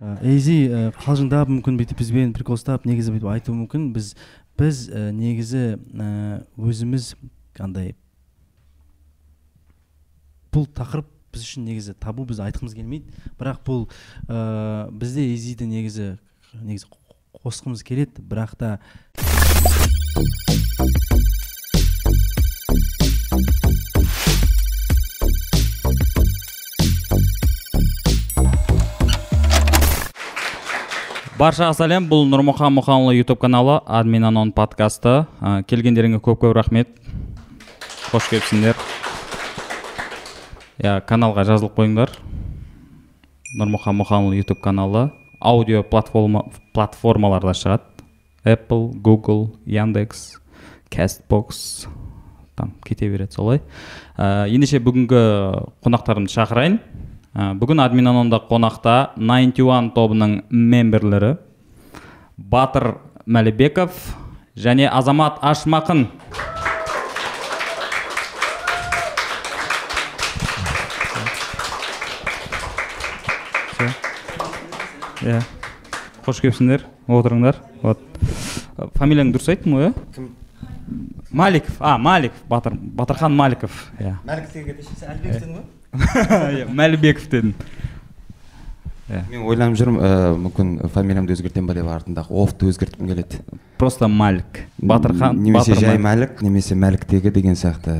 эйзи ә, қалжыңдап мүмкін бүйтіп бізбен прикол ұстап негізі бүйтіп айтуы мүмкін. Біз біз ә, негізі ә, өзіміз андай бұл тақырып біз үшін негізі табу біз айтқымыз келмейді. Бірақ бұл ә, бізде эйзиді негізі негізі қосқымыз келеді. Бірақ та баршаға сәлем. Бұл нұрмұхан мұханұлы ютуб каналы админ анон подкасты. Ә, келгендеріңе көп көп рахмет. Қош келіпсіңдер. Иә каналға жазылып қойыңдар. Нұрмұхан мұханұлы ютуб каналы. Аудио платформа, платформаларда шығады. Apple google яндекс castbox там кете береді солай. Ә, ендеше бүгінгі қонақтарымды шақырайын. Ә, бүгін админ анонда қонақта 91 тобының мемберлері батыр мәлібеков және азамат ашмақын. Иә. Қош келіпсіңдер. Отырыңдар. Вот. Фамилияңды дұрыс айттым ғой иә маликов. А маликов. Батыр батырхан маликов. Иә. Иә мәлібеков дедің иә мен ойланып жүрмін ә, мүмкін фамилиямды өзгертемін ба деп артындағы офты өзгерткім келеді. Просто малик. Батырхан немесе жай мәлік немесе мәліктегі деген сияқты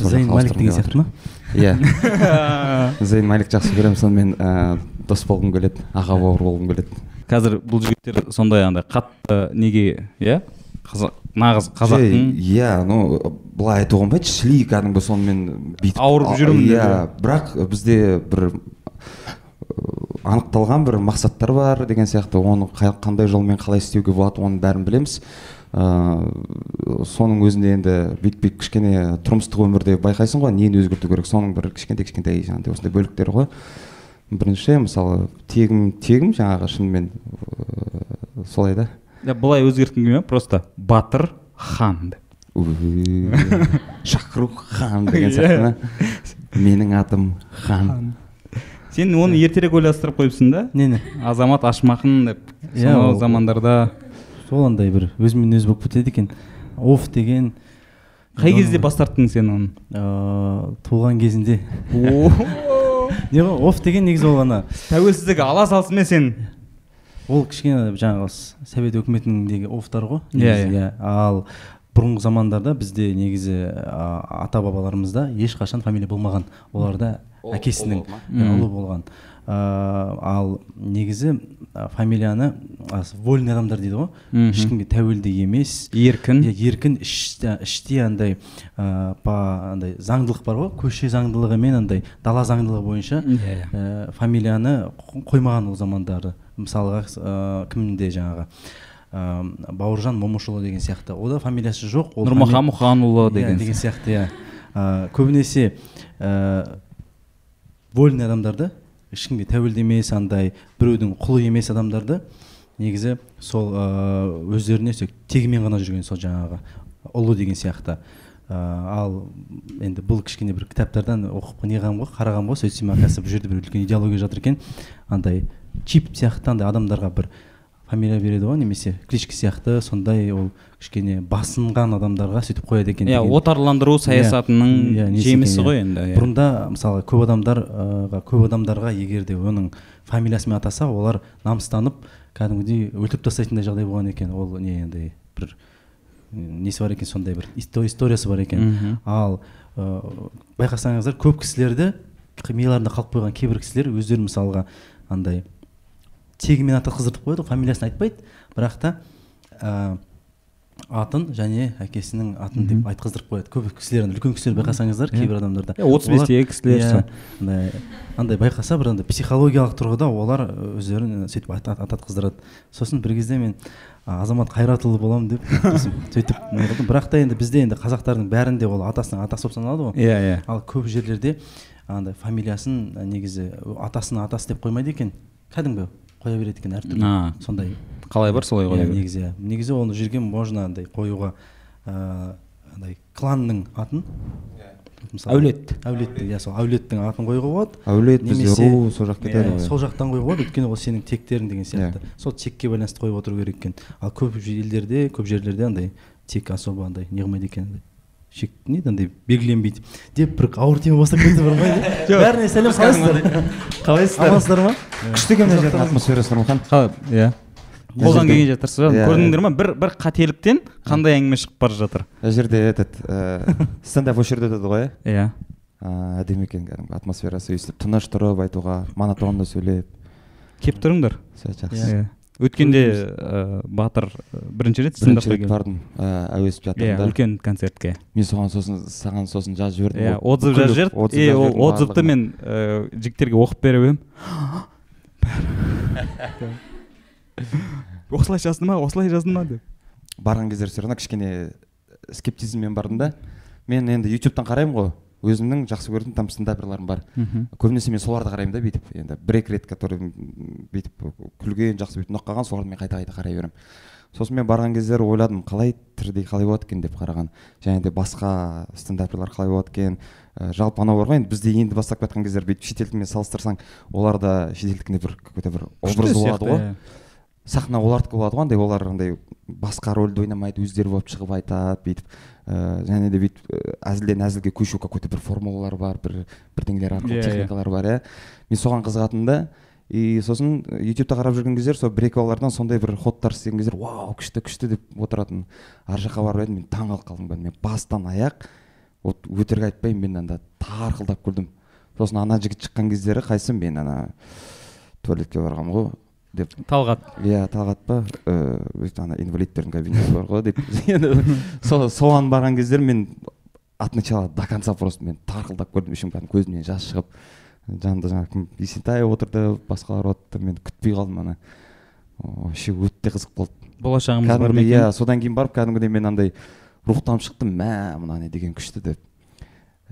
зейн малик деген сияқты ма? иә. Зейн малик жақсы көремін сонымен ә, дос болғым келеді аға бауыр болғым келеді. Қазір бұл жігіттер сондай андай қатты неге иә? Қазақ нағыз қазақтың иә ну былай айтуға болмайды шли кәдімгі сонымен бүйтіп Ауырып деп, иә бірақ бізде бір ы, анықталған бір мақсаттар бар деген сияқты. Оны қандай жолмен қалай істеуге болады оның бәрін білеміз. Ыыы соның өзінде енді бүйтіп бүйтіп кішкене тұрмыстық өмірде байқайсың ғой нені өзгерту керек? Соның бір кішкентай кішкентай жаңағыдай осындай бөліктері ғой. Бірінші мысалы тегім тегім жаңағы шынымен ыыы, солай да. Былай өзгерткім келмей просто батыр хан деп. Шахрух хан деген сияқты ма менің атым хан сен оны ертерек ойластырып қойыпсың да не не азамат ашмақын деп Иә, сонау замандарда сол андай бір өзімен өзі болып кетеді екен оф деген қай кезде бас тарттың сен оны туған кезінде не ғой оф деген негізі ол ана тәуелсіздік ала салысымен сен ол кішкене жаңағы совет өкіметіндегі офтар ғой Иә, негізі, иә. ал бұрынғы замандарда бізде негізі ата бабаларымызда ешқашан фамилия болмаған. Оларда әкесінің ұлы иә, ұлы болған. Ал негізі фамилияны вольный адамдар дейді ғой. Ешкімге тәуелді емес. Еркін. Иә еркін іште, іште андай ә, па андай заңдылық бар ғой. Көше заңдылығы мен андай дала заңдылығы бойынша Иә, иә. ә, фамилияны қо- қоймаған ол замандары. Мысалға ә, кімде жаңағы ә, бауыржан момышұлы деген сияқты. Ода фамилиясы жоқ ол нұрмахан фами- мұханұлы Иә, деген деген сияқты. иә. Ә, көбінесе ә, вольный адамдарды ешкімге тәуелді емес андай біреудің құлы емес адамдарды негізі сол ә, өздеріне тегімен ғана жүрген сол жаңағы ұлы деген сияқты. Ал енді бұл кішкене бір кітаптардан оқып неғам ғой қарағам ғой сөйтсем оказывается бұл жерде бір үлкен идеология жатыр екен андай чип сияқты андай адамдарға бір фамилия береді ғой немесе кличка сияқты сондай ол кішкене басынған адамдарға сөйтіп қояды екен иә отарландыру саясатының Иә, жемісі екен, ғой иә. енді иә. бұрында мысалы көп адамдарға көп адамдарға егер де оның фамилиясымен атаса олар намыстанып кәдімгідей өлтіріп тастайтындай жағдай болған екен ол не андай бір несі бар екен сондай бір исто- историясы бар екен. Ал ыыы байқасаңыздар көп кісілерді миыларында қалып қойған кейбір кісілер өздері мысалға андай тегімен ататқыздыртып қояды ғой фамилиясын айтпайды. Бірақ та ә, атын және әкесінің атын деп айтқыздырып қояды. Көп кісілер үлкен кісілер байқасаңыздар кейбір адамдарда. Иә, 35-тегі кісілер Иә, андай андай байқаса бір андай психологиялық тұрғыда олар өздерін сөйтіп ата- ататқыздырады. Сосын бір кезде мен азамат қайратұлы боламын деп сөйтіп бірақ та енді бізде енді қазақтардың бәрінде ол атасының атасы болып саналады ғой. Иә иә. Ал көп жерлерде андай фамилиясын негізі атасының атасы деп қоймайды екен. Кәдімгі қоя береді екен әртүрлі. Сондай қалай бар солай иә, ғой негізі иә. Негізі оны жерге можно андай қоюға ыыы андай кланның атын? Мысалы Әулет. әулет иә сол әулеттің атын қоюға болады. Әулет бізде немесе- ру сол жақ кетеді иә, ғой. сол жақтан қоюға болады. Өйткені ол сенің тектерің деген сияқты. Иә. сол текке байланысты қойып отыру керек екен. Ал көп елдерде көп жерлерде андай тек особо андай не қылмайды екен шек не еді андай белгіленбейді деп бір ауыр тема бастап кетті бар ма бәріне сәлем қалайсыздар? Қалайсыздар? Амансыздар ма? Күшті екен мына жердің атмосферасы нұрмұхан қалай? Иә. Қолдан келгенше тырысып Иә, көрдіңдер ма? Бір бір қателіктен қандай әңгіме шығып бара жатыр? Мына жерде этот ә, стендап осы жерде өтеді ғой. Иә. Иә әдемі екен кәдімгі атмосферасы өйстіп тыныш тұрып айтуға монотонды сөйлеп. Келіп тұрыңдар. Все жақсы. Иә. Өткенде ә, батыр ә, бірінші рет бірінші стендапқа рет келді. бардым ә, әуезов иә театрында үлкен концертке. Мен соған сосын саған сосын жазып жібердім иә отзыв жазып жіберді. и ол отзывты мен ә, жігіттерге оқып беріп едім. осылай жазды ма осылай жазды ма деп. Барған кездер все равно кішкене скептизммен бардым да. Мен енді ютубтан қараймын ғой. Өзімнің жақсы көретін там стендаперларым бар. Мхм. Көбінесе мен соларды қараймын да бүйтіп. Енді бір екі рет который бүйтіп күлген жақсы бүйтіп ұнап қалған соларды мен қайта қайта қарай беремін. Сосын мен барған кездері ойладым қалай тірідей қалай болады екен деп қараған. Және де басқа стендаперлар қалай болады екен. Ә, жалпы анау бар ғой енді бізде енді бастап жатқан кездер бүйтіп шетелдікімен салыстырсаң оларда шетелдікінде бір какой то бір образ болады ғой. Сахна олардікі болады ғой андай олар андай басқа рөлді ойнамайды өздері болып шығып айтады бүйтіп ә, және де бүйтіп ә, әзілден әзілге көшу какой то бір формулалар бар бір бірдеңелер арқылы Иә, иә. техникалар бар иә. Мен соған қызығатынмын да. И сосын ютубта қарап жүрген кездер сол бір екі балалардан сондай бір ходтар істеген кездер вау күшті күшті! деп отыратын. Ар жаққа барып едім мен таң қалып қалдым мен бастан аяқ вот өтірік айтпаймын мен анда тарқылдап күлдім сосын ана жігіт шыққан кездері қайсы мен ана туалетке барғанмын ғой. Деп талғат иә талғат па ыыы ана инвалидтердің кабинасы бар ғой деп енді со- соған барған кездер мен от начала до конца просто мен тарқылдап көрдім ішім кәдімгі көзімнен жас шығып жанымда жаңағы кім есентаев отырды басқалар отырды мен күтпей қалдым ана вообще өте қызық болды болашағымыз бар ма иә содан кейін барып кәдімгідей мен андай рухтанып шықтым мә мына не деген күшті деп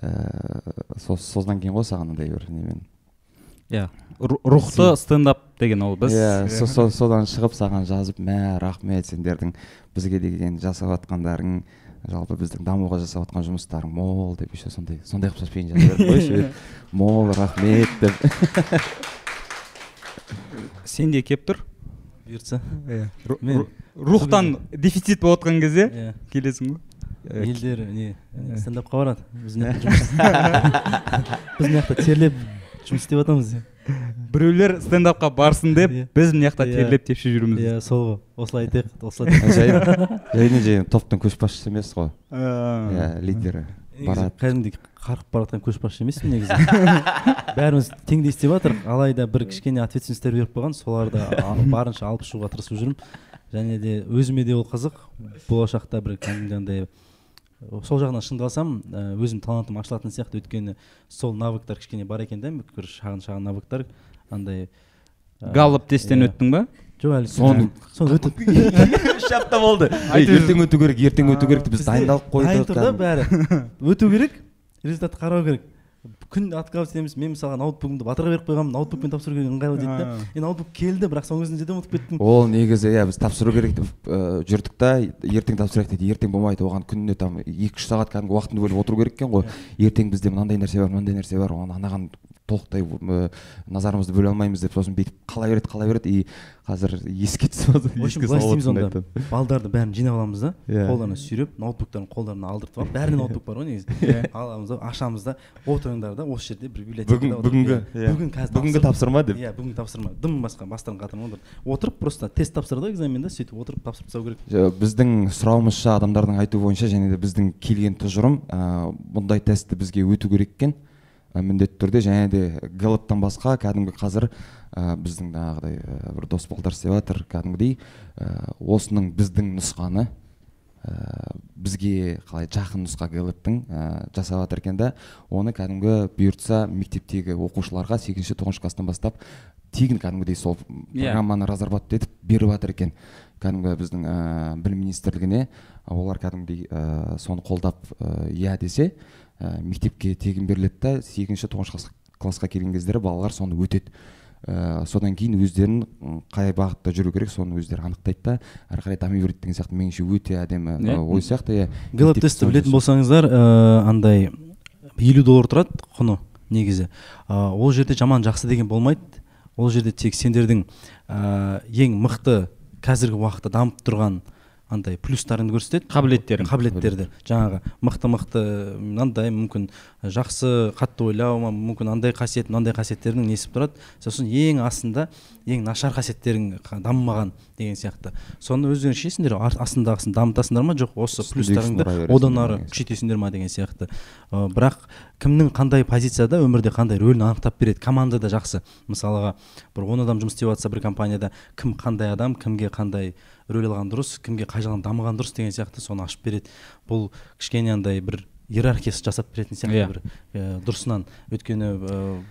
ііі сол содан кейін ғой саған андай бір немен иә Ру- рухты стендап деген ол біз. Иә со- содан шығып саған жазып мә рахмет сендердің бізге деген жасап жатқандарың жалпы біздің дамуға жасап жатқан жұмыстарың мол деп еще сондай сондай қылып жазып жазып еще. Мол рахмет деп. Сенде келіп тұр? Бұйыртса. Иә. Мен- рухтан дефицит болып жатқан кезде иә. келесің ғой. Елдер не стендапқа барады. Біз мына жақта жұмыс- біз мына жақта терлеп жұмыс істеп жатамыз біреулер стендапқа барсын деп Иә. біз мына жақта Иә. терлеп тепшіп жүрміз. Иә сол ғой. Осылай айтайық осылай айтайық. жай және де топтың көшбасшысы емес қой. Ә, иә лидері барады. кәдімгідей қарқып бара жатқан көшбасшы емеспін негізі. Бәріміз теңдей істеп жатырық алайда бір кішкене ответственностьтер беріп қойған соларды барынша алып шығуға тырысып жүрмін. Және де өзіме де ол қызық. Болашақта бір кәдімгі андай сол жағынан шынымды алсам ә, өзім талантым ашылатын сияқты өйткені сол навыктар кішкене бар екен да бір шағын шағын навыктар. Андай ә, галлоп тесттен иә. өттің ба? Жоқ әлі Соны- соны өтіп үш апта болды. Ертең өту керек ертең өту керек деп біз дайындалып дайын қойдық тұр да бәрі өту керек результатты қарау керек. Күн отказ етеміз мен мысалға ноутбугымды батырға беріп қойғанмын ноутбукпен тапсыру керек ыңғайлы дейді да А. е ноутбук келді бірақ соның өзінде де ұмытып кеттім. Ол негізі иә біз тапсыру керек деп жүрдік та. Ертең тапсырайық дейді ертең болмайды. Оған күніне там екі үш сағат кәдімгі уақытыңды бөліп отыру керек екен ғой. Ертең бізде мынандай нәрсе бар мынандай нәрсе бар. Оны анаған толықтай ә, назарымызды бөле алмаймыз деп сосын бүйтіп қала береді қала береді и қазір еске түсіп отыр в общем еске былай салып істейміз отырсың онда. айтады. балдарды бәрін жинап аламыз да. Иә. қолдарына сүйреп ноутбуктарын қолдарына алдыртып алып бәрінде ноутбук бар ғой негізі аламыз да ашамыз да. Отырыңдар да осы жерде бір библиотекада бүгінгі иә. иә. бүгін қазір бүгінгі тапсыр- тапсырма деп. Иә бүгін тапсырма. Дым басқа бастарын қатырмай отырып просто тест тапсырды ғой экзаменда сөйтіп отырып тапсырып тастау керек. Біздің сұрауымызша адамдардың айтуы бойынша және де біздің келген тұжырым ә, бұндай тестті бізге өту керек екен. ә, міндетті түрде және де гэллоптан басқа кәдімгі қазір ә, біздің жаңағыдай ә, бір дос балдар істеп жатыр кәдімгідей ә, осының біздің нұсқаны ә, бізге қалай жақын нұсқа гэллоптың ә, жасап жатыр екен да оны кәдімгі бұйыртса мектептегі оқушыларға сегізінші тоғызыншы класстан бастап тегін кәдімгідей сол Иә. программаны разрабатывать етіп беріп жатыр екен кәдімгі біздің ә, білім министрлігіне олар кәдімгідей ә, соны қолдап ә, иә десе ә, мектепке тегін беріледі да сегізінші тоғызыншы класс- классқа келген кездері балалар соны өтеді. Ә, содан кейін өздерін қай бағытта жүру керек соны өздері анықтайды да әрі қарай дами береді деген сияқты меніңше өте әдемі ә, ой сияқты иә. Мектепте тестті білетін болсаңыздар ыыы андай елу доллар тұрады құны негізі. Ә, ол жерде жаман жақсы деген болмайды. Ол жерде тек сендердің ә, ең мықты қазіргі уақытта дамып тұрған андай плюстарыңды көрсетеді. Қабілеттерің. қабілеттерді. Жаңағы мықты мықты мынандай мүмкін жақсы қатты ойлау ма мүмкін андай қасиет мынандай қасиеттердің несіп тұрады. Сосын ең астында ең нашар қасиеттерің қа- дамымаған деген сияқты. Соны өздерің шешесіңдер астындағысын дамытасыңдар ма? Жоқ осы плюстарыңды одан ары күшейтесіңдер ма деген сияқты. Ә, бірақ кімнің қандай позицияда өмірде қандай рөлін анықтап береді? Команда да жақсы. Мысалға бір он адам жұмыс істеп жатса бір компанияда кім қандай адам кімге қандай рөл алған дұрыс кімге қай жағынан дамыған дұрыс деген сияқты соны ашып береді. Бұл кішкене андай бір иерархиясы жасап беретін сияқты Иә. бір ә, дұрысынан. Өйткені ә,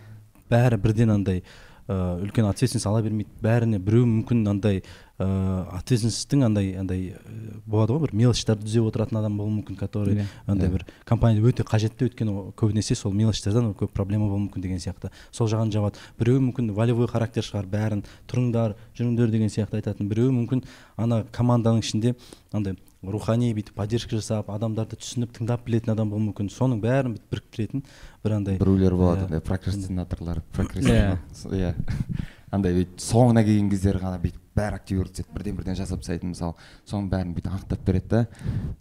бәрі бірден андай ә, үлкен ответственность ала бермейді. Бәріне біреу мүмкін андай ә, ответственностьтің андай андай ә, болады ғой бір мелочьтарды түзеп отыратын адам болуы мүмкін который Иә. андай Иә. бір компанияда өте қажетті өйткені ол көбінесе сол мелочьтардан көп проблема болуы мүмкін деген сияқты сол жағын жабады біреуі мүмкін волевой характер шығар бәрін тұрыңдар жүріңдер деген сияқты айтатын біреуі мүмкін ана команданың ішінде андай рухани бүйтіп поддержка жасап адамдарды түсініп тыңдап білетін адам болуы мүмкін соның бәрін бүйтіп біріктіретін бір андай біреулер болады Иә. андай прокрастинаторлар прокрастина- иә андай бүйтіп соңына келген кездері ғана бүйтіп бәрі активер түседі бірден бірден жасап тастайды мысалы соның бәрін бүйтіп анықтап береді да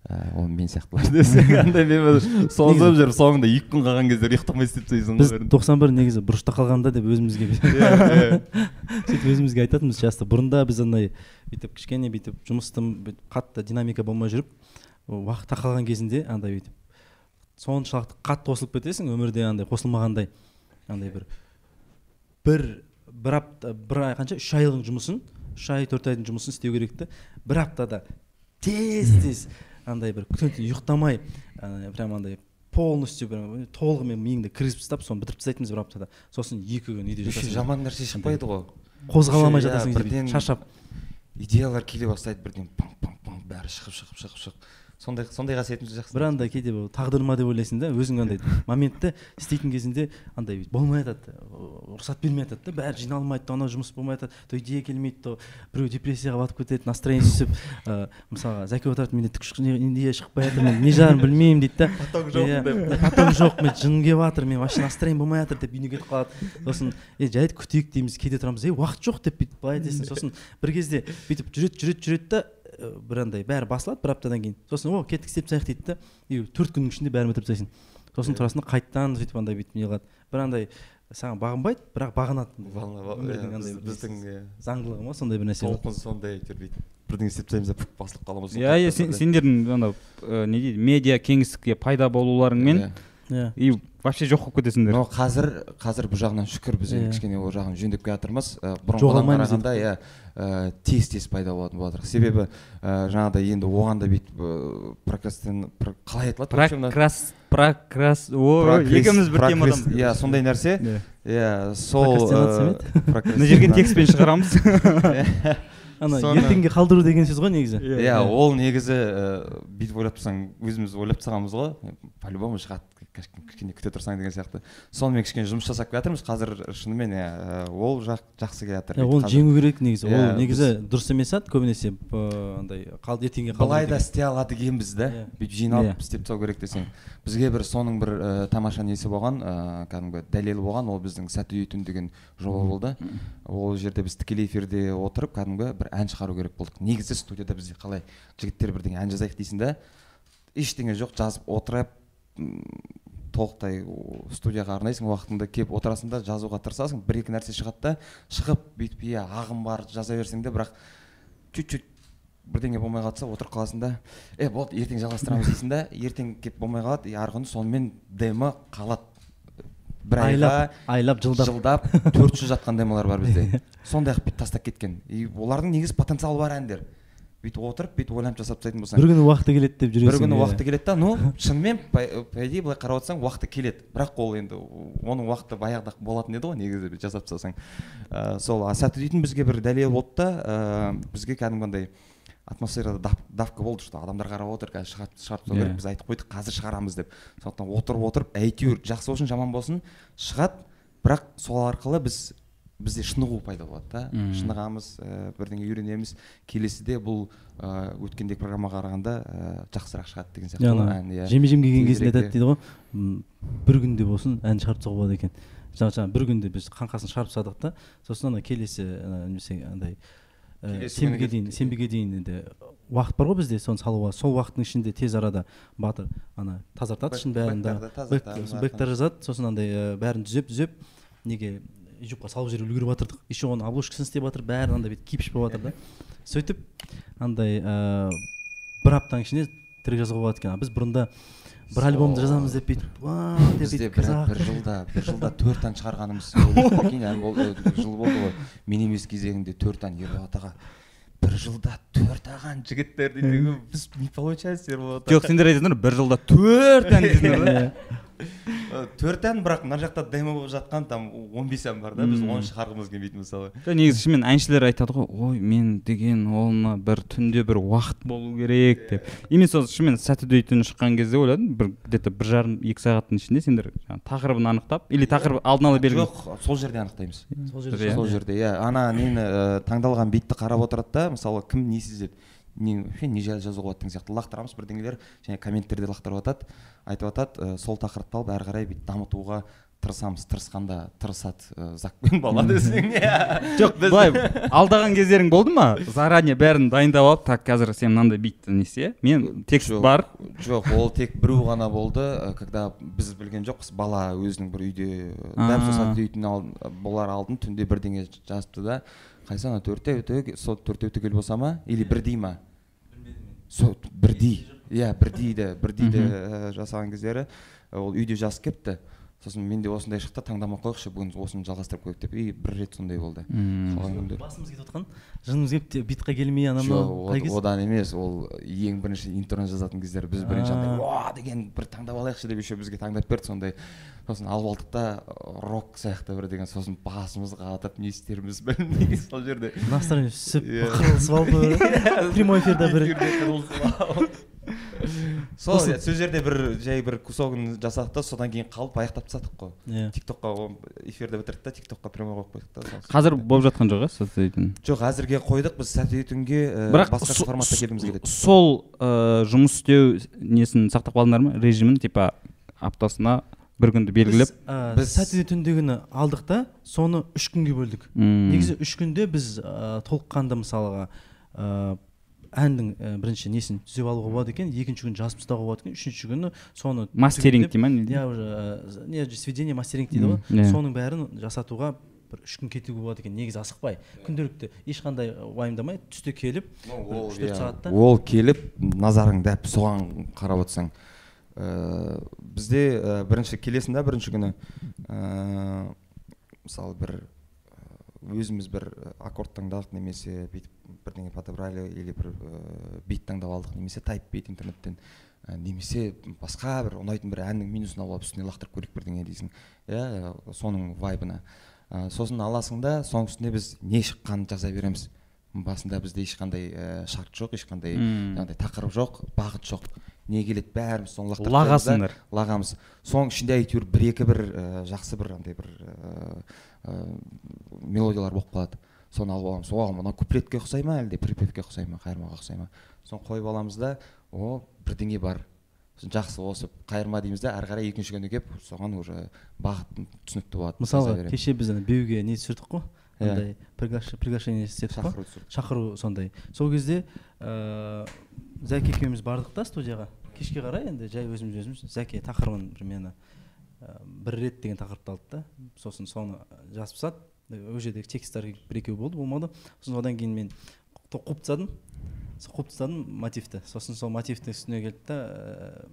ә, ол мен сияқтылар десең андай мен созып жүріп соңында екі күн қалған кездері ұйықтамай істеп тастайсың біз тоқсан бір негізі бұрышта қалғанда деп өзімізге Иә, сөйтіп өзімізге айтатынбыз часто. Бұрында біз андай бүйтіп кішкене бүйтіп жұмыстың қатты динамика болмай жүріп уақыт тақалған кезінде андай бүйтіп соншалықты қатты қосылып кетесің өмірде андай қосылмағандай андай бір бір бір апта бір ай қанша? Үш айлық жұмысын үш ай төрт айдың жұмысын істеу керек та бір аптада тез тез андай бір ұйықтамай ана прям андай полностью прям толығымен миыңды кіргізіп тастап соны бітіріп тастайтынбыз бір аптада. Сосын екі күн үйде жатасың жаман нәрсе шықпайды ғой. қозғала алмай иә, жатасың шаршап. идеялар келе бастайды бірден бәрі шығып шығып шығып шығып сондай сондай қасиетіміз жақсы бір андай кейде тағдыр ма деп ойлайсың да өзің андай моментте істейтін кезінде андай бүйтіп болмай жатады рұқсат бермей жатады да бәрі жиналмайды то анау жұмыс болмай жатады то идея келмейді то біреу депрессияға батып кетеді настроение түсіп мысалға зәке отырады менде түк идея шықпай жатыр мен не жағын білмеймін дейді да. Поток жоқ Иә, деп. поток жоқ мен жыным келіп жатыр мен вообще настроение болмай жатыр деп үйіне кетіп қалады. Сосын е жайды күтейік дейміз кейде тұрамыз е уақыт жоқ деп бүйтіп былай айтасың сосын бір кезде бүйтіп жүреді жүреді жүреді да бір андай бәрі басылады бір аптадан кейін. Сосын о кеттік істеп тастайық дейді да и төрт күннің ішінде бәрін бітіріп тастайсың. Сосын тұрасың да қайтадан сөйтіп андай бүйтіп не қылады. Бір андай саған бағынбайды бірақ бағынады өмірдің андай бір біздің иә, заңдылығы ма сондай бір нәрсе толқын сондай әйтеуір бүйтіп бірдеңе істеп тастаймыз да пук басылып қаламыз. Иә иә сен- сендердің анау не дейді медиа кеңістікке пайда болуларыңмен иә. И вообще жоқ болып кетесіңдер но қазір қазір бұл жағынан шүкір біз енді Иә. кішкене ол жағын жөндеп келе жатырмыз бұрынғыдан қарағанда иә тез тез пайда болатын болады себебі ә, жаңағыдай енді оған да бүйтіп прокрастин про- қалай айтылады? Прокрас прокрас екеуміз бір темадан иә сондай нәрсе. Иә. иә сол мына жерге текстпен шығарамыз. Ана ертеңге қалдыру деген сөз ғой негізі. Иә ол негізі бүйтіп ойлап тұрсаң өзіміз ойлап тастағанбыз ғой. По любому шығады. Кішкене күте тұрсаң деген сияқты. Сонымен кішкене жұмыс жасап келе жатырмыз қазір шынымен иә ол жақ жақсы келе жатыр иә Қазір- жеңу керек негізі. Иә, ол негізі дұрыс емес еді көбінесе андай қал ертеңге былай да істей алады екенбіз да Иә. бүйтіп жиналып істеп тастау керек десең. Бізге бір соның бір тамаша несі болған ә, кәдімгі дәлелі болған. Ол біздің сәтті үй түн деген жоба болды. Ол жерде біз тікелей эфирде отырып кәдімгі бір ән шығару керек болдық. Негізі студияда бізде қалай жігіттер бірдеңе ән жазайық дейсің да ештеңе жоқ жазып отырып толықтай студияға арнайсың уақытыңды келіп отырасың да жазуға тырысасың бір екі нәрсе шығады да шығып бүйтіп иә ағым бар жаза берсең де бірақ чуть чуть бірдеңе болмай қалса отырып қаласың да е болды ертең жалғастырамыз дейсің да ертең келіп болмай қалады и арғы күні сонымен демо қалады. Бір айға айлап жылдап. жылдап төрт жыл жатқан демалар бар бізде. Сондай қылып тастап кеткен. И олардың негізі потенциалы бар әндер. Бүйтіп отырып бүйтіп ойланып жасап тастайтын болсаң. Бір күні уақыты келеді деп жүресің бір күні иә. уақыты келеді да ну шынымен по идее былай қарап отырсаң уақыты келеді. Бірақ ол енді оның уақыты баяғыда болатын еді ғой негізі жасап тастасаң. Ә, сол а сәтті дейтін бізге бір дәлел болды да ә, бізге кәдімгі атмосферада дав- давка болды что адамдар қарап отыр қазір шығарып шығарып тастау керек Иә. біз айтып қойдық қазір шығарамыз деп. Сондықтан отырып отырып әйтеуір жақсы болсын жаман болсын шығады. Бірақ сол арқылы біз бізде шынығу пайда болады да. Мм. шынығамыз ә, бірдеңе үйренеміз. Келесіде бұл ә, өткендегі программаға қарағанда ә, жақсырақ шығады деген сияқты ғой. Ән, иә. жеме жем келген кезінде айтады дейді ғой? Бір күнде болсын ән шығарып тастауға болады екен. Жаңа жаңа бір күнде біз қаңқасын шығарып тастадық та сосын ана келесі немесе андай сенбіге дейін сенбіге дейін енді уақыт бар ғой бізде соны салуға. Сол уақыттың ішінде тез арада батыр ана тазартады ішін бәрін бэктар жазады сосын андай бәрін түзеп түзеп неге ютубқа салып жіберіп үлгеріп жатырдық. Еще оның обложкасын істеп жатыр бәрі андай бүйтіп кипиш болып жатыр да. Сөйтіп андай ә, бір аптаның ішінде трек жазуға болады екен. Біз бұрында бір альбомды жазамыз деп бүйтіп бізде бір, жылда бір жылда төрт ән шығарғанымыз жыл болды ғой. Мен емес кезегінде төрт ән ерболат аға бір жылда төрт аған жігіттер дейді. Біз не получается ерболат жоқ сендер айтасыңдар бір жылда төрт ән дейсіңдер Иә. Төрт ән бірақ мына жақта демо болып жатқан там он бес ән бар да біз оны шығарғымыз келмейді мысалы. Жоқ негізі шынымен әншілер айтады ғой ой мен деген оны бір түнде бір уақыт болу керек деп. И мен сол шынымен сәтүдей түні шыққан кезде ойладым бір где то бір жарым екі сағаттың ішінде сендер тақырыбын анықтап или тақырып алдын ала белгілі жоқ сол жерде анықтаймыз. Сол Иә. жерде сол жерде иә. Ана нені таңдалған битті қарап отырады да мысалы кім не сезеді? Не вообще не жайлы жазуға болады деген сияқты. Лақтырамыз бірдеңелер және комменттерде лақтырып жатады айтып жатады ә, сол тақырыпты алып әрі қарай бүйтіп дамытуға тырысамыз тырысқанда тырысады ә, закпен бала десең иә жоқ былай алдаған кездерің болды ма? Заранее бәрін дайындап алып так қазір сен мынандай битті не істе мен текст Жоқ, бар. жоқ ол тек біреу ғана болды. Ә, когда біз білген жоқпыз бала өзінің бір үйде дәп А. сәтте дейтін ал, болар алдын түнде бірдеңе жазыпты да. Қайсы ана төртеу сол төртеу түгел болса ма? Или бірдей ма? Сол бірдей. Иә бірдейді бірдейді ә, жасаған кездері ол үйде жазып келіпті сосын менде осындай шықты таңдамай ақ қояйықшы бүгін осыны жалғастырып қояйық деп. И бір рет сондай болды. Қалған күнде. басымыз кетіп жатқан жынымыз келіп битқа келмей анау жоқ мынау одан емес ол ең бірінші интроны жазатын кездері біз бірінші андай уа! деген бір таңдап алайықшы деп еще бізге таңдап берді сондай. Сосын алып алдық та рок сияқты бір деген сосын басымыз қатып не істеріміз білмей сол жерде. Настроение түсіп Иә. қырылысып алды. Прямой эфирде бір. Сол сол жерде бір жай бір кусогын жасадық та содан кейін қалып аяқтап тастадық қой. Иә. Тиктокқа ол эфирді бітірдік та тиктокқа прямой қойып қойдық та қазір болып жатқан жоқ иә соцсетің жоқ әзірге қойдық біз сәтті түнге ә, бірақ басқаша форматта келгіміз келеді сол ә, жұмыс істеу несін сақтап қалдыңдар ма? Режимін типа аптасына бір күнді белгілеп? Біз, біз- сәтіде түндегіні алдық та соны үш күнге бөлдік. Мм. негізі үш күнде біз толыққанды мысалға әннің ә, бірінші несін түзеп алуға болады екен екінші күні жазып тастауға болады екен үшінші күні соны мастеринг түгендеп- дей ма не дейді? иә уже не сведение мастеринг дейді ғой. Иә. соның бәрін жасатуға бір үш күн кетуге болады екен. Негізі асықпай күнделікті ешқандай уайымдамай түсте келіп үш төрт иә, сағатта ол келіп назарың дәп соған қарап отырсаң. Ә, бізде ә, бірінші келесің да бірінші күні. Ә, мысалы бір өзіміз бір аккорд таңдадық немесе бүйтіп бірдеңе подобрали или бір ә, бит таңдап алдық немесе тайп бит интернеттен ә, немесе басқа бір ұнайтын бір әннің минусын алып алып үстіне лақтырып көрейік бірдеңе дейсің иә соның вайбына. Ә, сосын аласың да соның үстіне біз не шыққанын жаза береміз. Басында бізде ешқандай ә, шарт жоқ ешқандай жаңағыдай тақырып жоқ бағыт жоқ. Не келеді? Бәріміз соны лақтырып Лағасыңдар. лағамыз. Соның ішінде әйтеуір бір екі бір ә, жақсы бір андай бір ә, мелодиялар болып қалады. Соны алып аламыз о мына куплетке ұқсай ма әлде припевке ұқсай ма қайырмаға ұқсай ма? Соны қойып аламыз да о бірдеңе бар Сосын жақсы осы қайырма дейміз да әрі қарай екінші күні келіп соған уже бағыт түсінікті болады береміз. кеше біз ана беуге не түсірдік қой? Иә. андай пригаш- приглашение істедік шақыру шақыру сондай. Сол кезде ыыы зәке екеуміз бардық та студияға. Кешке қарай енді жай өзіміз өзіміз зәке тақырыбын примерно бір рет деген тақырыпты алды да. Сосын соны жазып тастады. Ол жерде тексттер бір екеу болды болмады. Сосын одан кейін мен қу- қуып тастадым қуып тастадым мотивті. Сосын сол мотивтің үстіне келді да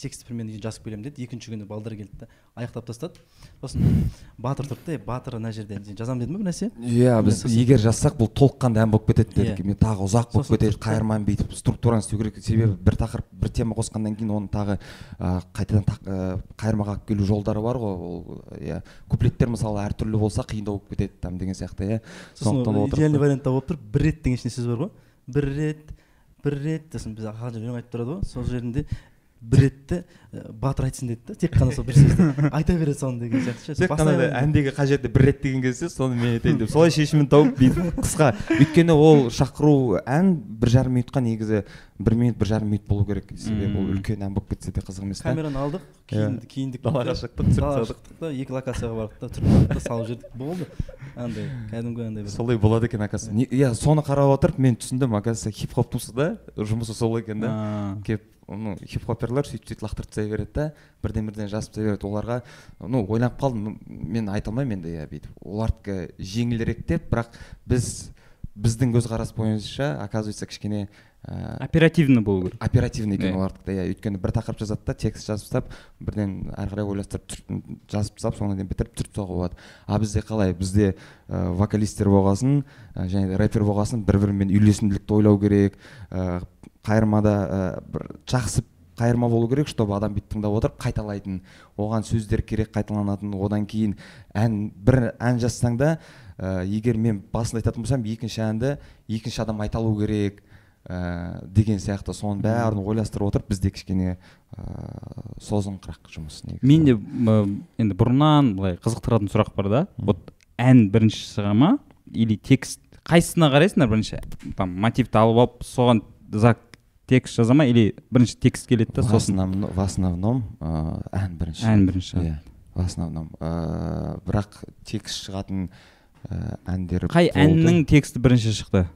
текстті примерно жазып келемін деді. Екінші күні балдар келді да аяқтап тастады. Сосын батыр тұрды да «Е, батыр мына жерде жазамын дедің ба бір нәрсе? Иә біз егер жазсақ бұл толыққанды ән болып кетеді дедік. Иә. мен тағы ұзақ болып кетеді қайырманы бүйтіп структураны істеу керек. Себебі бір тақырып бір тема қосқаннан кейін оны тағы қайтадан қайырмаға алып келу жолдары бар ғой. Ол иә куплеттер мысалы әртүрлі болса қиындау болып кетеді там деген сияқты иә. Сондықтан идеальный вариантта болып тұр. Бір рет деген ішінде сөз бар ғой. Бір рет бір рет сосын біз өлең айтып тұрады ғой. Сол жерінде бір ретте ә, батыр айтсын деді да тек қана сол бір сөзді. Айта береді соны деген сияқты ше. Тек қана әндегі қажетті бір рет деген кезде соны мен айтайын деп солай шешімін тауып бүйтіп қысқа. Өйткені ол шақыру ән бір жарым минутқа негізі бір минут бір жарым минут болу керек себебі ол үлкен ән болып кетсе де қызық емес камераны алдық Иә. киіндік Далаға да, шықтық, түсіріп далаға шықтық та екі локацияға бардық та түсіріп та салып жібердік. Болды. Андай кәдімгі андай бір. Солай болады екен оказывается. Иә соны қарап отырып мен түсіндім оказывается хип хоптың да жұмысы сол екен да. Келіп ну хип хоперлер сөйтіп сөйтіп лақтырып тастай береді да бірден бірден жазып тастай береді. Оларға ну ойланып қалдым мен айта алмаймын енді иә бүйтіп. Олардікі жеңілірек деп бірақ біз біздің көзқарас бойынша оказывается кішкене ә, оперативный болу керек. оперативный екен олардікі да иә. Өйткені бір тақырып жазады да текст жазып тастап бірден әрі қарай ойластырып жазып тастап соңына дейін бітіріп түсіріп тастауға болады а бізде қалай? Бізде ә, вокалистер болғасын ә, және де рэпер болғасын бір бірімен үйлесімділікті ойлау керек ә, қайырмада ә, бір жақсы қайырма болу керек чтобы адам бүйтіп тыңдап отырып қайталайтын оған сөздер керек қайталанатын. Одан кейін ән бір ән жазсаң да ә, егер мен басында айтатын болсам екінші әнді екінші адам айта алу керек ә, деген сияқты. Соның бәрін ойластырып отырып бізде кішкене ә, созыңқырақ жұмыс негізі. Менде енді бұрыннан былай қызықтыратын сұрақ бар да. Вот ән бірінші шыға ма или текст қайсысына қарайсыңдар бірінші? Там мотивті алып алып соған за текст жаза ма или бірінші текст келеді да сосын? в основном ән бірінші. Ән бірінші. Иә в основном. Бірақ текст шығатын әндер қай әннің тексті бірінші шықты?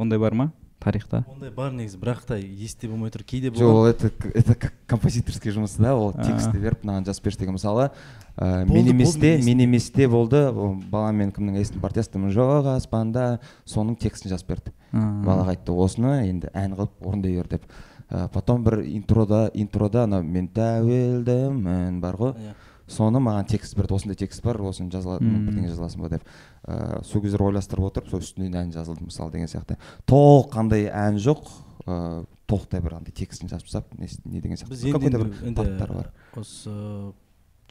Ондай бар ма? Тарихта. Ондай бар негізі бірақ та есте болмай тұр. Кейде жоқ ол болады это это как композиторский жұмыс да ол текстті беріп мынаған жазып берші деген мысалы ә, мен болды, еместе мен мен еместе болды ол баламен кімнің есін партиястымын жоқ аспанда соның текстін жазып берді. Балаға айтты осыны енді ән қылып орындай бер деп. Ә, потом бір интрода интрода анау мен тәуелдімін бар ғой. Иә. Соны маған текст берді осындай текст бар осыны жаза Мм. бірдеңе жаза аласың ба деп. Ыыы сол кездері ойластырып отырып сол үстінен ән жазылды мысалы деген сияқты. Толыққандай ән жоқ ыыы толықтай бір андай текстін жазып тастап не, не деген сияқты. Біз енді, бар. осы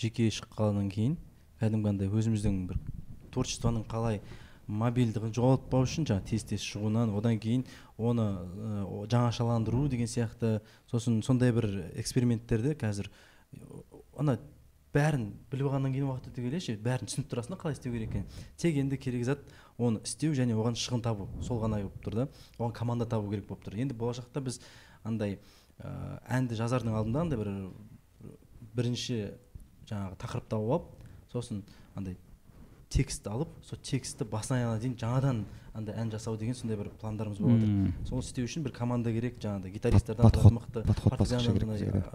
жеке шыққаннан кейін кәдімгі андай өзіміздің бір творчествоның қалай мобильдігін жоғалтпау үшін жаңағы тез тез шығуынан одан кейін оны ә, жаңашаландыру деген сияқты сосын сондай бір эксперименттерді қазір э, ана бәрін біліп алғаннан кейін уақыт өте келе ше бәрін түсініп тұрасың да қалай істеу керек екенін. Тек енді керек зат оны істеу және оған шығын табу. Сол ғана болып тұр да оған команда табу керек болып тұр. Енді болашақта біз андай ә, әнді жазардың алдында андай бір бірінші жаңағы тақырыпты тауып алып сосын андай текст алып сол текстті басынан аяғына дейін жаңадан андай ән жасау деген сондай бір пландарымыз болып жатыр соны істеу үшін бір команда керек жаңағыдай гитаристардан тұратын мықты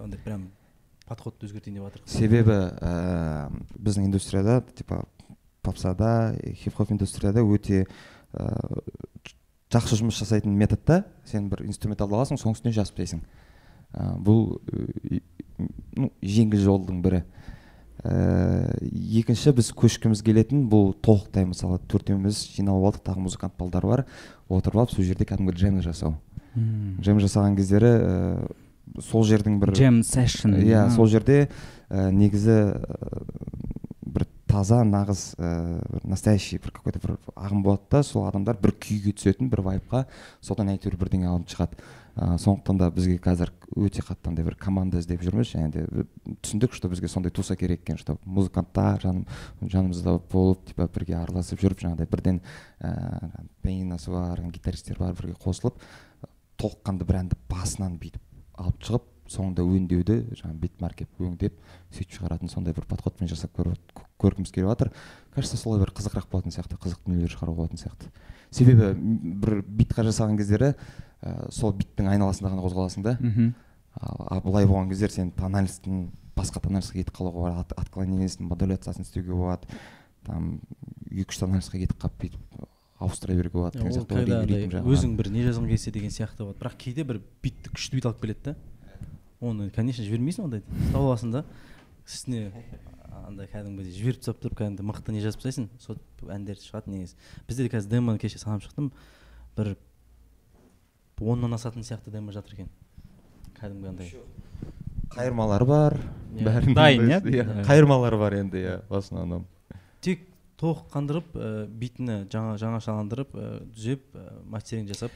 андай прям подходты өзгертейін деп жатырмыз себебі ә, біздің индустрияда типа попсада хип хоп индустрияда өте ә, жақсы жұмыс жасайтын метод та сен бір инструменталды аласың соның үстіне жазып тастайсың. Ә, бұл ә, ну, жеңіл жолдың бірі. Ә, екінші біз көшкіміз келетін бұл толықтай мысалы төртеуміз жиналып алдық тағы музыкант балдар бар. Отырып алып сол жерде кәдімгі джем жасау. Джем жасаған кездері ә, сол жердің бір Jam session. иә сол жерде ә, негізі ә, бір таза нағыз ә, бір настоящий бір какой то бір ағым болады да сол адамдар бір күйге түсетін бір вайбқа содан әйтеуір бірдеңе алып шығады ә, сондықтан да бізге қазір өте қатты андай бір команда іздеп жүрміз және де түсіндік что бізге сондай туса керек екен что музыканттар жаным, жанымызда болып типа бірге араласып жүріп жаңағыдай бірден ә, пианиносы бар гитаристер бар бірге қосылып толыққанды бір әнді басынан бүйтіп алып шығып соңында өңдеуді жаңағы битмаркет өңдеп сөйтіп шығаратын сондай бір подходпен жасап көріп көргіміз келіп жатыр. Кажется солай бір қызығырақ болатын сияқты қызықты дүниелер шығару болатын сияқты. Себебі бір битқа жасаған кездері ә, сол биттің айналасында ғана қозғаласың да. Ал а былай болған кездері сен тональностьтың басқа тональностьқа кетіп қалуға болады от- отклонениесін модуляциясын істеуге болады там екі үш тональностьқа кетіп қалып бүйтіп ауыстыра беруге болады деген сияқты өзің бір не жазғың келсе деген сияқты болады. Бірақ кейде бір битті күшті бит алып келеді да. Оны конечно жібермейсің ондайды ұстап аласың да. Үстіне андай кәдімгідей жіберіп тастап тұрып кәдімгі мықты не жазып тастайсың. Сол әндер шығады негізі. Бізде де қазір демоны кеше санап шықтым. Бір оннан асатын сияқты демо жатыр екен. Кәдімгі андай. Қайырмалар бар. Иә. бәрінің Дайын, иә? иә. Иә. қайырмалар бар енді иә в основном тек толық қандырып ә, битіні жаңа жаңашаландырып ә, түзеп ә, мастеринг жасап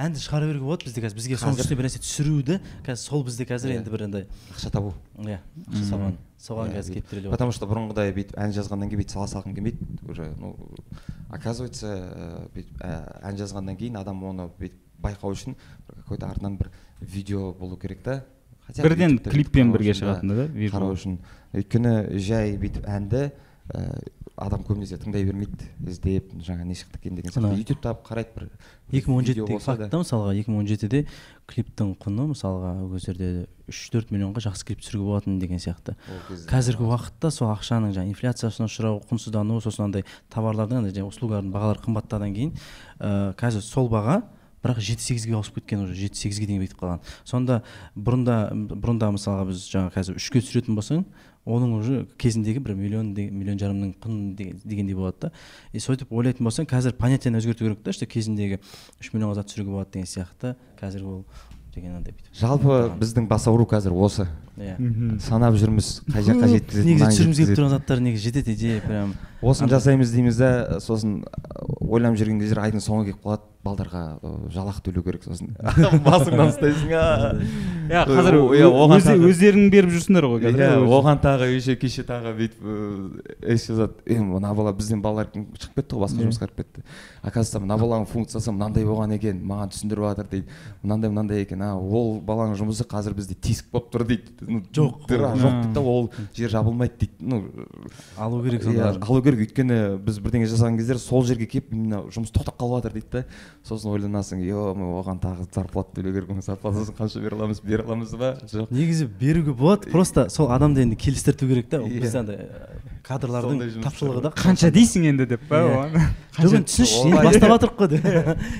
әнді шығара беруге болады бізде қазір. Бізге соның үстіне бір нәрсе түсіруді қазір сол бізде қазір Иә. енді бір андай. Ақша табу. Иә соған соған Иә, қазір келіп тіреліп потому что бұрынғыдай бүйтіп ән жазғаннан кейін бүйтіп сала салғым келмейді. Уже ну оказывается бүйтіп ән жазғаннан кейін адам оны бүйтіп байқау үшін бір какой то артынан бір видео болу керек та. Бірден клиппен бірге шығатын да қарау үшін. Өйткені жай бүйтіп әнді адам көбінесе тыңдай бермейді іздеп жаңа не шықты екен деген сияқты ютубта қарайды бір 2017 видео дегі болса да. факт та мысалға 2017-де клиптің құны мысалға ол кездерде үш төрт миллионға жақсы клип түсіруге болатын деген сияқты қазіргі уақытта сол ақшаның жаңағы инфляциясына ұшырау құнсыздану сосын андай товарлардың андай бағалары қымбаттағаннан кейін ә, қазір сол баға бірақ жеті сегізге ауысып кеткен уже жеті сегізге дейін бүйтіп қалған. Сонда бұрында бұрында мысалға біз жаңа қазір үшке түсіретін болсаң оның уже кезіндегі бір миллион де- миллион жарымның құны деген- дегендей болады да. И сөйтіп ойлайтын болсаң қазір понятиені өзгерту керек та что кезіндегі үш миллионға зат түсіруге болады деген сияқты қазір ол деген андай бүйтіп. Жалпы біздің бас ауру қазір осы. Иә. Санап жүрміз қай жаққа жеткізеді негізі түсіргіміз келіп тұрған заттар негізі жетеді идея прям. Осыны жасаймыз дейміз да сосын ойланып жүрген кезде айдың соңы келіп қалады. Балдарға жалақы төлеу керек сосын. Басыңнан ұстайсың а. иә қазір иә, өздерің беріп жүрсіңдер ғой қазір иә өзі. оған тағы еще кеше тағы бүйтіп ес жазады. Е мына бала бізден балалар шығып кетті ғой басқа жұмысқа кіріп кетті. Оказывается мына баланың функциясы мынандай болған екен маған түсіндіріп жатыр дейді. Мынандай мынандай екен а ол баланың жұмысы қазір бізде тесік болып тұр дейді. Ну, Жоқ, дыра жоқ дейді да ол жер жабылмайды дейді. Ну алу керек иә сонда алу керек. Өйткені біз бірдеңе жасаған кезде сол жерге келіп именно жұмыс тоқтап қалып жатыр дейді да. Сосын ойланасың е оған тағы зарплата төлеу керек оның зарплатасын қанша бере аламыз бере аламыз ба? Жоқ. Негізі беруге болады просто сол адамды енді келістірту керек та ол Иә. бізде андай Сондай кадрлардың тапшылығы да қанша дейсің енді деп па Иә. оған? Жоқ енді түсінші енді бастап жатырмық қой деп.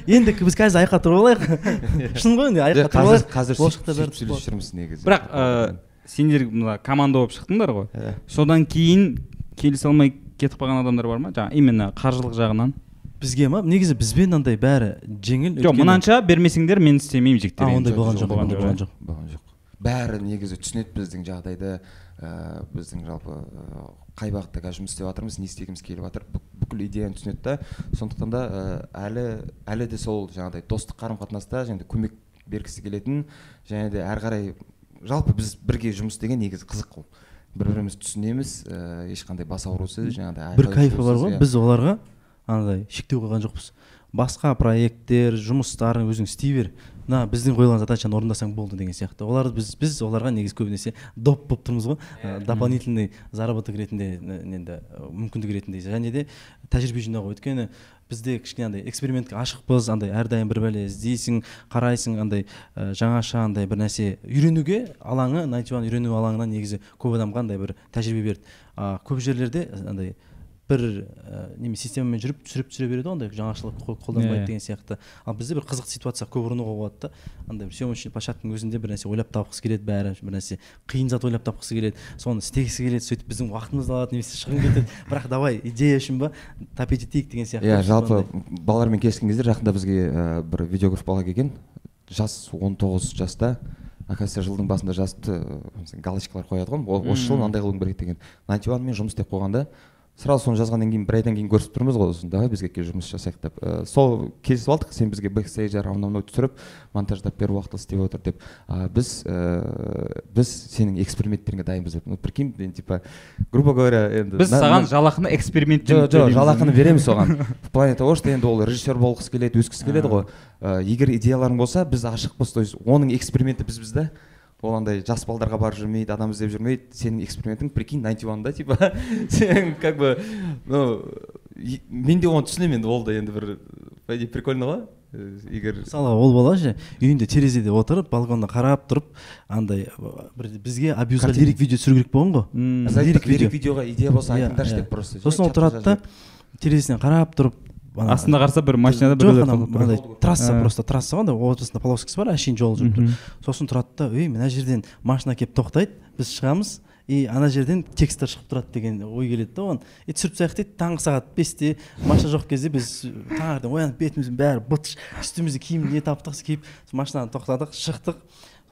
Енді біз қазір айқай тұрып алайық. Шын ғой енді Жоқ, тұрып алайық. қазір сөйлесіп жүрміз негізі. Бірақ ә, сендер мына команда болып шықтыңдар ғой. Иә. содан кейін келісе алмай кетіп қалған адамдар бар ма? Жаңағы именно қаржылық жағынан? Бізге ма? Негізі бізбен андай бәрі жеңіл жоқ мынанша бермесеңдер мен істемеймін А, жектер ондай болған жоқ болған ондай жоқ, болған иә. жоқ. Болған жоқ. Бәрі негізі түсінеді біздің жағдайды. Ә, біздің жалпы ә, қай бағытта қазір жұмыс істеп жатырмыз не істегіміз келіп жатыр. Бүк- бүкіл идеяны түсінеді да. Сондықтан да ә, әлі әлі де сол жаңағыдай достық қарым қатынаста және де көмек бергісі келетін. Және де әрі қарай жалпы біз бірге жұмыс істеген негізі қызық қой бір бірімізді түсінеміз ә, ешқандай бас аурусыз жаңағыдай бір кайфы бар ғой иә. біз оларға. Андай шектеу қойған жоқпыз. Басқа проекттер жұмыстарын өзің істей бер. Мына біздің қойылған задачаны орындасаң болды деген сияқты. Олар біз біз оларға негізі көбінесе доп болып тұрмыз ғой. Ә, дополнительный заработок ретінде енді мүмкіндік ретінде. Және де тәжірибе жинау өйткені бізде кішкене андай экспериментке ашықпыз андай әрдайым бір бәле іздейсің қарайсың андай ә, жаңаша андай бір нәрсе үйренуге алаңы найнти үйрену алаңына негізі көп адамға андай бір тәжірибе берді. А көп жерлерде андай бір ә, неме системамен жүріп түсіріп түсіре береді ғой андай жаңашылық қол- қолданбайды деген сияқты. Ал бізде бір қызықты ситуация көп ұрынуға болады да. Андай бір съемочный площадканың өзінде бір нәрсе ойлап тапқысы келеді бәрі бір нәрсе қиын зат ойлап тапқысы келеді. Соны істегісі келеді сөйтіп біздің уақытымызды алады немесе шығын кетеді. Бірақ давай идея үшін ба тапить етейік деген сияқты. Иә жалпы сондай. балалармен келіскен кезде жақында бізге ә, бір видеограф бала келген. Жас 19 жаста. Оказывается жылдың басында жазыпты ә, галочкалар қояды ғой. «О- осы жылы мынандай қылуың керек деген. Найнти мен жұмыс істеп қойғанда сразу соны жазғаннан кейін бір айдан кейін көрісіп тұрмыз ғой сосын давай бізге кел жұмыс жасайық деп. Ә, сол келісіп алдық сен бізге бэкстейджер анау мынау түсіріп монтаждап бер уақытылы істеп отыр деп. А, біз ә, біз сенің эксперименттеріңе дайынбыз деп. Ну прикинь мен типа грубо говоря енді біз на- саған жалақыны эксперимент жоқ жоқ жалақыны береміз оған в плане того что енді ол режиссер болғысы келеді өскісі келеді ғой. Ә, егер идеяларың болса біз ашықпыз. То есть оның эксперименті бізбіз да ол андай жас балдарға барып жүрмейді адам іздеп жүрмейді. Сенің экспериментің прикинь найнти да типа. Сен как бы ну мен де оны түсінемін енді ол да енді бір по идее прикольно ғой. Э, егер мысалы ол бала ше үйінде терезеде отырып балконда қарап тұрып андай бір бізге абьюзға лирик видео түсіру керек болған ғой. Лирик видеоға идея болса Иә, айтыңдаршы иә. деп просто. Сосын ол тұрады да терезесінен қарап тұрып астында қараса бір машинада жоқ ана трасса А. просто трасса ғой андай ортасында полоскасы бар әшейін жол жүріп тұр. Сосын тұрады да ей мына жерден машина келіп тоқтайды біз шығамыз и ана жерден тексттер шығып тұрады деген ой келеді да оған. И түсіріп тастайық дейді таңғы сағат бесте машина жоқ кезде біз таңертең оянып бетіміздің бәрі быт үстімізде киім не таптық киіп машинаны тоқтадық шықтық.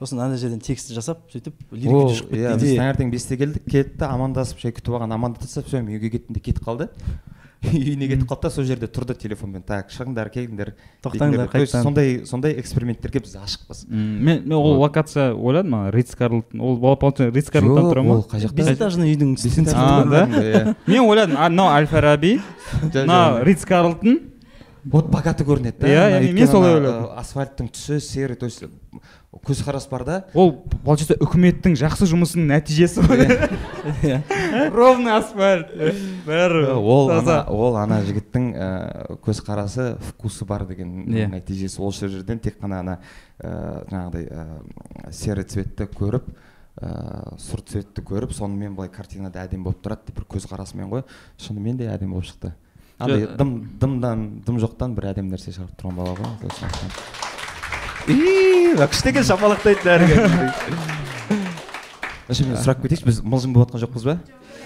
Сосын ана жерден текстті жасап сөйтіп лирик ол видео шығып иә кетті біз идея таңертең бесте келдік келді да амандасып жай күтіп алған амандасып все мен үйге кеттім де кетіп қалды. үйіне кетіп қалды да сол жерде тұрды телефонмен так шығыңдар келіңдер Тоқтаңдар, дейтіндер. То есть қайтадан. сондай сондай эксперименттерге біз ашықпыз мен мен ол локация ойладым ана ритс карлтон ол получается ритс карлтон тұра ма ол қай жақта бесэтажный үйдің да? Иә. мен ойладым мынау әл фараби Жо- мына жоқ. ритс карлтон вот богатый көрінеді да Иә, мен солай ойладым. э, асфальттың түсі серый то есть көзқарас бар да? Ол получается үкіметтің жақсы жұмысының нәтижесі ғой иә. Ровный асфальт. Бәрі ол ана ол ана жігіттің көзқарасы вкусы бар деген Иә. нәтижесі. Ол жерден тек қана ана жаңағыдай серый цветті көріп ә, сұр цветті көріп сонымен былай картинада әдемі болып тұрады деп бір көзқарасымен ғой. Шынымен де әдемі болып шықты. Андай дым дымдан дым жоқтан бір әдемі нәрсе шығарып тұрған бала ғой. Мына күшті екен шапалақтайды бәрі вообще мен сұрап кетейінші біз мылжың болып жатқан жоқпыз ба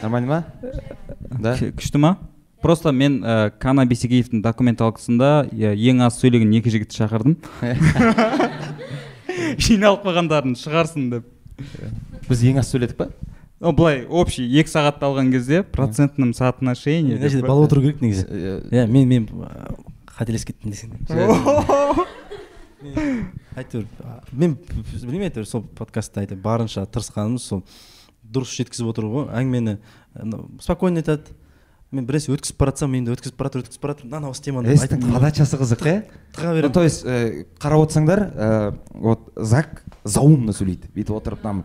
нормально ма да күшті ма просто мен ә, кана бесегеевтің документалкасында ең аз сөйлеген екі жігітті шақырдым жиналып қалғандарын шығарсын деп біз ең аз сөйледік па О, былай общий екі сағатты алған кезде процентном соотношении мына жерде бала отыру керек негізі иә мен мен қателесіп кеттім десең әйтеуір мен білмеймін әйтеуір сол подкастта әйтеуір барынша тырысқанымыз сол дұрыс жеткізіп отыру ғой. Әңгімені спокойно айтады. Мен бір нәрсе өткізіп бара жатсам енді өткізіп бара жатыр өткізіп бара жатыр мынаны осы теманы айтып подачасы қызық иә тыға ну беремін. То есть э, қарап отырсаңдар э, вот зак заумно сөйлейді бүйтіп отырып там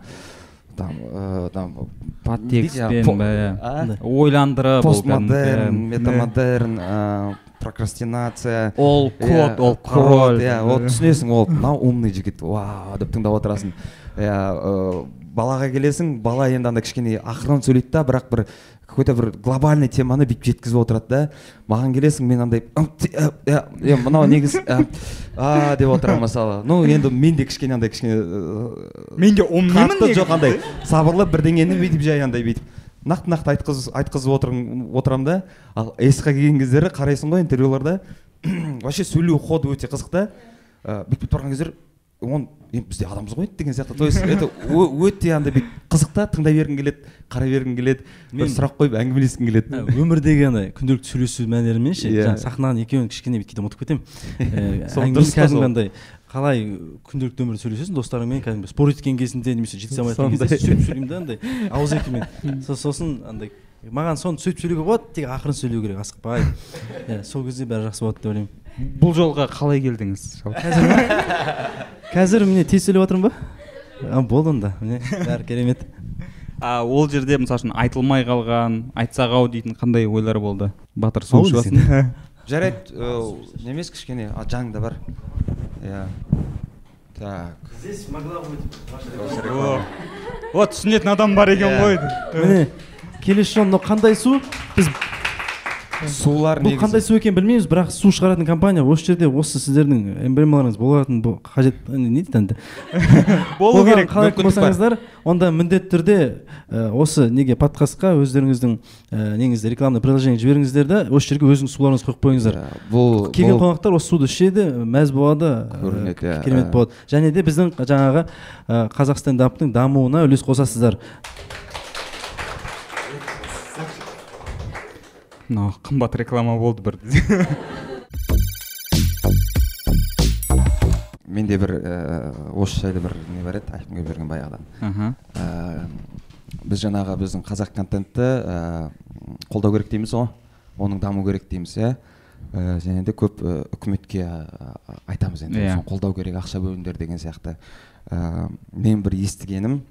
там э, там подтекстпен по- бәрі а? ойландырып ол постмодерн метамодерн э, прокрастинация. Ол Иә, код ол король иә вот түсінесің ол мынау умный жігіт вау деп тыңдап отырасың. Иә э, балаға келесің бала енді андай кішкене ақырын сөйлейді да бірақ бір какой то бір глобальный теманы бүйтіп жеткізіп отырады да. Маған келесің мен андай «Ым, ти- ә, иә, иә, мынау негізі ә, а деп отырамын мысалы. Ну енді мен де кішкене андай кішкене мен де умныймын жоқ андай сабырлы бірдеңені бүйтіп жай андай бүйтіп нақты нақты айтқыз, айтқызып отырм, отырамын да. Ал эсқа келген кездері қарайсың ғой интервьюларда вообще сөйлеу ходы өте қызық та. Бүйтіп барған кездері он енді біз де адамбыз ғой деген сияқты. То есть это өте андай бүйтіп қызық та тыңдай бергің келеді қарай бергің келеді бір сұрақ қойып әңгімелескің келеді. Ә, өмірдегі андай күнделікті сөйлесу мәнерімен ше Иә. жаңағы сахнаның екеуін кішкене бүйтіп кейде ұмытып кетемін. Ә, әңгіме дұрыс кәдімгі андай қалай күнделікті өмірде сөйлесесің достарыңмен кәдімгі спорт еткен кезінде немесе жеткізе алмай жатқан кезде сөйтіп сөйлеймін да андай ауызекімен Со- сосын андай маған соны сөйтіп сөйлеуге болады тек ақырын сөйлеу керек асықпай. Иә сол кезде бәрі жақсы болады деп ойлаймын. Бұл жолға қалай келдіңіз? Қазір қазір міне тез сөйлеп жатырмын ба? А, болды онда. Міне бәрі керемет. А ол жерде мысалы үшін айтылмай қалған айтсақ ау дейтін қандай ойлар болды? Батыр десең. ішіп жарайды немес кішкене а жаңда бар. Иә. Так. Здесь могла быть о түсінетін адам бар екен Иә. ғой. Міне келесі жолы мынау қандай су? Біз сулар бұл қандай су екенін білмейміз бірақ су шығаратын компания осы жерде осы сіздердің эмблемаларыңыз болатын қажет не дейді енді? Болу керек қалайтын болсаңыздар онда міндетті түрде ә, осы неге подкастқа өздеріңіздің ә, неңізді рекламный приложение жіберіңіздер да осы жерге өзіңіз суларыңызды қойып қойыңыздар. Бұл келген қонақтар осы суды ішеді мәз болады ә, Көрінеді, иә, керемет болады. Және де біздің жаңағы ә, қазақ стендаптың дамуына үлес қосасыздар. Мынау қымбат реклама болды бір. Менде бір ә, осы жайлы бір не бар еді айқынға берген баяғыдан. Аха. Ә, біз жаңағы біздің қазақ контентті ә, қолдау керек дейміз ғой. Оның даму керек дейміз иә. Ә, және де көп үкіметке айтамыз енді Иә. соны қолдау керек ақша бөліңдер деген сияқты. Ә, мен бір естігенім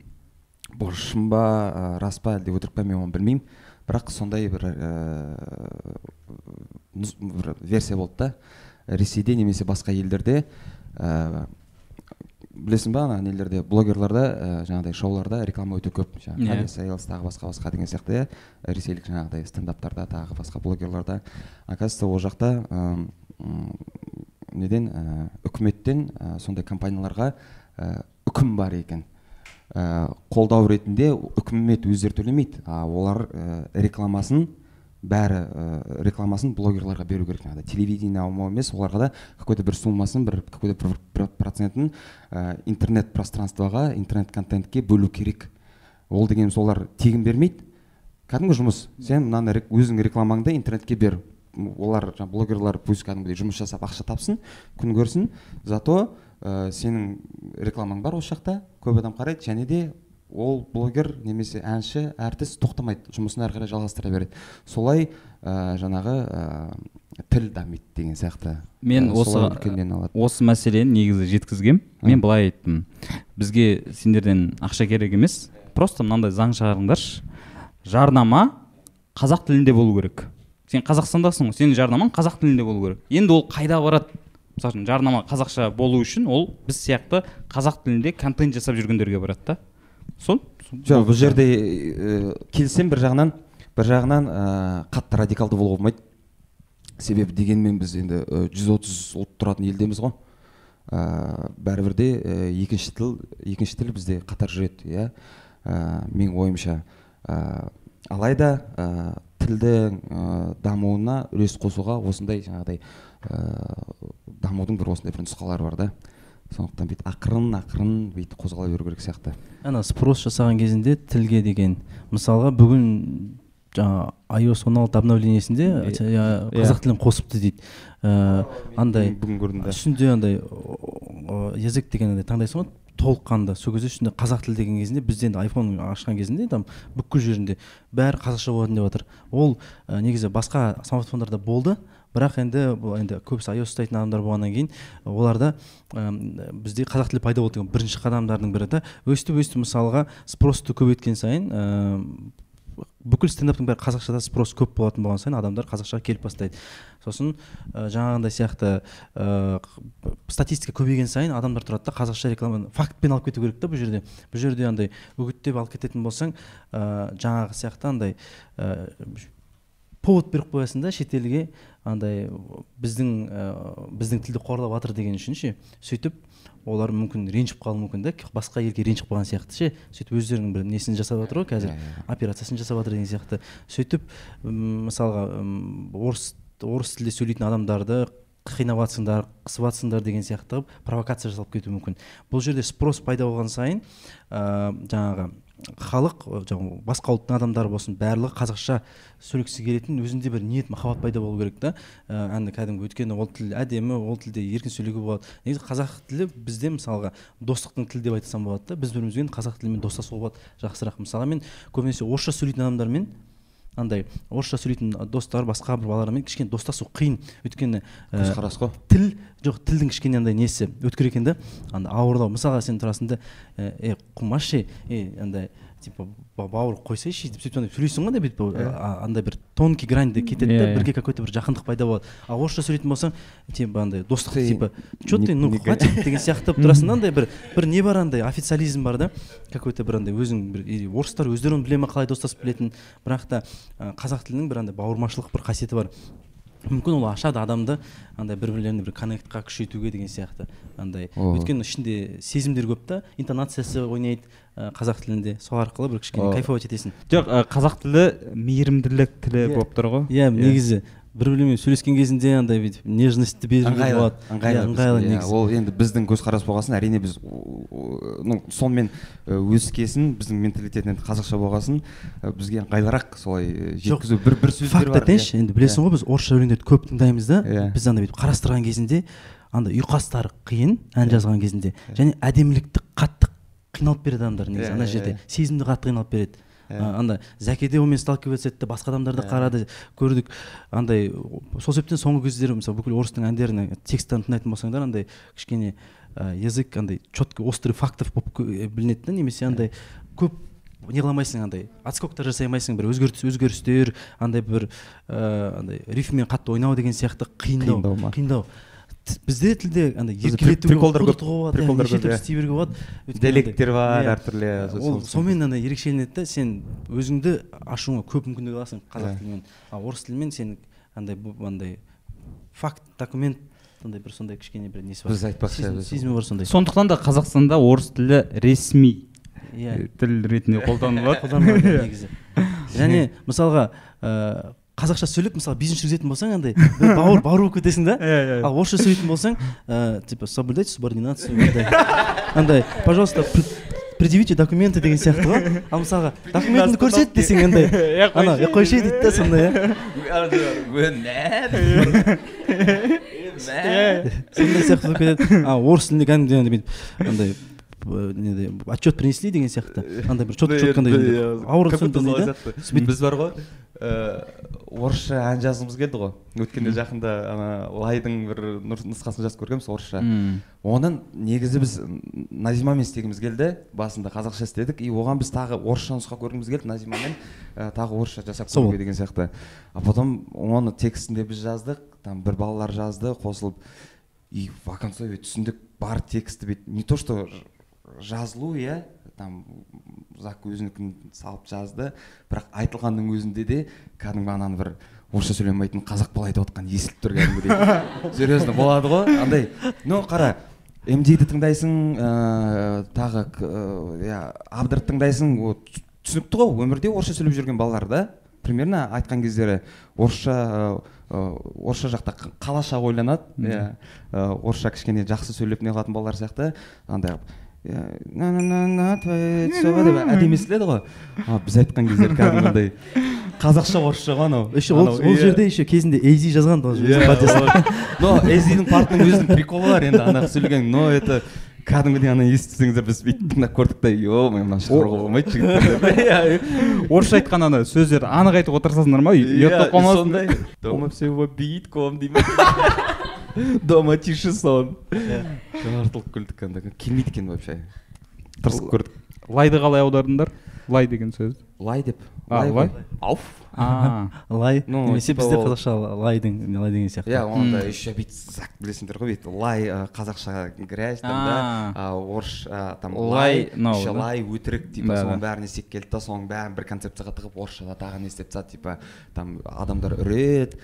бұл шын ба ә, рас па әлде өтірік па мен оны білмеймін. Бірақ сондай бір, ә, бір версия болды да. Ресейде немесе басқа елдерде ә, білесің ба ана нелерде блогерларда ә, жаңағыдай шоуларда реклама өте көп. Иә. жаңағы сейлс тағы басқа басқа деген сияқты иә. Ресейлік жаңағыдай стендаптарда тағы басқа блогерларда. Оказывается ол жақта м, неден ә, үкіметтен ә, сондай компанияларға ә, үкім бар екен. Ә, қолдау ретінде үкімет өздері төлемейді. А олар ә, рекламасын бәрі ә, рекламасын блогерларға беру керек. Жаңағыдай телевидение емес оларға да какой то бір суммасын бір какой то бір, процентін ә, интернет пространствоға интернет контентке бөлу керек. Ол дегеніміз олар тегін бермейді. Кәдімгі жұмыс. Сен мынаны өзіңнің рекламаңды интернетке бер. Олар блогерлар пусть кәдімгідей жұмыс жасап ақша тапсын күн көрсін. Зато ә, сенің рекламаң бар осы жақта көп адам қарайды және де ол блогер немесе әнші әртіс тоқтамайды жұмысын әрі қарай жалғастыра береді. Солай ә, жаңағы ә, тіл дамиды деген сияқты. Мен Ә, осы алады. осы мәселені негізі жеткізгем. Мен былай айттым. Бізге сендерден ақша керек емес. Просто мынандай заң шығарыңдаршы. Жарнама қазақ тілінде болу керек. Сен қазақстандасың ғой сенің жарнамаң қазақ тілінде болу керек. Енді ол қайда барады? Мысалы үшін жарнама қазақша болу үшін ол біз сияқты қазақ тілінде контент жасап жүргендерге барады да. Сол? Жоқ бұл жерде ә, келісемін бір жағынан бір жағынан ә, қатты радикалды болуға болмайды. Себебі дегенмен біз енді ә, 130 ұлт тұратын елдеміз ғой. Ә, бәрібір де ә, екінші тіл екінші тіл бізде қатар жүреді иә. Ә, менің ойымша ә, алайда ә, тілдің ә, дамуына үлес қосуға осындай жаңағыдай дамудың бір осындай бір нұсқалары бар да. Сондықтан бүйтіп ақырын ақырын бүйтіп қозғала беру керек сияқты. Ана спрос жасаған кезінде тілге деген мысалға бүгін жаңа iOS 16 обновлениесінде иә, қазақ тілін қосыпты дейді. Ә, андай бүгін көрдім да. үстінде андай язык деген андай таңдайсың ғой толыққанды. Сол кезде үстінде қазақ тілі деген кезінде бізде енді айфон ашқан кезінде там бүкіл жерінде бәрі қазақша болатын деп жатыр ол ә, негізі басқа смартфондарда болды. Бірақ енді бұл енді көбісі iOS ұстайтын адамдар болғаннан кейін оларда ә, бізде қазақ тілі пайда болды деген бірінші қадамдардың бірі да өстіп өстіп мысалға спросты көбейткен сайын ә, бүкіл стендаптың бәрі қазақшада спрос көп болатын болған сайын адамдар қазақшаға келіп бастайды. Сосын ә, жаңағындай сияқты ә, статистика көбейген сайын адамдар тұрады да қазақша рекламаны фактпен алып кету керек та бұл жерде. Бұл жерде андай үгіттеп алып кететін болсаң ә, жаңағы сияқты андай ә, повод беріп қоясың да шетелге андай біздің ә, біздің тілді қорлап жатыр деген үшін ше сөйтіп олар мүмкін ренжіп қалуы мүмкін да басқа елге ренжіп қалған сияқты ше сөйтіп өздерінің бір несін жасап жатыр ғой қазір операциясын жасап жатыр деген сияқты. Сөйтіп мысалға орыс орыс тілде сөйлейтін адамдарды қинап жатсыңдар қысып жатсыңдар деген сияқты қылып провокация жасалып кетуі мүмкін. Бұл жерде спрос пайда болған сайын ә, жаңағы халық жаңағы басқа ұлттың адамдары болсын барлығы қазақша сөйлегісі келетін өзінде бір ниет махаббат пайда болу керек та. Ә, әнді кәдімгі өйткені ол тіл әдемі ол тілде еркін сөйлеуге болады. Негізі қазақ тілі бізде мысалға достықтың тілі деп айтсам болады да біз бір бірімізбен қазақ тілімен достасуға болады жақсырақ. Мысалға мен көбінесе орысша сөйлейтін адамдармен андай орысша сөйлейтін достар басқа бір балалармен кішкене достасу қиын. Өйткені көзқарас қой тіл жоқ тілдің кішкене андай несі өткір екен да. Андай ауырлау. Мысалға сен тұрасың да е қумашы е андай типа ба- бауыр қойсайшы деп сөйтіп андай сөйлейсің ғой андай бүйтіп а- андай бір тонкий граньде кетеді да Иә. бірге какой то бір жақындық пайда болады. Ал орысша сөйлейтін болсаң типа андай достық Ты типа че ты ну хватит деген сияқты болып тұрасың да андай бір бір не бар андай официализм бар да какой то бір андай өзің бір или орыстар өздері біле ма қалай достасып білетінін бірақ та қазақ тілінің бір андай бауырмашылық бір қасиеті бар. Мүмкін ол ашады адамды андай бір бірлеріне бір коннектқа күшейтуге деген сияқты андай. Өйткені ішінде сезімдер көп та интонациясы ойнайды қазақ тілінде сол арқылы бір кішкене кайфовать етесің жоқ ә, қазақ тілі мейірімділік тілі Иә. болып тұр ғой. Иә негізі бір бірлермен сөйлескен кезінде андай бүйтіп нежностьті беруге ыңғайлы болады. Ыңғайлы Иә, ыңғайлы иә, негізі. ол енді біздің көзқарас болған соң әрине біз ну сонымен э, өскесін біздің менталитет енді қазақша болған соң э, бізге ыңғайлырақ солай э, жеткізу бір бір сөздер факт бар айтайыншы енді білесің ғой біз орысша өлеңдерді көп тыңдаймыз да. Иә. біз андай бүйтіп қарастырған кезінде андай ұйқастары қиын ән жазған кезінде. Және әдемілікті қатты қиналып береді адамдар негізі Иә, ана иә, жерде. иә. сезімді қатты қиналып береді. Иә. А, анда зәке де онымен сталкиваться етті басқа адамдарды қарады көрдік. Андай сол себептен соңғы кездері мысалы бүкіл орыстың әндерін тексттерін тыңдайтын болсаңдар андай кішкене язык андай четкий острый фактов болып кө- білінеді да немесе андай көп не қыламайсың андай отскоктар жасай алмайсың бір өзгеріс өзгерістер андай бір ә, андай рифммен қатты ойнау деген сияқты қиындау. Қиындау. Бізде тілде андай приколдар көп, қудыртуға болады иә, приколдар неше көп, түрлі иә. істей беруге болады. Диалекттер бар иә. әртүрлі сол- ол сонымен андай ерекшеленеді да сен өзіңді ашуыңа көп мүмкіндік аласың қазақ Иә. тілімен. Ал орыс тілімен сен андай андай факт документ андай бір сондай кішкене бір несі бар. Біз айтпақшы, сезімі бар сондай. Сондықтан да қазақстанда орыс тілі ресми иә. тіл ретінде қолданылады. Қолданылады негізі. Және мысалға ә, қазақша сөйлеп мысалы бизнес жүргізетін болсаң андай бауыр бауыр болып кетесің да? Иә, иә. ал орысша сөйлейтін болсаң типа соблюдайте субординацию андай. Пожалуйста предъявите документы деген сияқты ғой ал мысалға документіңді көрсет десең андай ана е қойшы дейді да сондай иә сондай сияқты болып кетеді. А орыс тілінде кәдімгідей андай бүйтіп андай б- неде отчет принесли деген сияқты? Андай бір четко четкандай ауыр біз бар ғой. Ыыы орысша ән жазғымыз келді ғой. Өткенде жақында ана лайдың бір нұсқасын жазып көргенбіз орысша. Оның негізі біз назимамен істегіміз келді басында қазақша істедік. И оған біз тағы орысша нұсқа көргіміз келді. Назимамен ә, тағы орысша жасап көруге деген сияқты. А потом оны текстін де біз жаздық там бір балалар жазды қосылып и в түсіндік бар тексті бүйтіп не то что жазылу иә? Там зак өзінікін салып жазды. Бірақ айтылғанның өзінде де кәдімгі ананы бір орысша сөйлемейтін қазақ бала айтып отқан естіліп тұр кәдімгідей серьезно болады ғой? Андай ну қара мдді тыңдайсың ыыы тағы ыыы, иә абдырды тыңдайсың вот түсінікті ғой өмірде орысша сөйлеп жүрген балалар да. Примерно айтқан кездері орысша ыыы, орысша жақта қалаша ойланады иә. Орысша кішкене жақсы сөйлеп не қылатын балалар сияқты. Андай әдемі естіледі ғой а біз айтқан кездері кәдімгідей қазақша орысша ғой анау еще ол, жерде еще кезінде эйзи жазған но эзидің партының өзінің приколы бар енді ана сөйлеген но это кәдімгідей ана естісеңіздер біз бүйтіп тыңдап көрдік та е мое мынаны шығаруға болмайды жігіттер орысша айтқан ана сөздерді анық айтуға тырысасыңдар ма ұяттап қалмасын сондай дома все битком дей ма дома тише сон. Жартылып күлдік анда. Келмейді екен вообще тырысып көрдік. Лайды қалай аудардыңдар? Лай деген сөз? Лай деп. А, лай ауф. А. Лай? Ну, немесе бізде қазақша лайдың лай деген сияқты. Иә оны да еще бүйтіп зак білесіңдер ғой бүйтіп лай қазақша грязь там да? А, орыс там Лай, еще лай өтірік типа соның бәрін істеп келді да соның бәрін бір концепцияға тығып орысшада тағы не істеп тастады типа там адамдар үреді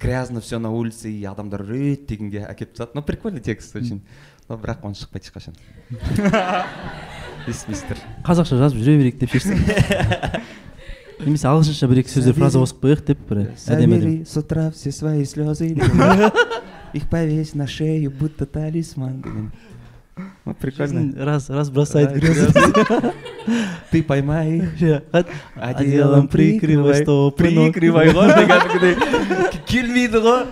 грязно все на улице и адамдар үреді дегенге әкеліп тастады. Ну прикольный текст очень. Но бірақ оны шықпайды ешқашан. естімейсіздер қазақша жазып жүре берейік деп шештік немесе ағылшынша бір екі сөздер фраза қосып қояйық деп бір әдемі әдемі. с утра все свои слезы их повесь на шею будто талисман. Деген прикольно. Раз раз бросает грязь ты поймай. Их одеялом прикрывай стопы ног. прикрывай. ғой кәдімгідей келмейді ғой.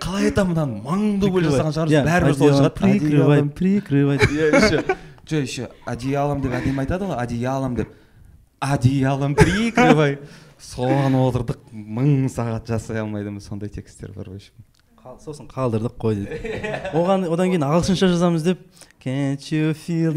Қалай айтамын мынаны? Мың дубль жасаған шығармыз бәрібір солай одеялом шығады прикрывай прикрывай. Еще жоқ еще одеялом деп әдемі айтады ғой одеялом деп. Одеялом прикрывай. Соған отырдық мың сағат жасай алмайдымыз сондай тексттер бар в общем. Сосын қалдырдық қой деді. Оған одан кейін ағылшынша жазамыз деп. Can't you feel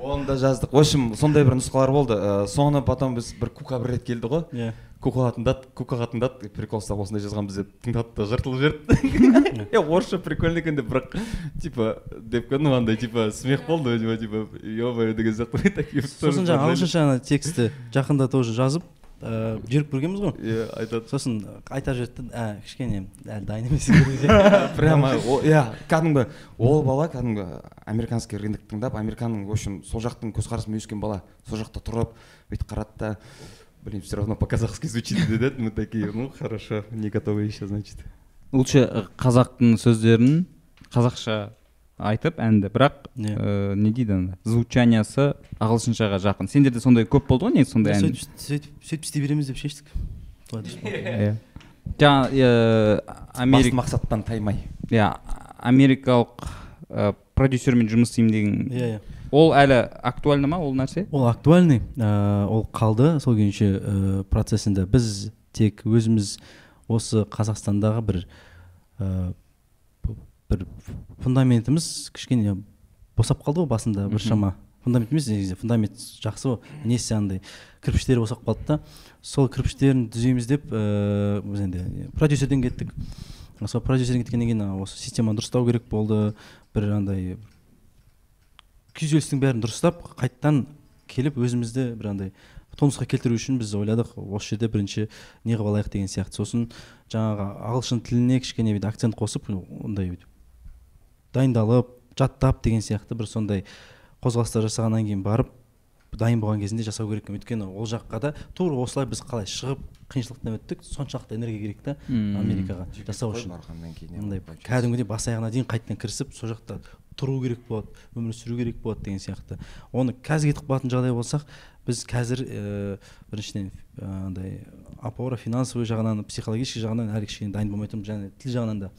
оны да жаздық. В общем сондай бір нұсқалар болды. Ә, соны потом біз бір кука бір рет келді ғой. Иә. Кукаға тыңдады кукаға тыңдады прикол ұстап осындай жазғанбыз деп тыңдады да жыртылып жіберді. Е орысша прикольно екен деп бірақ типа деп ну андай типа смех болды типа типа ебай деген сияқты такие сосын жаңағы ағылшынша ана текстті жақында тоже жазып ыыы жүріп көргенбіз ғой. Иә айтады. Сосын айта жіберді да ә кішкене әлі дайын емес прямо иә кәдімгі ол бала кәдімгі американский рынок тыңдап американың в общем сол жақтың көзқарасымен өскен бала сол жақта тұрып бүйтіп қарады да блин все равно по казахски звучит деді мы такие ну хорошо не готовы еще значит лучше қазақтың сөздерін қазақша айтып әнді. Бірақ Иә. ә, не дейді ана звучаниясы ағылшыншаға жақын. Сендерде сондай көп болды ғой негізі сондай ән? сөйтіп сөйтіп сөйтіп істей береміз деп шештік. Иә. Мақсаттан таймай. Иә америкалық ә, продюсермен жұмыс істеймін деген иә иә. Ол әлі актуальны ма ол нәрсе? Ол актуальный. Ыыы ол қалды сол күйінше ыыы процесінде біз тек өзіміз осы қазақстандағы бір ыыы бір фундаментіміз кішкене босап қалды ғой басында біршама. Фундамент емес негізі фундамент жақсы ғой. Несі андай кірпіштері босап қалды да. Сол кірпіштерін түзейміз деп ыыы біз енді продюсерден кеттік. Сол продюсерден кеткеннен кейін осы системаны дұрыстау керек болды. Бір андай күйзелістің бәрін дұрыстап қайтадан келіп өзімізді бір андай тонусқа келтіру үшін біз ойладық осы жерде бірінші не қылып алайық деген сияқты. Сосын жаңағы ағылшын тіліне кішкене бүйтіп акцент қосып ондай бүйтіп дайындалып жаттап деген сияқты бір сондай қозғалыстар жасағаннан кейін барып дайын болған кезінде жасау керек екен. Өйткені ол жаққа да тура осылай біз қалай шығып қиыншылықтан өттік соншалықты энергия керек та америкаға жасау үшін. мындай кәдімгідей бас аяғына дейін қайтадан кірісіп сол жақта тұру керек болады өмір сүру керек болады деген сияқты. Оны қазір кетіп қалатын жағдай болсақ біз қазір ә, біріншіден э, андай опора финансовый жағынан психологический жағынан әлі кішкене дайын болмай тұрмыз және тіл жағынан да.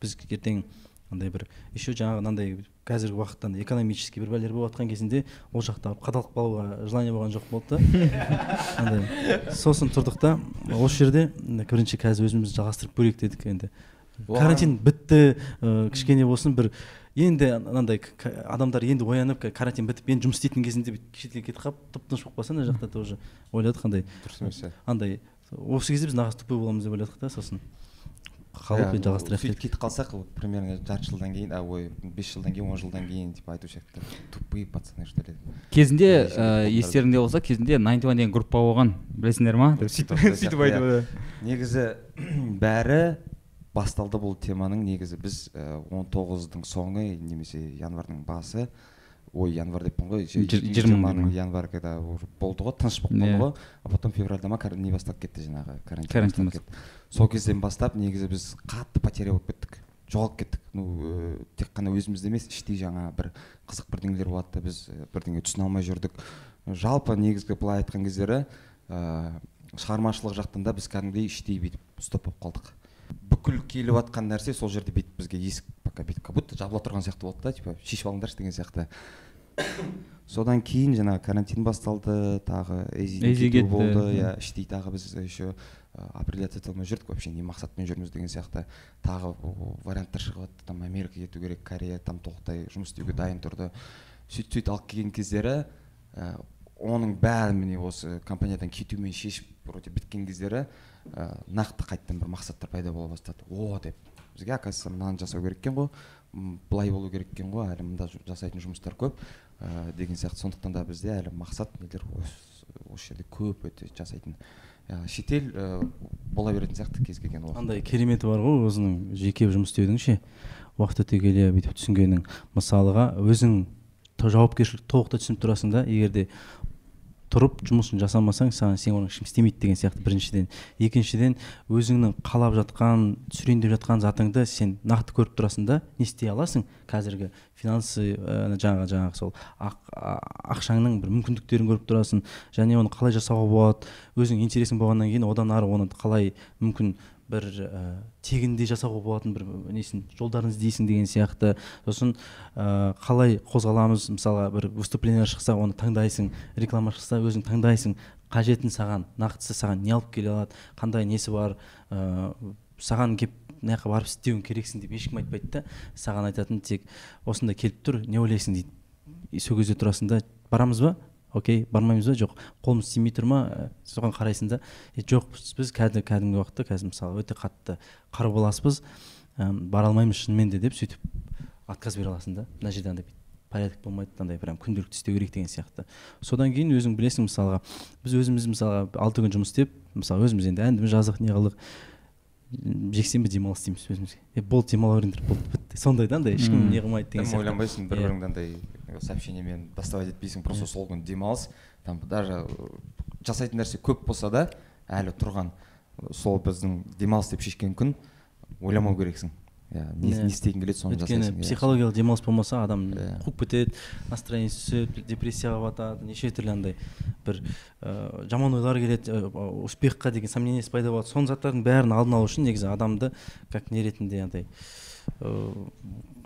Біз ертең андай бір еще жаңағы мынандай қазіргі уақытта экономический бір бәлелер болып жатқан кезінде ол жақта қадалып қалуға желание болған жоқ болды да. Сосын тұрдық та осы жерде бірінші қазір өзімізді жалғастырып көрейік дедік енді. Карантин бітті ә, кішкене болсын бір енді анандай адамдар енді оянып карантин бітіп енді жұмыс істейтін кезінде бүйтіп шетелге кетіп қалып тып тыныш болып қалса ана жақта тоже ойладық андай дұрыс емес андай осы кезде біз нағыз тупой боламыз деп ойладық та сосын. Қалып енді жалғастырайық сөйтіп кетіп қалсақ вот примерно жарты жылдан кейін а ой бес жылдан кейін он жылдан кейін типа айтушы еді тупые пацаны что ли. Кезінде ә, естеріңде болса кезінде найнти деген группа болған білесіңдер ма? Деп сөйтіп сөйтіп айтып негізі бәрі басталды бұл теманың негізі. Біз он тоғыздың соңы немесе январьдың басы ой январь деппін ғой жиырманың январь когда уже болды ғой тыныш болып қалды ғой. А потом февральда ма не басталып кетті жаңағы карантин сол кезден бастап негізі біз қатты потеря болып кеттік жоғалып кеттік. Ну тек қана өзімізде емес іштей жаңа бір қызық бірдеңелер болады да біз бірдеңе түсіне алмай жүрдік. Жалпы негізгі былай айтқан кездері ыыы шығармашылық жақтан да біз кәдімгідей іштей бүйтіп стоп болып қалдық. Бүкіл келіп жатқан нәрсе сол жерде бүйтіп бізге есік пока бүйтіп как будто жабыла тұрған сияқты болды да типа шешіп алыңдаршы деген сияқты. Содан кейін жаңағы карантин басталды тағы эзи болды. Иә іштей тағы біз еще определяться ете алмай жүрдік вообще не мақсатпен жүрміз деген сияқты. Тағы варианттар шығып жатты там америкаға кету керек корея там толықтай жұмыс істеуге дайын тұрды. Сөйтіп сөйтіп алып келген кездері оның бәрін міне осы компаниядан кетумен шешіп вроде біткен кездері ә, нақты қайтадан бір мақсаттар пайда бола бастады. О деп. Бізге оказывается мынаны жасау керек екен ғой. Былай болу керек екен ғой. Әлі мында жасайтын жұмыстар көп. Ә, деген сияқты. Сондықтан да бізде әлі мақсат нелер осы жерде көп өте жасайтын. Ә, шетел ә, бола беретін сияқты кез келген уақытта андай кереметі бар ғой өзінің жеке жұмыс істеудің ше. Уақыт өте келе бүйтіп түсінгенің мысалға өзің жауапкершілік толықтай түсініп тұрасың да егер де тұрып жұмысын жасамасаң саған сен оның ешкім істемейді деген сияқты. Біріншіден. Екіншіден өзіңнің қалап жатқан түсірейін деп жатқан затыңды сен нақты көріп тұрасың да не істей аласың қазіргі финансы ә, жаңағы жаңағы сол ақшаңның бір мүмкіндіктерін көріп тұрасың және оны қалай жасауға болады өзің интересің болғаннан кейін одан ары оны қалай мүмкін бір ә, тегінде жасауға болатын бір несін жолдарын іздейсің деген сияқты. Сосын ә, қалай қозғаламыз мысалға бір выступление шықса оны таңдайсың реклама шықса өзің таңдайсың қажетін саған нақтысы саған не алып келе алады қандай несі бар ә, саған келіп мына жаққа барып істеуің керексің деп ешкім айтпайды да. Саған айтатын тек осындай келіп тұр не ойлайсың дейді. Сол кезде тұрасың да барамыз ба? Окей бармаймыз ба? Жоқ қолымыз тимей тұр ма? Ә, соған қарайсың да жоқ біз кәдімгі кәдімгі уақытта қазір мысалы өте қатты қарбаласпыз бара алмаймыз шынымен де деп сөйтіп отказ бере аласың да. Мына жерде андай порядок болмайды андай прям күнделікті істеу керек деген сияқты. Содан кейін өзің білесің мысалға біз өзіміз мысалға алты күн жұмыс істеп мысалы өзіміз енді әнді жаздық не қылдық. Жексенбі демалыс дейміз өзімізге. Е болды демала беріңдер болды бітті. Сондай да андай ешкім не қылмайды деген сияқты. ойланбайсың бір біріңді андай сообщениемен доставать етпейсің просто сол күні демалыс. Там даже жасайтын нәрсе көп болса да әлі тұрған. Сол біздің демалыс деп шешкен күн ойламау керексің. Иә не, не істегің келеді соны өйткені жасайсың психологиялық демалыс болмаса адам қуып кетеді настроениесі түседі депрессияға батады неше түрлі андай бір ә, жаман ойлар келеді успехқа деген сомнениесі пайда болады. Соның заттардың бәрін алдын алу үшін негізі адамды как не ретінде андай ә,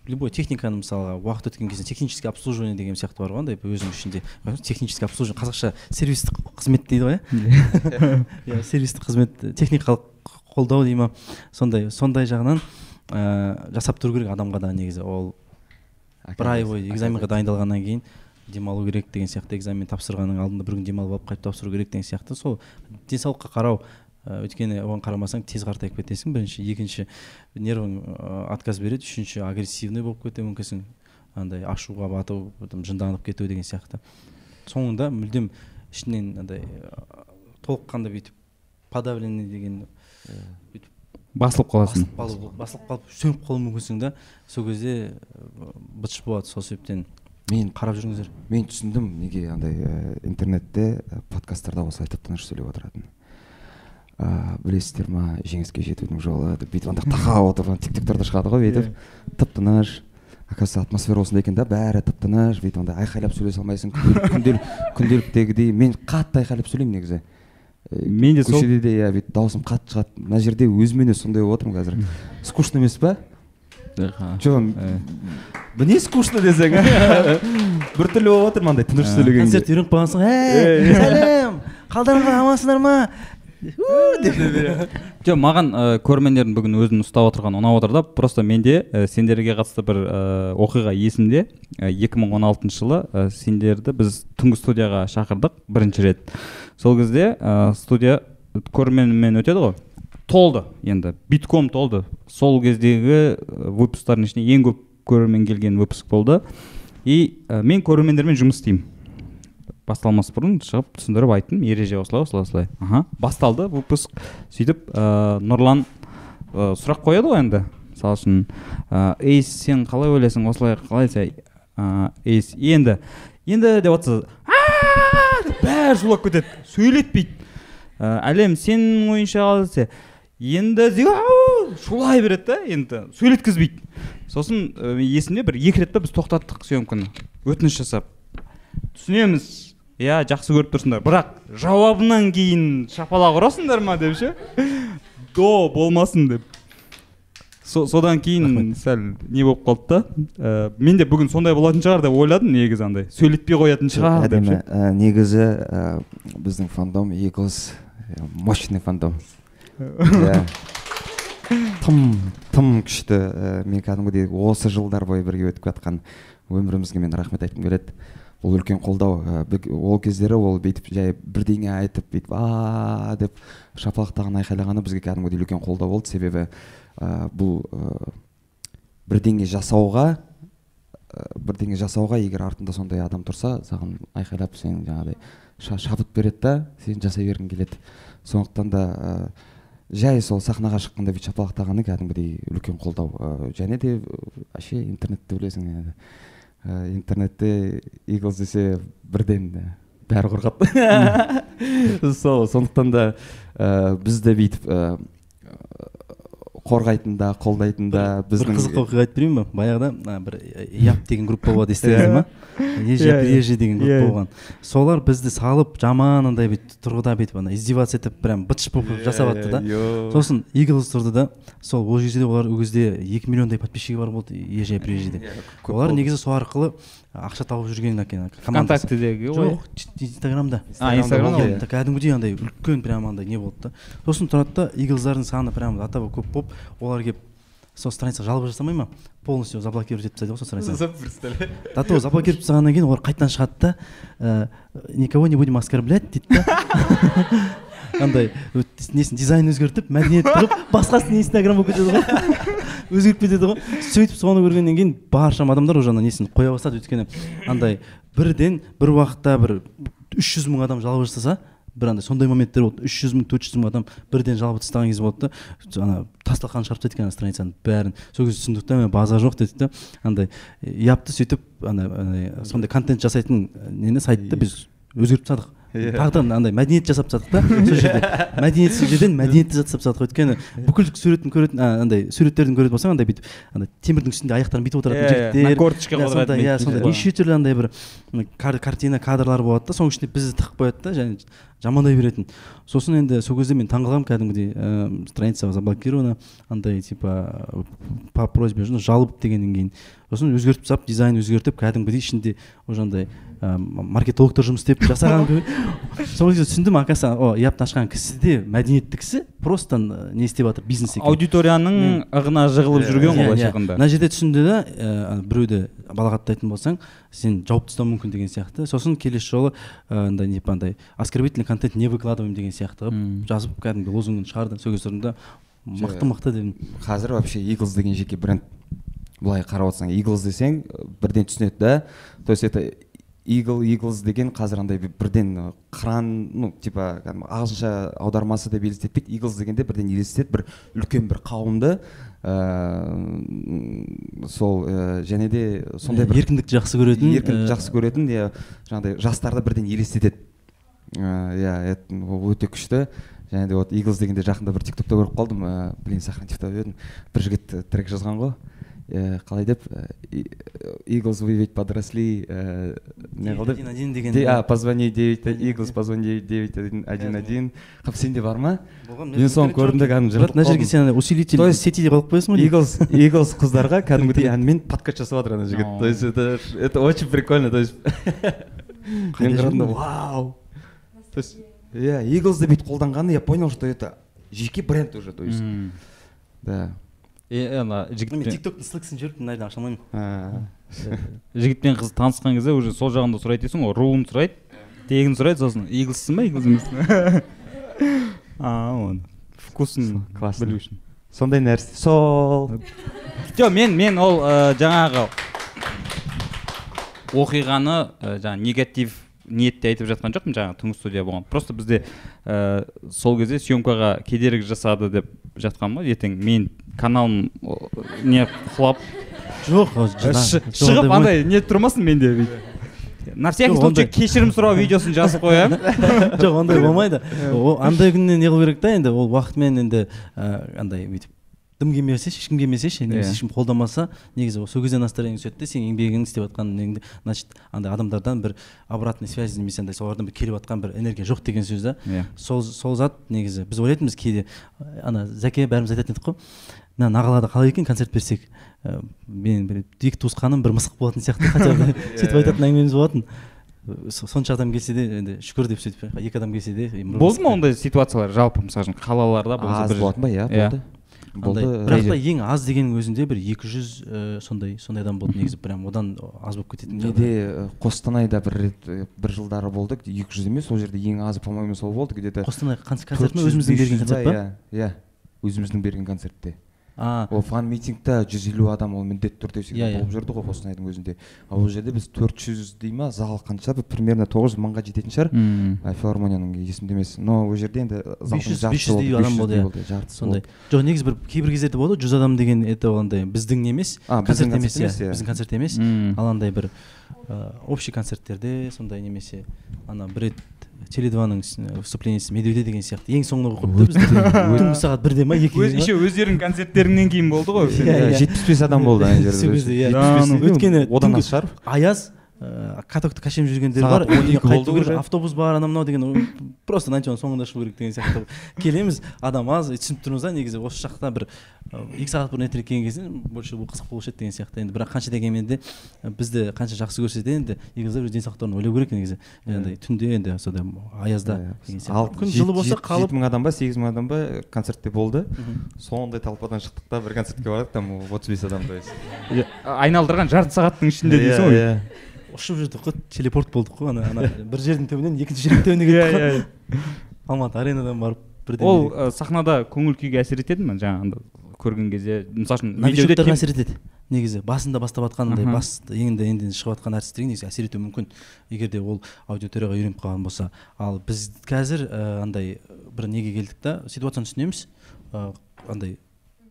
любой техниканы мысалға уақыт өткен кезде технический обслуживание деген сияқты бар ғой андай өзінің ішінде. Технический обслуживание қазақша сервистік қызмет дейді ғой иә? Иә. Сервистік қызмет техникалық қолдау дей ма? Сондай сондай жағынан ә, жасап тұру керек адамға да негізі. Ол бір ай бойы экзаменға дайындалғаннан кейін демалу керек деген сияқты экзамен тапсырғанның алдында бір күн демалып алып қайтып тапсыру керек деген сияқты. Сол денсаулыққа қарау ә, өйткені оған қарамасаң тез қартайып кетесің. Бірінші екінші нервың ә, отказ береді. Үшінші агрессивный болып кетуі мүмкінсің андай ашуға бату жынданып кету деген сияқты. Соңында мүлдем ішінен андай толыққанды бүйтіп подавленный деген бүйтіп басылып қаласың. Басылып қалып сөніп қалуы мүмкінсің да сол кезде быт болады сол себептен. Мен қарап жүріңіздер. Мен түсіндім неге андай ә, интернетте ә, подкасттарда осылай тып тыныш сөйлеп отыратынын. Ә, білесіздер ма жеңіске жетудің жолы деп бүйтіп анда тақап отырып тик токтарда шығады ғой бүйтіп. Тып тыныш. Оказывается атмосфера осындай екен да бәрі тып тыныш. Бүйтіп андай айқайлап сөйлесе алмайсың. Күнделік күнделіктегідей. Мен қатты айқайлап сөйлеймін негізі. Мен де сол- көшеде де иә бүйтіп дауысым қатты шығады. Мына жерде өзіме де сондай болып отырмын қазір. Скучно емес па? Жоқ бұл не скучно десең біртүрлі болып жатырмын андай тыныш сөйлеген концерт үйреніп қалғансың ей сәлем қалдарыңдар амансыңдар ма? Жоқ маған көрермендердің бүгін өзін ұстап отырғаны ұнап отыр да просто менде ә, сендерге қатысты бір ә, оқиға есімде ә, 2016 жылы ә, сендерді біз түнгі студияға шақырдық бірінші рет. Сол кезде ә, студия көрерменмен өтеді ғой. Толды. Енді битком толды. Сол кездегі выпусктардың ішінде ең көп көрермен келген выпуск болды. И ә, мен көрермендермен жұмыс істеймін. Басталмас бұрын шығып түсіндіріп айттым. Ереже осылай осылай осылай. Аха басталды выпуск. Сөйтіп ә, нұрлан ә, сұрақ қояды ғой енді. Мысалы үшін ә, ей сен қалай ойлайсың? Осылай қалай сай ә, эйс енді енді деп жатса бәрі шулап кетеді. Сөйлетпейді. Ә, әлем сенің ойыңша қалай енді шулай береді да енді. Сөйлеткізбейді. Сосын есімде бір екі рет па біз тоқтаттық съемканы өтініш жасап. Түсінеміз. Иә жақсы көріп тұрсыңдар. Бірақ жауабынан кейін шапалақ ұрасыңдар ма деп ше? До болмасын деп. Со- содан кейін сәл не болып қалды да. Ә, мен де бүгін сондай болатын шығар деп ойладым негізі андай. Сөйлетпей қоятын шығар деп ә, негізі ә, біздің фандом иглс ә, мощный фандом. Иә. Тым тым күшті ә, мен кәдімгідей осы жылдар бойы бірге өтіп жатқан өмірімізге мен рахмет айтқым келеді. Ол үлкен қолдау ә, ол кездері ол бүйтіп жай бірдеңе айтып бүйтіп а деп шапалақтаған айқайлағаны бізге кәдімгідей үлкен қолдау болды. Себебі ә, бұл ә, бірдеңе жасауға ә, бірдеңе жасауға егер артында сондай адам тұрса саған айқайлап сен жаңағыдай ша- шабыт береді да сен жасай бергің келеді. Сондықтан да ә, жай сол сахнаға шыққанда бүйтіп шапалақтағаны кәдімгідей үлкен қолдау. Ә, және де вообще интернетті білесің енді ә, интернетте иглс десе бірден бәрі қорқады. Сол сондықтан да ә, бізді бүйтіп қорғайтын да қолдайтын да бір біздің қызық оқиға айтып берейін ба баяғыда бір яп деген группа болады естідіңіздер ма? Ежеп Иә, иә. реже деген Иә, группа иә. болған. Солар бізді салып жаман андай бүйтіп тұрғыда бүйтіп ана издеваться етіп прям быт шыт болып жасап жатты да. сосын иглс тұрды да. Сол ол кезде олар ол кезде екі миллиондай подписчигі бар болды ежеп режеде олар негізі сол арқылы ақша тауып жүрген екен вконтактедегі ғой? Жоқ инстаграмда. А, инстаграмда, иә. кәдімгідей андай үлкен прям андай не болды да. Сосын тұрады да иглздардың саны прям атап көп болып олар келіп сол страницаға жалоба жасамай ма? Полностью заблокировать етіп тастайды ғой сол страницаны до того заблокировать тастағаннан кейін олар қайтадан шығады да ә, никого не будем оскорблять дейді да. Андай несін дизайн өзгертіп мәдениет тұрып басқасын инстаграм болып кетеді ғой. Өзгеріп кетеді ғой. Сөйтіп соны көргеннен кейін барша адамдар уже ана несін қоя бастады өйткені. Андай бірден бір уақытта бір үш жүз мың адам жалоба жасаса бір андай сондай моменттер болды. үш жүз мың төрт жүз мың адам бірден жалоба тастаған кез болды да ана тасталқанын шығарып тастайды екен ана страницаны бәрін. Сол кезде түсіндік та база жоқ дедік та. Андай япты сөйтіп ана сондай контент жасайтын нені сайтты біз өзгертіп тастадық. Тағы да андай мәдениет жасап тастадық та сол жерде. Мәдениетсіз жерден мәдениетті жасап тастадық өйткені бүкіл суретін көретін андай суреттерін көретін болсаң андай бүйтіп андай темірдің үстінде аяқтарын бүйтіп отыратын жігіттер. Корточка иә, сондай, иә сондай неше түрлі андай бір картина кадрлар болады да соның ішіне бізді тығып қояды да және жамандай беретін. Сосын енді сол кезде мен таңқалғанмын кәдімгідей ә, страница заблокирована андай типа по просьбе жалоб дегеннен кейін. Сосын өзгертіп тастап дизайн өзгертіп кәдімгідей ішінде уже андай ә, маркетологтар жұмыс істеп жасаған сол кезде түсіндім оказывается о япты ашқан кісі де мәдениетті кісі просто не істеп жатыр бизнес екен. Аудиторияның ығына жығылып жүрген ғой Иә, былайша иә. айтқанда мына жерде түсінді да ә, біреуді балағаттайтын болсаң сен жауып тастауы мүмкін деген сияқты. Сосын келесі жолы ә, андай не андай оскорбительный контент не выкладываем деген сияқты қылып жазып кәдімгі лозунгын шығарды. Сол кезде тұрдым да мықты мықты дедім. Қазір вообще иглс деген жеке бренд былай қарап отырсаң иглс десең э, бірден түсінеді да. То есть это игл иглс деген қазір андай бір- бірден қыран ну типа кәдімгі ағылшынша аудармасы деп елестетпейді иглс дегенде бірден елестетеді бір үлкен бір қауымды. Ыыы сол ә, және де сондай бір еркіндікті жақсы көретін еркін ә, жақсы көретін иә жаңағыдай жастарды бірден елестетеді. Ә, иә ол өте күшті. Және де вот иглс дегенде жақында бір тиктокта көріп қалдым ә, блин сохранить етіп едім. Бір жігіт трек жазған ғой. Э, қалай деп? Иглс вы ведь подросли э, не қылды Один один деген Де- а позвони девять иглс позвони девять один один қап сенде бар ма? Болған мен соны көрдім де кәдімгі бірақ мына жерге сен усилитель То есть сети деп алып қоясың ғой иглс иглс қыздарға кәдімгідей әнмен подкаст жасап жатыр ана жігіт. То есть это это очень прикольно то есть. Мен қарадым да вау! То есть иә иглсды бүйтіп қолданғаны я понял что это жеке бренд уже то есть. Да. Е ана мен жігітпен тиктоктың слексін жіберіп мынайдан аша алмаймын. А, жігітпен қыз танысқан кезде уже сол жағында сұрайды дейсің ғой руын сұрайды тегін сұрайды сосын. Иглссың ба иглс емессің а оны вкусын классно. білу үшін. Сондай нәрсе. Сол. Жоқ мен мен ол ә, жаңағы оқиғаны ә, жаңағы негатив ниетте айтып жатқан жоқпын жаңағы түнгі студия болған. Просто бізде ә, сол кезде съемкаға кедергі жасады деп жатқанмын ғой ертең мен каналым не құлап жоқ шығып андай не тұрмасын менде бүйтіп. на всякий случай кешірім сұрау видеосын жазып қоямын жоқ ондай болмайды. О, андай күнде не қылу керек та енді ол уақытымен енді андай бүйтіп дым келмесе ешкім келмесе ше немесе Иә. ешкім қолдамаса негізі ол сол кезде настроение түседі де сен еңбегіңді істеп жатқан неңді значит андай адамдардан бір обратный связь немесе андай солардан бір келіп жатқан бір энергия жоқ деген сөз да. Иә. Сол сол зат негізі біз ойлайтынбыз кейде ана зәке бәріміз айтатын едік қой мына нағалада қалай екен концерт берсек? Ә, мен бір екі туысқаным бір мысық болатын сияқты хотя бы сөйтіп айтатын әңгімеміз болатын. Со- сонша адам келсе де енді шүкір деп сөйтіп екі адам келсе де болды ма ондай ситуациялар? Жалпы мысалы үшін қалаларда аз бір- болатын ба? Иә Иә. болды. Болды. Бірақ та ең аз дегеннің өзінде бір екі жүз ә, сондай сондай адам болды негізі. Прям одан аз болып кететін неде э, қостанайда бір рет э, бір жылдары болды екі жүз емес сол жерде ең азы по моему сол болды где то қостанай конц- концерт ма? өзіміздің берген концерт па? иә иә. Өзіміздің берген концертте. Ол фан митингта жүз елу адам ол міндетті түрде всегда Иә, иә. болып жүрді ғой қостанайдың өзінде. Ал ол жерде біз төрт жүз дей ма? Зал қанша? Бір примерно тоғыз жүз мыңға жететін шығар. Филармонияның есімде емес но ол жерде енді залдың 500 жартысы 500 болды, адам 500 болды, иә. сондай. жоқ негізі бір кейбір кездерде болады ғой жүз адам деген это андай біздің не емес концерт біздің емес иә. иә. біздің концерт емес. Ал андай бір ә, общий концерттерде сондай немесе ана бір рет теле дваның выступлениесі медеуде деген сияқты. Ең соңына қойып қойыпты бізді түнгі сағат бірде ма екіде ма? еще өздерінің концерттерінен кейін болды ғой. Иә, Иә, иә. жетпіс бес адам болды ана жерде Сол кезде, иә. 75 Да, ну, өйткені одан аз шығар аяз ә, катокты кашем жүргендер бар 12 үйге болды қайту керек, автобус бар анау мынау деген просто началоның соңында шығу керек деген сияқты келеміз адам аз түсініп тұрмыз да негізі осы жақта бір ә, екі сағат бұрын ертерек келген кезде больше бұл қызық болушы еді деген сияқты енді. Бірақ қанша дегенмен де ә, бізді қанша жақсы көрсе де енді егіздар өз денсаулықтарын ойлау керек негізі. Андай түнде енді сондай аязда деген сияқты. ал күн жылы болса қалып жеті мың адам ба сегіз мың адам ба концертте болды. Сондай толпадан шықтық та бір концертке бардық там отыз бес адам то есть. Иә, айналдырған жарты сағаттың ішінде дейсің ғой. Иә, ұшып жүрдік қой телепорт болдық қой ана ана бір жердің түбінен екінші жердің түбіне кеттік қой. алматы аренадан барып бірден ол сахнада көңіл күйге әсер етеді ма жаңағындай көрген кезде мысалы үшін новичоктарға әсер етеді. Негізі басында бастап жатқан андай Аха. бас енді енді шығып жатқан артистерге негізі әсер етуі мүмкін. Егер де ол аудиторияға үйреніп қалған болса. Ал біз қазір ә, андай бір неге келдік та ситуацияны түсінеміз. Ә, андай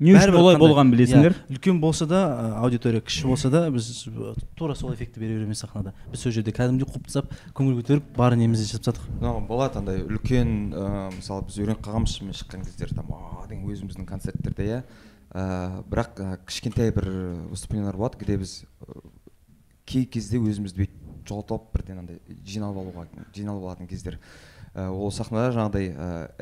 не үшін олай болғанын білесіңдер. Иә, үлкен болса да аудитория кіші болса да біз ә, тура сол эффектті бере береміз сахнада. Біз сол жерде кәдімгідей қуып тастап көңіл көтеріп бар немізді жасап тастадық. Ну, болады андай үлкен ә, мысалы біз үйреніп қалғанбыз шынымен шыққан кездері там деген өзіміздің концерттерде иә. Ә, бірақ кішкентай бір выступлениелер болады где біз кей кезде өзімізді бүйтіп жоғалтып бірден андай жиналып алуға жиналып алатын кездер. Ол сахнада жаңағыдай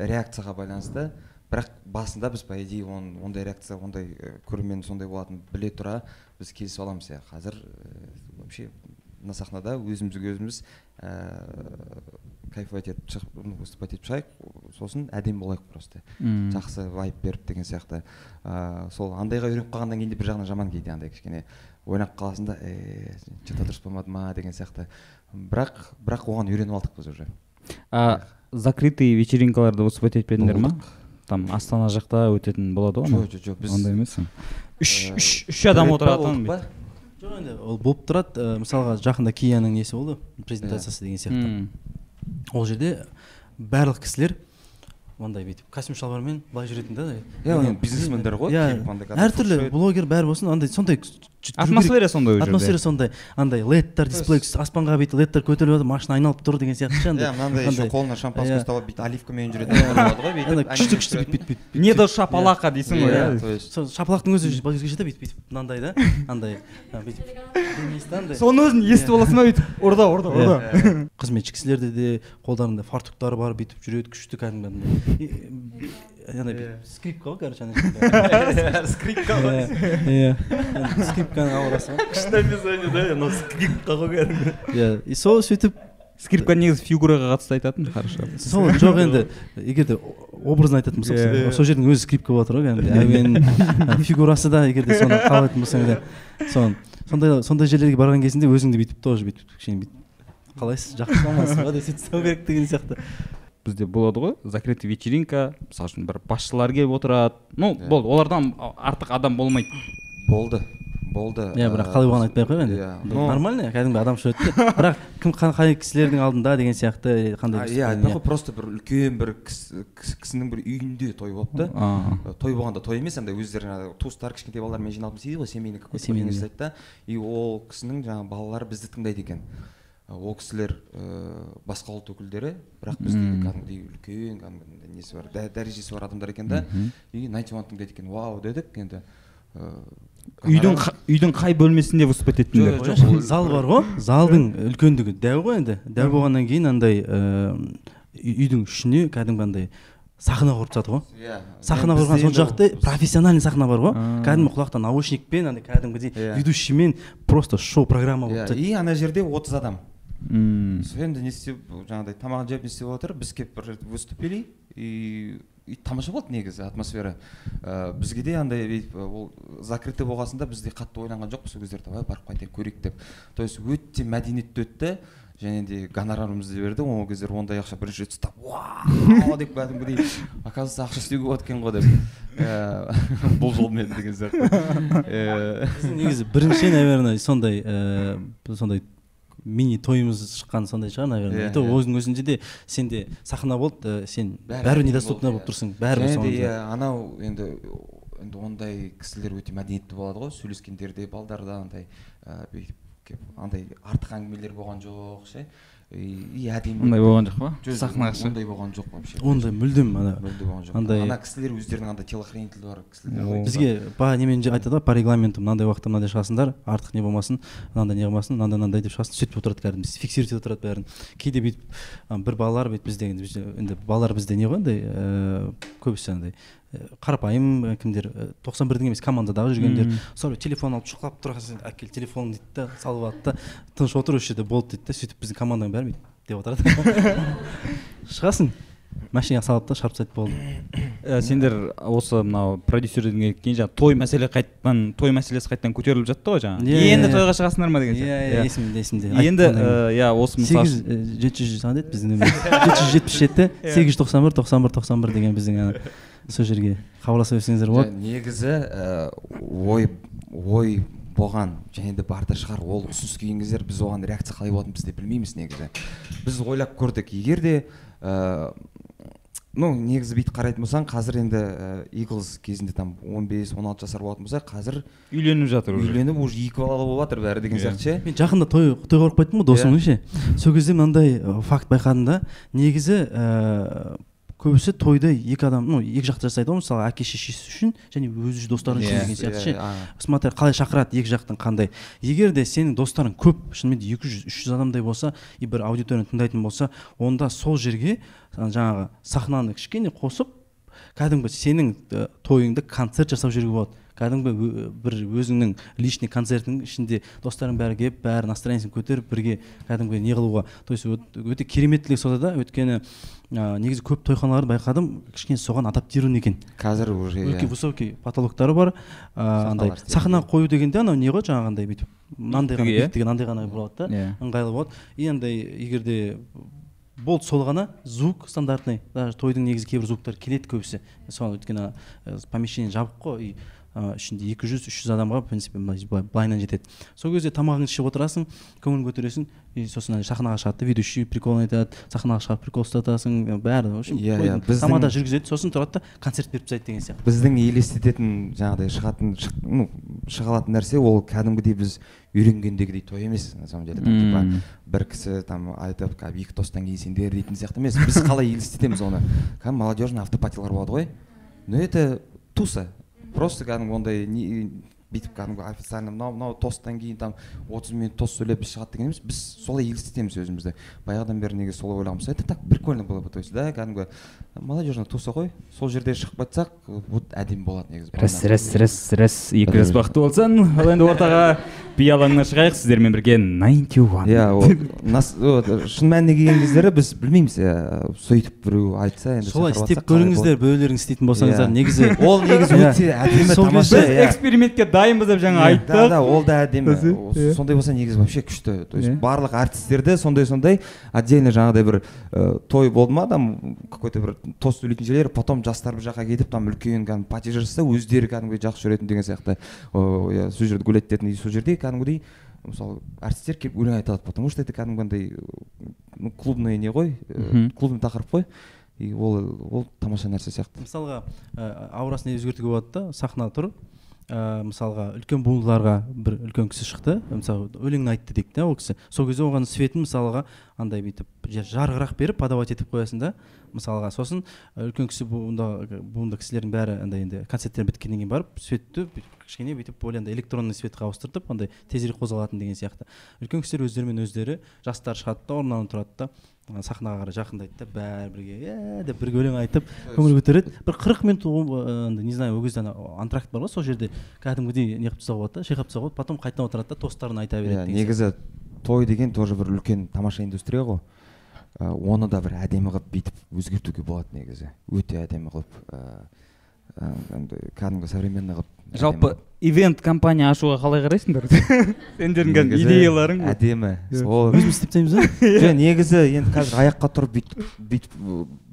реакцияға байланысты бірақ басында біз по идее он, ондай реакция ондай ә, көрермен сондай болатынын біле тұра біз келісіп аламыз. Иә қазір ә, вообще мына сахнада өзімізге өзіміз ә, кайфовать етіп шығып выступать етіп шығайық. Сосын әдемі болайық просто. Жақсы вайп беріп деген сияқты. Ә, сол андайға үйреніп қалғаннан кейін де бір жағынан жаман кейде андай кішкене. Ойнап қаласың да е че то дұрыс болмады ма? деген сияқты. Бірақ бірақ оған үйреніп алдық біз уже. Закрытый вечеринкаларда выступать етпедіңдер ма. Там астана жақта өтетін болады ғой жоқ жоқ жоқ біз ондай емес үш Э, үш үш адам рет па? Отыратын жоқ енді ол болып тұрады. Ә, мысалға жақында кияның несі болды? Презентациясы деген сияқты. Ол жерде барлық кісілер мындай бүйтіп костюм шалбармен былай жүретін да иә бизнесмендер ғой иә. әртүрлі блогер бәрі болсын андай сондай. Атмосфера сондай ол атмосфера сондай андай ледтер дисплей аспанға бүйтіп ледтер көтеріліп жатыр машина айналып тұр деген сияқты. Ше иә андай мынандай еще қолына шампанское ұстап алып бүйтіп оливкамен жүретін адамдар болады ғой бүйтіп күшті күшті бүйтіп бүйтіп не до шапалака дейсің ғой Иә, то есть. Сол шапалақтың өзі өзгеше да? Бүйтіп бүйтіп мынандай да андай бүйтіп соның өзін естіп аласың ба бүйтіп орда орда орда. Иә. қызметші кісілерде де қолдарында фартуктары бар бүйтіп жүреді күшті кәдімгі андай андай скрипка ғой короче ана скрипка иә иә скрипканың аурасы ғой күшті описание да анау скрипка ғой кәдімгі иә и сол сөйтіп скрипка негізі фигураға қатысты айтатын хорошо сол жоқ енді егер де образно айтатын болсақ сол жердің өзі скрипка болып жатыр ғой кәдімгідей әуен фигурасы да егер де соны қалайтын болсаң да соны сондай сондай жерлерге барған кезінде өзіңді бүйтіп тоже бүйтіп кішкене бүйтіп қалайсыз жақсы амансыз ба деп сөйтіп ұстау керек деген сияқты бізде болады ғой. Закрытый вечеринка мысалы үшін бір басшылар келіп отырады. Ну болды олардан артық адам болмайды. Болды болды. Иә бірақ қалай болғанын айтпай ақ қояйық енді. иә. Бұл но нормально кәдімгі адамша өтті. Бірақ кім қа- қай кісілердің алдында деген сияқты қандай иә айтпай ақ просто бір үлкен бір кісі- кісі- кісінің бір үйінде той болды да А. Э, той болғанда той емес андай өздері жаңағы туыстар кішкентай балалармен жиналып істейді ғой семейный какой то Семейный, дейді да и ол кісінің жаңағы балалары бізді тыңдайды екен. Ол кісілер ыыы басқа ұлт өкілдері бірақ біздегі кәдімгідей үлкен кәдімгі несі бар дә- дәрежесі бар адамдар екен да. И найнти уан тыңдайды екен вау дедік енді ыыы, үйдің үйдің қай бөлмесінде выступать еттіңдер? Жоқ, зал бар ғой залдың үлкендігі. Дәу ғой енді. Дәу болғаннан кейін андай үйдің ішіне кәдімгі андай сахна құрып тастады ғой. Иә. Сахна Бізде құрған сол жақта профессиональный сахна бар ғой. Кәдімгі құлақта наушникпен андай кәдімгідей Иә. ведущиймен просто шоу программа болып иә тұрады и ана жерде отыз адам. М. сол енді не істеп жаңағыдай тамағын жеп не істеп отыр біз келіп бір рет выступили и и тамаша болды негізі атмосфера ә, бізге де андай бүйтіп, ол закрытый болғасында біз де қатты ойланған жоқпыз сол кездерде давай барып қайтайық көрейік деп то есть өте мәдениетті өтті және де гонорарымызды берді ол кездер ондай ақша бірінші рет ұстап вау деп кәдімгідей оказывается ақша істеуге болады екен ғой деп бұл жолмен деген сияқты біздің негізі бірінші наверное сондай ыыы сондай мини тойымыз шыққан сондай шығар наверное. И то өзінің өзінде де сенде сахна болды ә, сен Бәрі недоступна болып иә. тұрсың бәрібір иә, анау енді енді ондай кісілер өте мәдениетті болады ғой сөйлескендерде балдарда андай ә, бүйтіп кеп андай артық әңгімелер болған жоқ ше. И, и әдемі ондай болған жоқ па Жоқ, сахнаға шығып ондай болған жоқ вообще. Ондай мүлдем ана мүлде болған жоқ андай- ана кісілер өздерінің андай телохранителі бар кісілер бізге по немен айтады ғой по регламенту мынандай уақытта мынандай шығасыңдар артық не болмасын мынандай не қылмасын мынандай мынандай деп шығасың сөйтіп отырады кәдімгі фиксировать етіп отырады бәрін. Кейде бүйтіп бір балалар бүйтіп бізде енді бізде- енді балалар бізде не ғой андай ыыы көбісі андай қарапайым ә, кімдер ә, тоқсан бірдің емес командадағы жүргендер. Сол телефон алып шұқылап тұрған әкел телефон дейді да салып алады да тыныш отыр осы жерде болды дейді да сөйтіп біздің команданың бәрі бүйтіп деп отырады шығасың. Машинаға салып та шарп тастайды болды. Ә, сендер осы мынау продюсерден кейін жаңағы той мәселе қайтадан той мәселесі қайтадан көтеріліп жатты ғой жаңағы Иә, енді иә. тойға шығасыңдар ма деген иә сияқты. иә есімде есімде. Енді иә осы мысалы сегіз жеті жүз қандай еді біздің жеті жүз жетпіс жеті сегіз жүз тоқсан бір тоқсан бір тоқсан бір деген біздің ана. Сол жерге хабарласа берсеңіздер болады. Негізі ә, ой ой болған және де бар да шығар ол ұсыныс келген кездер біз оған реакция қалай болатынын біз де білмейміз негізі. Біз ойлап көрдік. Егер де ә, ну негізі бүйтіп қарайтын болсаң қазір енді иглз кезінде там 15 16 жасар болатын болса қазір үйленіп жатыр уже. үйленіп уже екі балалы болып жатыр бәрі деген Иә. сияқты ше. Мен жақында той тойға барып қайттым ғой досымның Иә. ше сол кезде мынандай факт байқадым да. Негізі көбісі тойды екі адам ну екі жақты жасайды ғой мысалы әке шешесі үшін және өзі достары үшін Иә. деген сияқты ше Иә, а. смотри қалай шақырады екі жақтың қандай егер де сенің достарың көп шынымен де екі жүз үш жүз адамдай болса и бір аудиторияны тыңдайтын болса онда сол жерге жаңағы сахнаны кішкене қосып кәдімгі сенің ы, тойыңды концерт жасап жіберуге болады кәдімгі бір өзіңнің личный концертің ішінде достарың бәрі келіп бәрі настроениесін көтеріп бірге кәдімгі не қылуға то есть өт- өте кереметтілігі сонда да. Өйткені ә, негізі көп тойханаларды байқадым. Кішкене соған адаптирован екен. Қазір уже өте иә. высокий потолоктары бар ыыы андай сахна қою дегенде анау не ғой жаңағындай бүйтіп мынандай ғана Биіктігі, иә? мынандай ғана болады да. Иә. ыңғайлы болады. И андай егер де болды сол ғана звук стандартный даже тойдың негізі кейбір звуктар келеді көбісі. Соған өйткені ы, помещение жабық қой и ы ішінде екі жүз үш жүз адамға в принципе былай- былай- былайынан жетеді. Сол кезде тамағыңды ішіп отырасың көңіл көтересің и сосын ана сахнаға шығады да ведущий прикол айтады сахнаға шығарып прикол ұстатасың бәрі в общем Иә, иә, біздің- тамада жүргізеді сосын тұрады да концерт беріп тастайды деген сияқты. Біздің елестететін жаңағыдай шығатын шық, ну шыға алатын нәрсе ол кәдімгідей біз үйренгендегідей той емес на самом деле там типа бір кісі там айтып «Ка, екі тосттан кейін сендер дейтін сияқты емес. Біз қалай елестетеміз оны? Кәдімгі молодежный автопатилар болады ғой. Но это туса. Просто кәдімгі ондай не бүйтіп кәдімгі официально мынау мынау тосттан кейін там отыз минут тост сөйлеп шығады деген емес біз солай елестетеміз өзімізді баяғыдан бері неге солай ойлағанбыз это так прикольно было бы то есть да кәдімгі молодежный туса ғой сол жерде шығып айтсақ вот әдемі болады негізі рәс рәс рәс рәс екі рәс бақытты болсын ал енді ортаға би алаңына шығайық сіздермен бірге 91 иә ол нас вот, шын мәніне келген кездері біз білмейміз иә сөйтіп біреу айтса енді солай істеп көріңіздер біреулеріңіз істейтін болсаңыздар Иә. негізі ол негізі Иә. өте әдемі Сол тамаша иә. экспериментке дайынбыз деп жаңа да айттық да ол да әдемі. Сондай болса негізі вообще күшті. То есть барлық әртістерді сондай сондай отдельно жаңағыдай бір той болды ма там какой то бір тост сөйлейтін жерлер потом жастар бір жаққа кетіп там үлкен кәдімгі пати жасаса өздері кәдімгідей жақсы жүретін деген сияқты. Иә сол жерде гулять ететін и сол жерде кәдімгідей мысалы әртістер келіп өлең айта алады потому что это кәдімгі андай ну клубный не ғой Мгм. клубный тақырып қой. И ол ол тамаша нәрсе сияқты. Мысалға ә, аурасын өзгертуге болады да сахна тұр. Ә, мысалға үлкен буындыларға бір үлкен кісі шықты. Мысалы өлең айтты дейік та ол кісі. Сол кезде оған светін мысалға андай бүйтіп жа- жарығырақ беріп подавать етіп қоясың да. Мысалға сосын ә, үлкен кісі буында буынды кісілердің бәрі андай енді концерттер біткеннен кейін барып светті кішкене бүйтіп более андай электронный светқа ауыстыртып андай тезірек қозғалатын деген сияқты. Үлкен кісілер өздерімен өздері жастар шығады да орнынан тұрады да сахнаға қарай жақындайды да бәрі бірге иә деп бірге өлең айтып көңіл көтереді. Бір қырық минут андай не знаю ол кезде ана антракт бар ғой сол жерде. Кәдімгідей неғып тастауға болады да шайқап тастауға болады потом қайтадан отырады да тосттарын айта береді иә негізі той деген тоже бір үлкен тамаша индустрия ғой. Оны да бір әдемі қылып бүйтіп өзгертуге болады негізі. Өте әдемі қылып ә, ә, андай кәдімгі современный қылып жалпы ивент компания ашуға қалай қарайсыңдар? Сендердің идеяларың әдемі. Иә. ол өзіміз істеп тастаймыз ба жоқ негізі енді қазір аяққа тұрып бүйтіп бүйтіп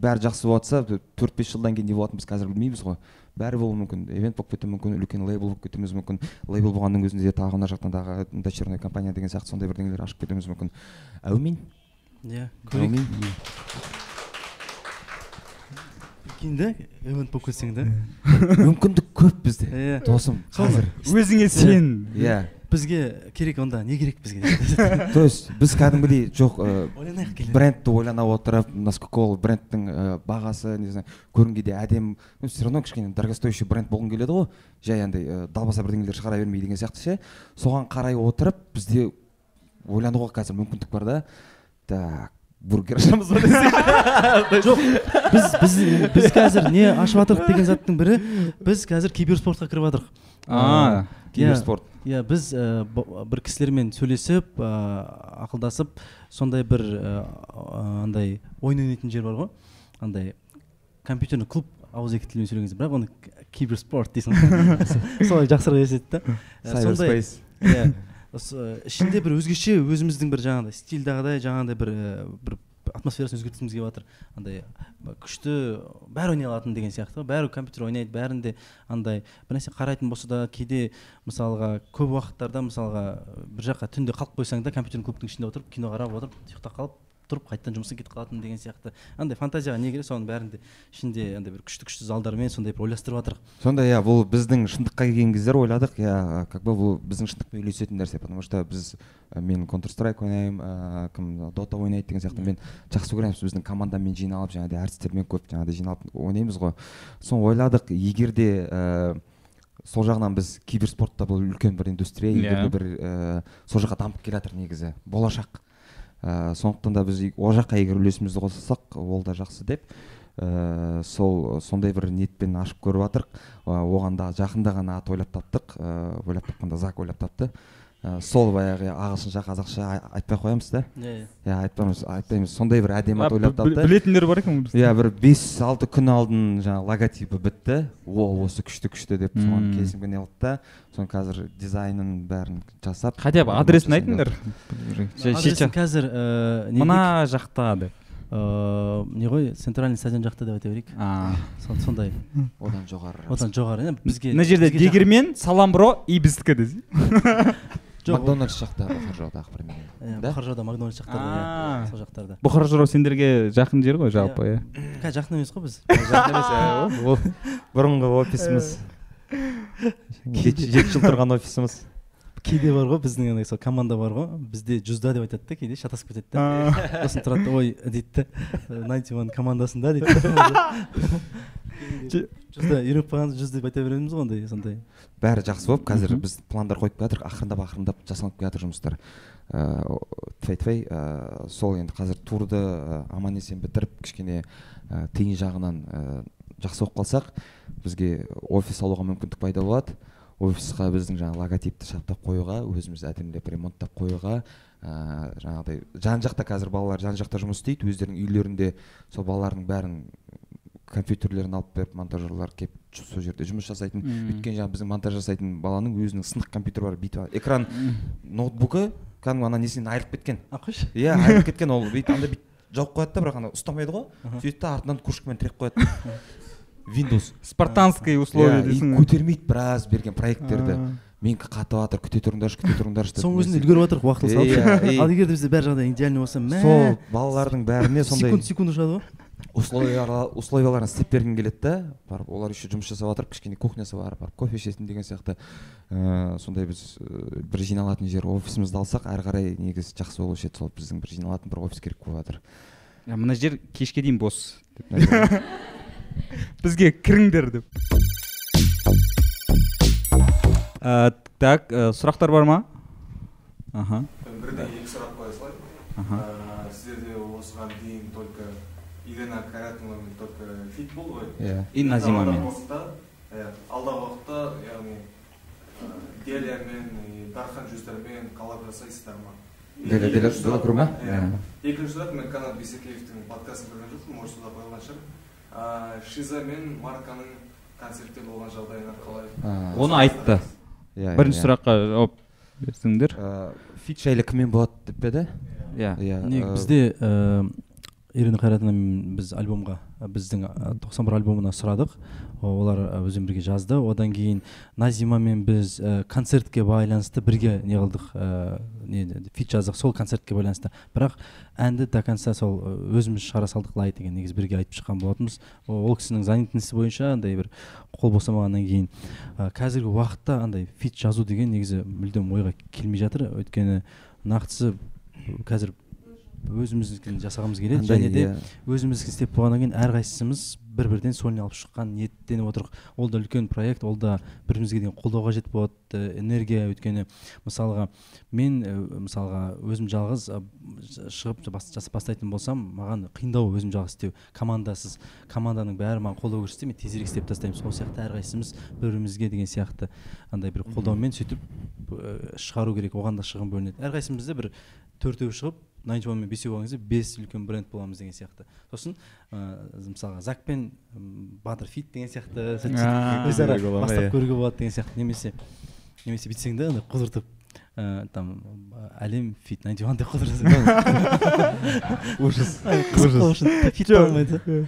бәрі жақсы болып жатса төрт бес жылдан кейін не болатынын біз қазір білмейміз ғой. Бәрі болуы мүмкін. Ивент болып кетуі мүмкін үлкен лейбл болып кетуіміз мүмкін. Лейбл болғанның өзінде тағы мына жақтан тағы дочерный компания деген сияқты сондай бірдеңелер ашып кетуіміз мүмкін. Әумин. Иә көрейік кейін да ивент болып кетсең да мүмкіндік көп бізде иә досым қазір өзіңе сен иә бізге керек онда не керек бізге то есть біз кәдімгідей жоқ брендті ойлана отырып насколько ол брендтің бағасы не знаю көрінгенде әдемі ну все равно кішкене дорогостоящий бренд болғың келеді ғой жай андай далбаса бірдеңелер шығара бермей деген сияқты ше соған қарай отырып бізде ойлануға қазір мүмкіндік бар да так бургер ашамыз ба десек жоқ біз біз біз қазір не ашып жатырмық деген заттың бірі біз қазір киберспортқа кіріп жатырмық А, киберспорт. иә біз ә, б- бір кісілермен сөйлесіп ақылдасып сондай бір андай ойын ойнайтын жер бар ғой. Андай компьютерный клуб ауызекі тілмен сөйлеген бірақ оны киберспорт дейсің солай жақсырақ еседі да. Сондай иә осы ішінде бір өзгеше өзіміздің бір жаңағыдай стильдағыдай жаңағыдай бір ә, бір атмосферасын өзгерткіміз келіп жатыр. Андай күшті бәрі ойнай алатын деген сияқты. Ғой бәрі компьютер ойнайды бәрінде андай бір нәрсе қарайтын болса да кейде мысалға көп уақыттарда мысалға бір жаққа түнде қалып қойсаң да компьютерный клубтың ішінде отырып кино қарап отырып ұйықтап қалып тұрып қайтадан жұмысқа кетіп қалатын деген сияқты. Андай фантазияға не керек соның бәрінде. Ішінде андай бір күшті күшті залдармен сондай бір ойластырып жатырық. Сондай иә бұл біздің шындыққа келген кездер ойладық. Иә как бы бұл біздің шындықпен үйлесетін нәрсе потому что біз ә, мен counter strike ойнаймын ә, кім дота ойнайды деген сияқты. Мен жақсы көреміз біздің командамен жиналып жаңағыдай әртістермен көп жаңағыдай жиналып ойнаймыз ғой. Соны ойладық. Егер де ә, сол жағынан біз киберспортта бұл үлкен бір индустрия егер Иә. бір ә, сол жаққа дамып келе жатыр негізі. Болашақ. Ә, сондықтан да біз ол жаққа егер үлесімізді қоссақ ол да жақсы деп. Ә, сол сондай бір ниетпен ашып көріп жатырық Ә, оған да жақында ғана ат ойлап таптық. Ә, ойлап тапқанда зак ойлап тапты. Ә, сол баяғы ағылшынша қазақша ай- айтпай ақ қоямыз да. Иә иә айтпаймыз айтпаймыз. Сондай бір әдемі ат ойлап тапты. білетіндер бар екен иә бір бес алты күн алдын жаңағы логотипі бітті. О осы күшті күшті деп соған келісімге не қылды да соны қазір дизайнын бәрін жасап хотя бы адресін айтыңдар. адресін қазір не мына жақта деп. Ыыы не ғой центральный стадион жақта деп айта берейік. Сондай. Одан жоғары. Одан жоғары бізге мына жерде дегирмен салам бро и біздікі десе жоқ, макдональдс жақта бұқар примерно иә, да? Бұқар жауда макдональдс жақтарда А. иә сол жақтарда бұқар жырау сендерге жақын жер ғой жалпы иә? қазір жақын емес қой біз? Жақын емес ә, ол бұрынғы офисіміз жеті жеті жыл тұрған офисіміз кейде бар ғой біздің андай сол команда бар ғой. Бізде жүзда деп айтады да кейде шатасып кетеді да. Сосын тұрады да, ой дейді да. Найнти командасында дейді. жүзда үйреніп қалған жүз деп айта береміз ғой ондай сондай. Бәрі жақсы болып қазір біз пландар қойып келе жатырмық ақырындап ақырындап жасалып келе жатыр жұмыстар. Ыыы тфәй тфәй ыыы сол енді қазір турды ы, аман есен бітіріп кішкене ы, тиын жағынан ы, жақсы болып қалсақ бізге офис алуға мүмкіндік пайда болады. Офисқа біздің жаңағы логотипті шаптап қоюға өзіміз әдемілеп ремонттап қоюға ыыы жаңағыдай жан жақта қазір балалар жан жақта жұмыс істейді өздерінің үйлерінде сол балалардың бәрін компьютерлерін алып беріп монтажерлар келіп сол жерде жұмыс жасайтын. Мм. өйткені жаңағы біздің монтаж жасайтын баланың өзінің сынық компьютері бар бүйтіп экран ноутбугі кәдімгі ана несінен айырылып кеткен. А қойшы иә айырылып кеткен ол бүйтіп андай бүйтіп жауып қояды да бірақ ана ұстамайды ғой. Сөйтеді да артынан кружкамен тіреп қояды. Windows. Спартанские условия Иә, и дейсің ғой. көтермейді біраз берген проекттерді. Менікі қатып жатыр күте тұрыңдаршы күте тұрыңдаршы деп соның өзінде үлгеріп жатырмық уақытылы салып. Иә, и- ал егер де бізде бәрі жағдай идеальный болса мә. Сол балалардың бәріне сондай секунд секунд ұшады ғой. Условиялар условияларын істеп бергім келеді да барып олар еще жұмыс жасап жатыр кішкене кухнясы бар барып кофе ішесің деген сияқты. Ыыы сондай біз ыыы, бір жиналатын жер офисімізді алсақ әрі қарай негізі жақсы болушы еді сол біздің бір жиналатын бір офис керек болып жатыр. Ә, мына жер кешке дейін бос бізге кіріңдер деп. Ә, так ә, сұрақтар бар ма? Аха. Бірден екі сұрақ қоя салайын аха. Ә, сіздерде осыған дейін только елена қайратовнамен только фит болды ғой. Иә и назимамен алдағы уақытта иә алдағы уақытта яғни делиямен и дархан жүздермен коллаб жасайсыздар ма? Крума? иә. Иә. екінші сұрақ мен канат бисекеевтің подкастын көрген жоқпын может сюда қойылған шығар шиза мен марканың концертте болған жағдайына қалай? Оны айтты. иә, бірінші иә. сұраққа жауап берсеңдер. Фит жайлы кіммен болады деп пе еді? Иә. Иә не бізде ирина қайратовнамен біз альбомға біздің ә, 91 альбомына сұрадық. Олар бізбен бірге жазды. Одан кейін назимамен біз концертке байланысты бірге не қылдық не фит жаздық сол концертке байланысты. Бірақ әнді до конца сол өзіміз шығара салдық лай деген негізі бірге айтып шыққан болатынбыз. Ол кісінің занятності бойынша андай бір қол босамағаннан кейін қазіргі уақытта андай фит жазу деген негізі мүлдем ойға келмей жатыр. Өйткені нақтысы қазір өзіміздікін жасағымыз келеді және де иә. өзіміздікін істеп болғаннан кейін әрқайсымыз бір бірден сольный алып шыққан ниеттеніп отырық. Ол да үлкен проект ол да бірімізге деген қолдау қажет болады энергия өйткені мысалға мен мысалға өзім жалғыз шығып бас- бастайтын болсам маған қиындау өзім жалғыз істеу. Командасыз. Команданың бәрі маған қолдау көрсетсе мен тезірек істеп тастаймын. Сол сияқты әрқайсымыз бір бірімізге деген сияқты андай бір қолдаумен сөйтіп шығару керек оған да шығын бөлінеді. Әрқайсымызда бір төртеу шығып найнти мен бесеу болған кезде бес үлкен бренд боламыз деген сияқты. Сосын ыыы мысалға зак пен батыр фит деген сияқты өзара бастап иә. көруге болады деген сияқты. Немесе немесе бүйтсең да андай қыдыртып ыыы там әлем фит найнти ван деп қыдырасың ужас. Ужас. Фит болмайды.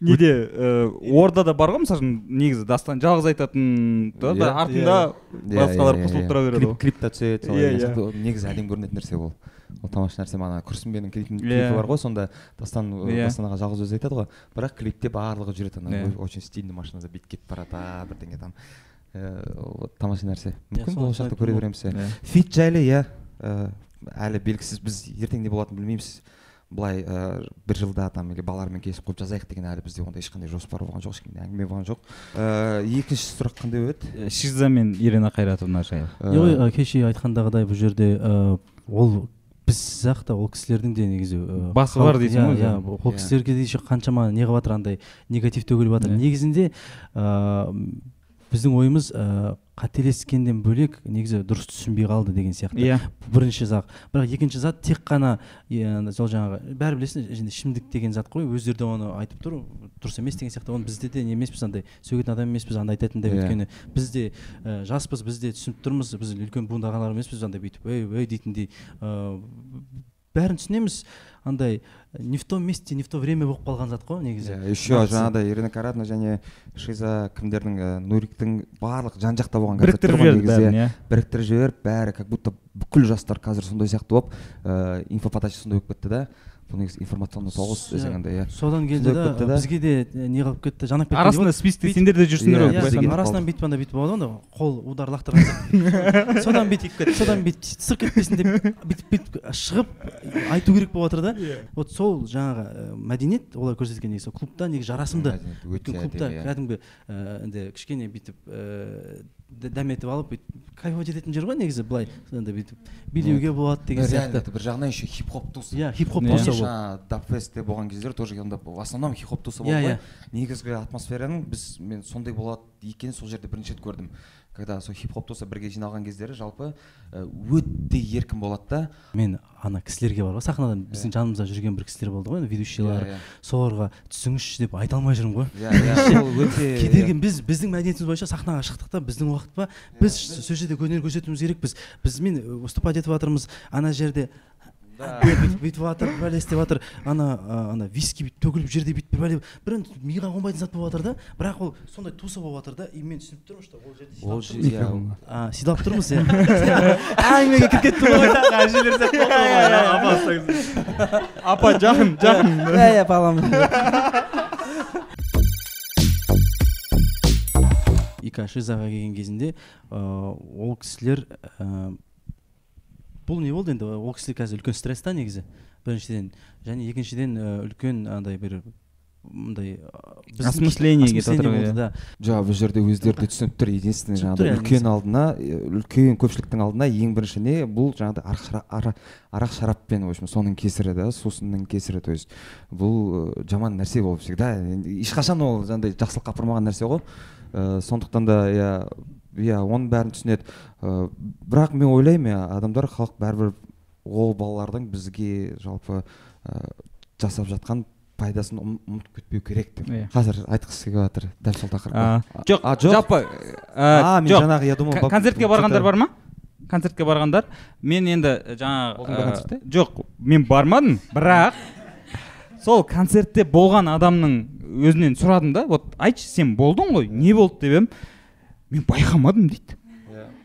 Неде ә, ордада бар ғой мысалы үшін негізі дастан жалғыз айтатын да да Иә, артында Иә, басқалар иә, қосылып тұра береді клип ғой. клипта түседі солай. Иә, негізі әдемі көрінетін нәрсе ол ол тамаша нәрсе мана күрсінбенің клипі бар ғой сонда дастан Иә. дастан аға жалғыз өзі айтады ғой. Бірақ клипте барлығы жүреді ана очень стильный машинада бүйтіп кетіп бара жатады бірдеңе там. Э, вот тамаша нәрсе. Мүмкін болашақта көре береміз иә. Фит жайлы иә. Э, әлі белгісіз біз ертең не болатынын білмейміз. Былай ә, бір жылда там или балалармен келісіп қойып жазайық деген әлі бізде ондай ешқандай жоспар болған жоқ ешкімде әңгіме болған жоқ ә, екінші сұрақ қандай еді шиза мен ирина қайратовна жайлы не ғой кеше айтқандағыдай бұл жерде ол біз сияқты ол кісілердің де негізі Басы бар дейсің иә, ғой иә жаңағы. ол Иә. кісілерге де еще қаншама не қылып жатыр андай негатив төгіліп жатыр Иә. негізінде ыыы біздің ойымыз ыыы қателескенден бөлек негізі дұрыс түсінбей қалды деген сияқты. Иә. Бірінші зат бірақ екінші зат тек қана иә, сол жаңағы бәрі білесің ішімдік деген зат қой өздері де оны айтып тұр дұрыс емес деген сияқты. Оны бізде де не емеспіз андай сөгетін адам емеспіз андай айтатындай Иә. өйткені біз де ә, жаспыз біз де түсініп тұрмыз біз үлкен буынды ағалар емеспіз андай бүйтіп ей ей дейтіндей. Ыыы бәрін түсінеміз. Андай не в том месте не в то время болып қалған зат қой негізі. Иә, еще жаңағыдай ирина карадна және шиза кімдердің ә, нуриктің барлық жан жақта болған біріктіріп жіберді бәрін негізі, иә. Біріктіріп жіберіп бәрі как будто бүкіл жастар қазір сондай сияқты болып ә, инфоподача сондай болып кетті да. Бұл негізі информационный соғыс Иә. десең андай иә. содан келді да кетті бізге де не қылып кетті жанап кетті арасында списокте сендер де жүрсіңдер Иә, ғой иә, арасынан бүйтіп анда бүйтіп болады ғой анда қол удар лақтырған сияқты. Содан бүйтіп содан бүйтіп сырт кетпесін деп бүйтіп бүйтіп шығып айту керек болып жатыр да. Вот сол жаңағы мәдениет олар көрсеткен негізі клубта негізі жарасымды. Өйткені клубта иә. кәдімгі енді кішкене бүйтіп д- дәметіп алып бүйтіп кайфовать ететін жер ғой негізі былай андай бүйтіп билеуге болады деген сияқты это бір жағынан еще хип хоп тусы иә хип хоп жаңағы дабфестте болған кездер тоже онда в основном хип хоп тусы болды ғой негізгі атмосфераның біз мен сондай болады екенін сол жерде бірінші рет көрдім. Когда сол хип хоп тусы бірге жиналған кездері жалпы ә, өте еркін болады да. Мен ана кісілерге бар ғой сахнадан біздің жанымызда жүрген бір кісілер болды ғой енді ведущийлар Иә, иә. соларға түсіңізші деп айта алмай жүрмін ғой. Иә иә өте кедергі біз біздің мәдениетіміз бойынша сахнаға шықтық та біздің уақыт па? Біз сол жерде өнер көрсетуіміз керекпіз. Біз мен выступать етіп жатырмыз ана жерде бүйтіп бүйтіп жатыр бәле істеп жатыр ана ана виски бүйтіп төгіліп жерде бүйтіп бәле бір миға қонбайтын зат болып жатыр да бірақ ол сондай туса болып жатыр да и мен түсініп тұрмын что ол жерде ол сыйлап же тұрмыз. иә а, сыйлап тұрмыз иә. Әңгімеге кіріп кетті ғой. Әжелер апа жақын жақын. Иә иә балам ика шизаға келген кезінде ол кісілер ыыы, бұл не болды енді? Ол кісілер қазір үлкен стресста негізі. Біріншіден. Және екіншіден ыыы, үлкен андай бір мындай осмысление да. жоқ бұл жерде өздері де түсініп тұр единственный жаңағыдай үлкен алдына үлкен көпшіліктің алдына ең бірінші не? Бұл жаңағыдай арақ шара- ара- арақ шараппен в общем соның кесірі да сусынның кесірі то есть бұл жаман нәрсе ол всегда ешқашан ол жаңағыдай жақсылыққа апармаған нәрсе ғой. Э, сондықтан да иә иә оның бәрін түсінеді. Э, бірақ мен ойлаймын иә адамдар халық бәрібір ол балалардың бізге жалпы э, жасап жатқан пайдасын ұм- ұмытып кетпеу керек деп. Иә. қазір айтқысы келіп жатыр дәл сол тақырыпқа. А, жоқ а, жоқ? жалпы а ә, мен жаңағы я думал Кон- концертке барғандар бар ма? Концертке барғандар. Мен енді жаңағы ә, жоқ мен бармадым бірақ сол концертте болған адамның өзінен сұрадым да. Вот айтшы сен болдың ғой не болды деп едім. Мен байқамадым дейді.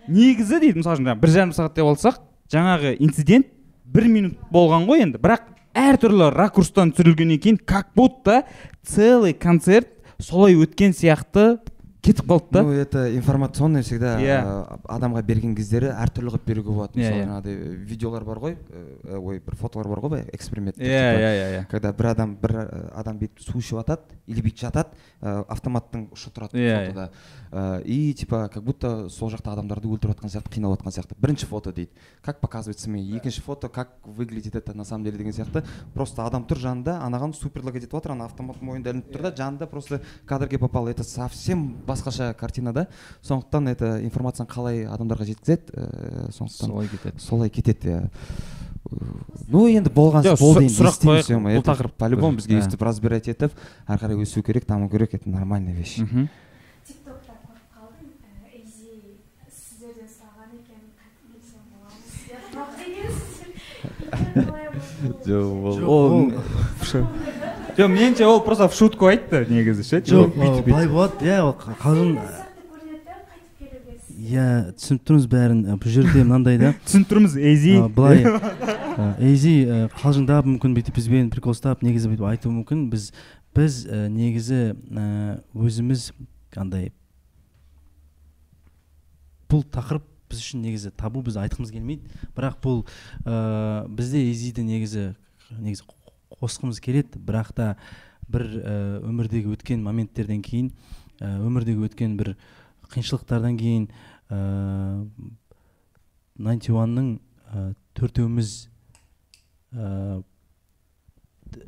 Негізі дейді мысалы үшін бір жарым сағат деп алсақ жаңағы инцидент бір минут болған ғой енді. Бірақ әртүрлі ракурстан түсірілгеннен кейін как будто целый концерт солай өткен сияқты кетіп қалды да. Ну это информационный всегда Иә. э, адамға берген кездері әртүрлі қылып беруге болады. Иә, мысалы иә. жаңағыдай видеолар бар ғой э, ой бір фотолар бар ғой былай эксперимент иә иә иә иә. Когда бір адам бір э, адам бүйтіп су ішіп жатады или бүйтіп жатады э, автоматтың ұшы тұрады Иә, фотода. Э, и типа как будто сол жақта адамдарды өлтіріп жатқан сияқты қинап жатқан сияқты. Бірінші фото дейді. Как показывает СМИ екінші фото как выглядит это на самом деле деген сияқты. Просто адам тұр жанында анаған суперлік етіп жатыр ана автомат мойнында ілініп тұр да жанында просто кадрге попал. Это совсем басқаша картина да. Сондықтан это информацияны қалай адамдарға жеткізеді э, сондықтан солай кетеді. солай кетеді иә. Ну енді болған болды енді сұрақ қояйық, бұл тақырып по-любому бір, бізге иә. өйстіп разбирать етіп ары қарай өсу керек даму керек это нормальная вещь мхм тиктокта көріп қалдым ә, эйзи сіздерден сұраған екен қайтып келсем боламыз сіздер жоқ дегенсіздер қалай болды жоқ ол жоқ меніңше ол просто в шутку айтты негізі ше. Жоқ былай болады иә қалжың иә түсініп тұрмыз бәрін бұл жерде мынандай да. Түсініп тұрмыз эйзи былай. Эйзи қалжыңдап мүмкін бүйтіп бізбен прикол ұстап негізі бүйтіп айтуы мүмкін. Біз біз негізі өзіміз андай бұл тақырып біз үшін негізі табу біз айтқымыз келмейді. Бірақ бұл ә, бізде эйзиді негізі негізі қо- қосқымыз келеді. Бірақ та бір ә, өмірдегі өткен моменттерден кейін ә, өмірдегі өткен бір қиыншылықтардан кейін ә, 91-ның ә, төртеуміз ә,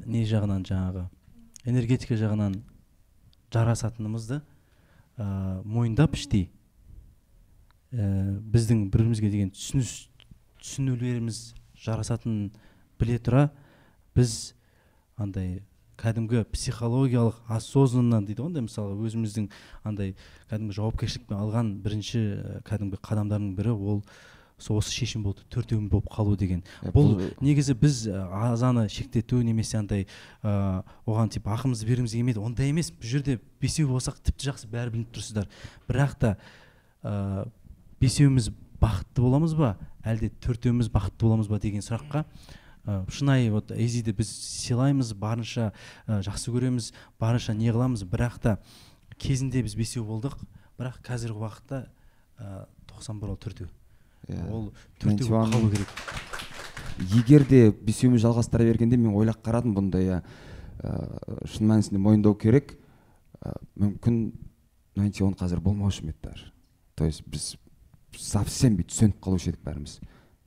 не жағынан жаңағы энергетика жағынан жарасатынымызды ә, мойындап іштей. Ә, біздің бір бірімізге деген түсініс түсінулеріміз жарасатынын біле тұра біз андай кәдімгі психологиялық осознанно дейді ғой мысалы өзіміздің андай кәдімгі жауапкершілікпен алған бірінші ә, кәдімгі қадамдардың бірі ол сол осы шешім болды төртеуіміз болып қалу деген. Бұл негізі біз ә, азаны шектету немесе андай ә, оған типа ақымызды бергіміз келмейді ондай емес. Бұл жерде бесеу болсақ тіпті жақсы бәрі біліп тұрсыздар. Бірақ та ә, бесеуіміз бақытты боламыз ба? Әлде төртеуміз бақытты боламыз ба деген сұраққа ә, шынайы вот эйзиді біз сыйлаймыз барынша ә, жақсы көреміз барынша не қыламыз. Бірақ та кезінде біз бесеу болдық. Бірақ қазіргі уақытта ә, тоқсан бір ол төртеу. Иә. ол төртеу қалу керек. Егер де бесеуіміз жалғастыра бергенде мен ойлап қарадым бұндай иә. Ә, шын мәнісінде мойындау керек. Ә, мүмкін 91 қазір болмаушы ма еді даже? То есть біз совсем бүйтіп сөніп қалушы едік бәріміз.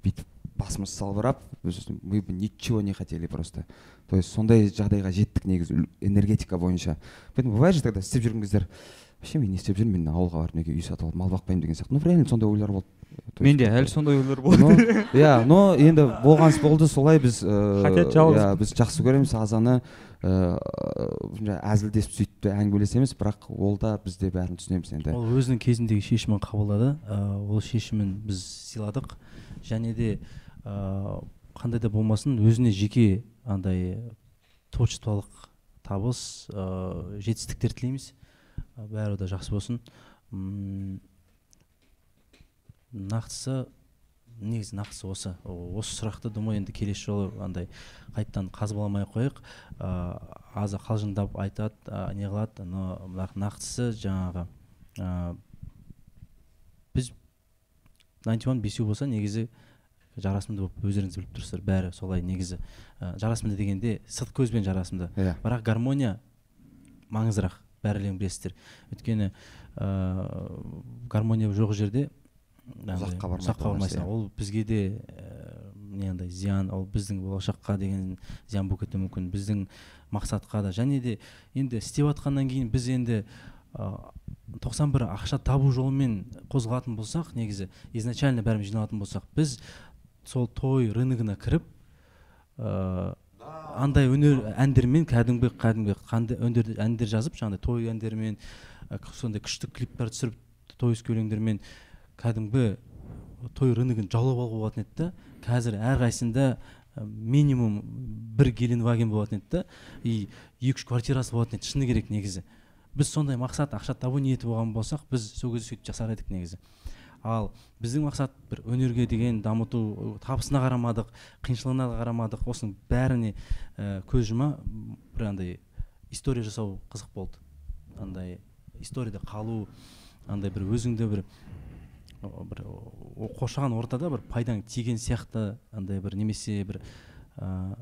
Бүйтіп басымыз салбырап мы бы ничего не хотели просто. То есть сондай жағдайға жеттік негізі энергетика бойынша. Поэтому бывает же тогда істеп жүрген кездер вообще мен не істеп жүрмін мен ауылға барып неге үй сатып алып мал бақпаймын деген сияқты. Ну реально сондай ойлар болды менде әлі сондай ойлар болды иә но енді болған іс болды солай біз ыыы, Хотя жалғыз- иә біз жақсы көреміз азаны ыыы әзілдесіп сөйтіп әңгімелесеміз бірақ ол да біз де бәрін түсінеміз енді ол өзінің кезіндегі шешімін қабылдады. Ә, ол шешімін біз сыйладық. Және де қандай да болмасын өзіне жеке андай творчестволық табыс жетістіктер тілейміз. Бәрі де жақсы болсын. М, нақтысы негізі нақтысы осы. Осы сұрақты думаю енді келесі жолы андай қайтадан қазбаламай ақ қояйық ә, азы қалжыңдап айтады ә, не қылады но бірақ нақтысы жаңағы ә, біз 91 бесеу болса негізі жарасымды болып өздеріңіз біліп тұрсыздар бәрі солай негізі. Ә, жарасымды дегенде сырт көзбен жарасымды. Иә. Бірақ гармония маңыздырақ. Бәрілерің білесіздер. Өйткені ә, гармония жоқ жерде Ұзаққа бармайсың. Ол бізге де не андай зиян ол біздің болашаққа деген зиян болып кетуі мүмкін. Біздің мақсатқа да. Және де енді істеп жатқаннан кейін біз енді тоқсан бір ақша табу жолымен қозғалатын болсақ негізі изначально бәріміз жиналатын болсақ біз сол той рыногына кіріп ә, андай өнер әндермен кәдімгі кәдімгі қандай өнер әндер жазып жаңағыдай той әндерімен сондай күшті клиптер түсіріп той өлеңдермен кәдімгі той рыногын жаулап алуға болатын еді да қазір әрқайсысында минимум бір геленваген болатын еді да и екі үш квартирасы болатын еді шыны керек негізі. Біз сондай мақсат ақша табу ниеті болған болсақ біз сол кезде сөйтіп жасар едік негізі. Ал біздің мақсат бір өнерге деген дамыту табысына қарамадық қиыншылығына қарамадық осының бәріне ә, көз жұма. Бір андай история жасау қызық болды. Андай историяда қалу андай бір өзіңді бір бір қоршаған ортада бір пайдаң тиген сияқты андай бір немесе бір ә,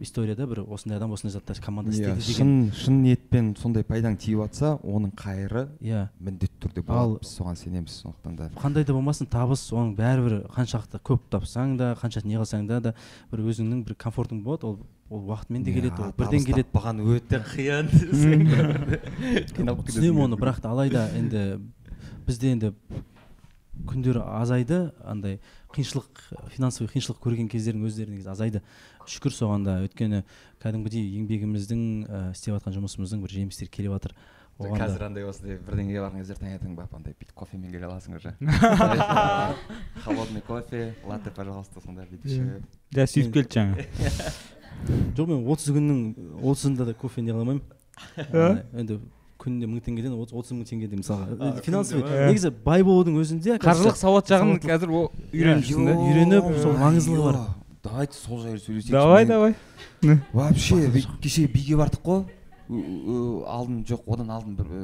историяда бір осындай адам осындай заттар команда иә істеді деген шын шын ниетпен сондай пайдаң тиіп жатса оның қайыры иә. міндетті түрде болады. Біз соған сенеміз сондықтан да. қандай да болмасын табыс оның бәрібір қаншалықты көп тапсаң да қанша не қылсаң да да бір өзіңнің бір комфортың болады. Ол ол уақытымен де келеді ол бірден келеді. таппаған өте қиын. Түсінемін оны бірақ та алайда енді бізде енді күндер азайды. Андай қиыншылық финансовый қиыншылық көрген кездердің өздері негізі азайды. Шүкір соған да. Өйткені кәдімгідей еңбегіміздің ә, істеп жатқан жұмысымыздың бір жемістері келіп жатыр оған қазір да андай осындай бірдеңеге барған кезде таңертең барып андай бүйтіп кофемен келе аласың уже холодный кофе латте пожалуйста сондай бүйтіп ішіп жә сөйтіп келді жаңа. Жоқ мен отыз күннің отызында да кофе не қыла алмаймын. Андай, енді күніне мың теңгеден отыз мың теңгеден мысалға. Финансовый негізі бай болудың өзінде қаржылық сауат жағын қазір о үйреніп жүрсің да. Үйреніп сол маңыздылығы бар. Давайте сол жайлы сөйлесейікші давай давай. Вообще бүйтіп кеше биге бардық қой. Алдын жоқ одан алдын бір ы,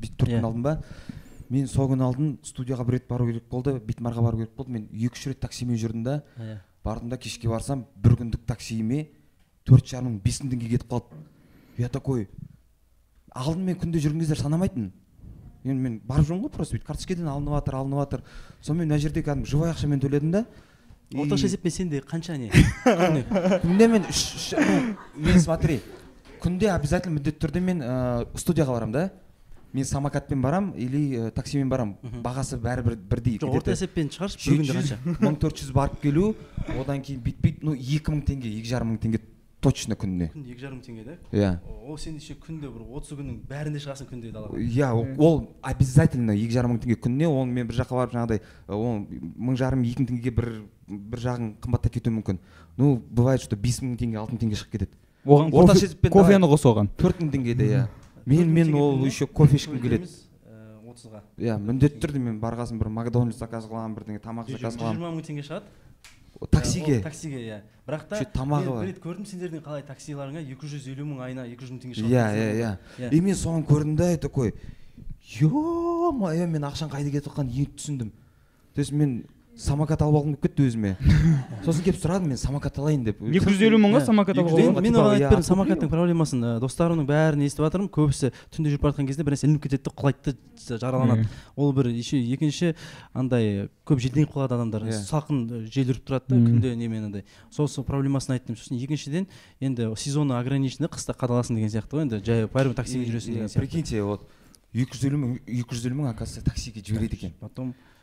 бүйтіп төрт Иә. күн алдын ба. Мен сол күні алдын студияға бір рет бару керек болды битмарға бару керек болды. Мен екі үш рет таксимен жүрдім да. Иә. бардым да кешке барсам бір күндік таксиіме төрт жарым мың бес мың теңге кетіп қалды. Я такой алдын мен күнде жүрген кездер санамайтынмын енді мен барып жүрмін ғой просто бүйтіп карточкадан алынып жатыр алынып жатыр сонымен мына жерде кәдімгі живой ақшамен төледім да. Орташа есеппен сенде қанша не? Күніне? күнде мен үш мен смотри күнде обязательно міндетті түрде мен ә, студияға барамын да. Мен самокатпен барам или ә, таксимен барам. Бағасы бәрібір бірдей жоқ орта есеппен шығаршы бір күнде қанша? мың төрт жүз барып келу одан кейін бүйтіп бүйтіп ну екі мың теңге екі жарым мың теңге точно күніне. Күнде екі жарым мың теңге да иә. Ол сен еще күнде бір отыз күннің бәрінде шығасың күнде далаға иә ол- ол обязательно екі жарым мың теңге күніне оны мен бір жаққа барып жаңағыдай ы, ол мың жарым екі мың теңгеге бір бір жағың қымбаттап кетуі мүмкін. Ну бывает что бес мың теңге алты мың теңге шығып кетеді. Оған Орташа есеппен кофені қос оған. Төрт мың теңгеде иә. Мен мен ол еще кофе ішкім келеді. ә, отызға. Иә міндетті түрде мен барған соң бір макдональдс заказ қыламын бірдеңе тамақ заказ жүз қыламын. жиырма мың теңге шығады? Таксиге. Таксиге иә. Бірақ та тамағы бар. рет көрдім сендердің қалай таксиларыңа екі жүз елу мың айына екі жүз мың теңге шығады. иә иә. Иә. Иә. и мен соны көрдім да и такой е мое мен ақшаның қайда кетіп жатқанын енді түсіндім то есть мен самокат алып алғым келіп кетті өзіме. Сосын келіп сұрадым мен самокат алайын деп. Екі жүз елу мыңға Иә. самокат алуға мен, болады мен оған иә, айтып бердім откупили самокаттың проблемасын ә, достарымның бәрін естіп жатырмын. Көбісі түнде жүріп бара жатқан кезде бір нәрсе ілініп кетеді да құлайды да жараланады. Ол бір еще екінші андай көп желденіп қалады адамдар. Иә. салқын ә, жел үріп тұрады да күнде немен андай. Сол сол проблемасын айттым. Сосын екіншіден енді сезоны ограниченный қыста қадаласың деген сияқты ғой енді. Жай бәрібір таксимен жүресің деген сияқты. прикиньте вот екі жүз елу мың екі жүз елу мың оказывается таксиге жібереді екен. Потом Э,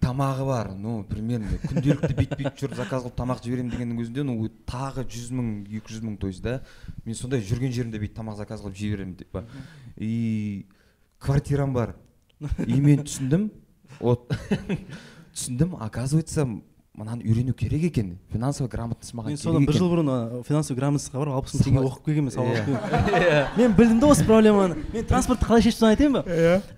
тамағы бар ну примерно күнделікті бүйтіп бүйтіп жүріп заказ қылып тамақ жіберемін дегеннің өзінде ну тағы жүз мың екі жүз мың то есть да мен сондай жүрген жерімде бүйтіп тамақ заказ қылып жіберемін типа и квартирам бар. И мен түсіндім вот түсіндім оказывается мынаны үйрену керек екен. Финансовый грамотность маған мен содан бір жыл бұрын финансовый грамотностьқа барып алпыс мың теңге оқып келгенмін сабақ Иә. оқып келгенмін мен білдім да осы проблеманы. Мен транспортты қалай шешіп айтайын ба?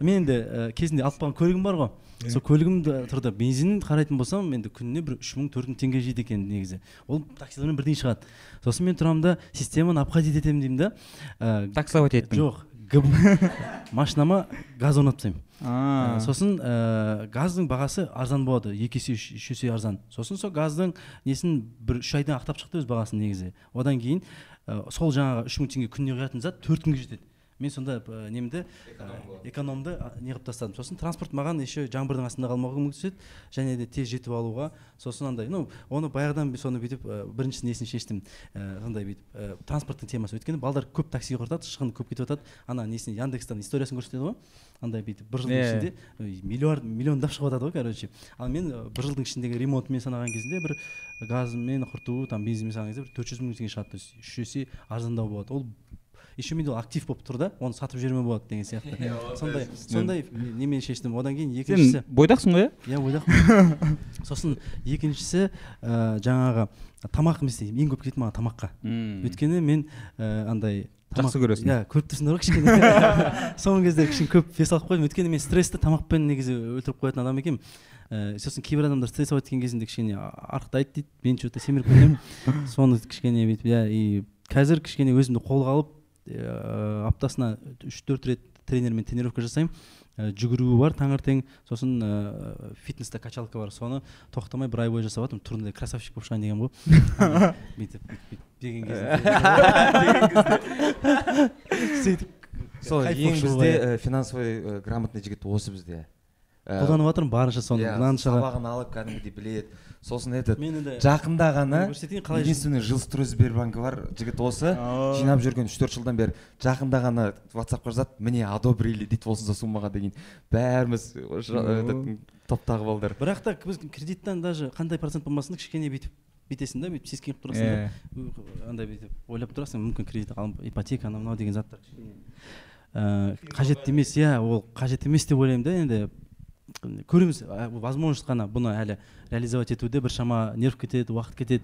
Мен енді кезінде алып қалған көлігім бар ғой. Сол көлігімді тұрды. Бензин қарайтын болсам енді күніне бір үш мың төрт мың теңге жейді екен негізі. Ол таксилармен бірдей шығады. Сосын мен тұрамын да системаны обходить етемін деймін да. Таксовать еттің жоқ. машинама газ орнатып тастаймын. Ә, сосын ә, газдың бағасы арзан болады. Екі есе үш үш есе арзан. Сосын сол газдың несін бір үш айдан ақтап шықты өз бағасын негізі. Одан кейін ә, сол жаңағы үш мың теңге күніне құятын зат төрт күнге жетеді. Мен сонда ә, немді ә, экономды ә, не қылып тастадым. Сосын транспорт маған еще жаңбырдың астында қалмауға көмектеседі және де тез жетіп алуға. Сосын андай ну оны баяғыдан соны бүйтіп ә, бірінші несін шештім ә, сондай бүйтіп ә, транспорттың темасы өйткені балдар көп таксиге құртады шығын көп кетіп жатады. Ана несін яндекстан историясын көрсетеді ғой. Андай бүйтіп бір жылдың ішінде миллиард миллиондап шығып жатады ғой короче. Ал мен бір жылдың ішіндегі ремонтымен санаған кезінде бір газмен құрту там бензинмен санаған кезде бір төрт жүз мың теңге шығады. То есть үш есе арзандау болады. Ол еще менде ол актив болып тұр да? Оны сатып жіберме болады деген сияқты. Сондай сондай немен шештім? Одан кейін екіншісі сен бойдақсың ғой иә иә ойдақпын сосын екіншісі ә, жаңағы тамақ емес ең көп кетеді маған тамаққа. М. өйткені мен ә, андай Жақсы көресің. иә көріп тұрсыңдар ғой кішкене. Соңғы кезде кішкене көп вес алып қойдым. Өйткені мен стрессті тамақпен негізі өлтіріп қоятын адам екенмін. Ә, сосын кейбір адамдар стресс алып кеткен кезінде кішкене арықтайды дейді. Мен че то семіріп кетемін соны кішкене бүйтіп иә и қазір кішкене өзімді қолға алып ә, аптасына үш төрт рет тренермен тренировка жасаймын. Ә, жүгіру бар таңертең. Сосын ә, фитнеста качалка бар. Соны тоқтамай бір ай бойы жасап жатырмын. Турнирде красавчик болып шығайын дегенмін ғой. Бүйтіп бүйтіп деген кезде. Сөйтіп сол ең бізде э, финансовый э, грамотный жігіт осы бізде. Э, қолданып жатырмын барынша соны. иә, мынаншаға сабағын алып кәдімгідей біледі сосын этот мен енді жақында ғана единственный жилстройсбербанкі бар. Жігіт осы жинап жүрген үш төрт жылдан бері. Жақында ғана ватсапқа жазады міне одобрили дейді осынша суммаға деген бәріміз топтағы балдар. Бірақ та біз кредиттен даже қандай процент болмасын кішкене бүйтіп бүйтесің да бүйтіп сескеніп тұрасың да. Ы, андай бүйтіп ойлап тұрасың мүмкін кредит алып ипотека анау мынау деген заттар кішкене. Ә, қажет емес иә ол қажет емес деп ойлаймын да енді. Көреміз. Возможность қана бұны әлі реализовать етуде біршама нерв кетеді уақыт кетеді.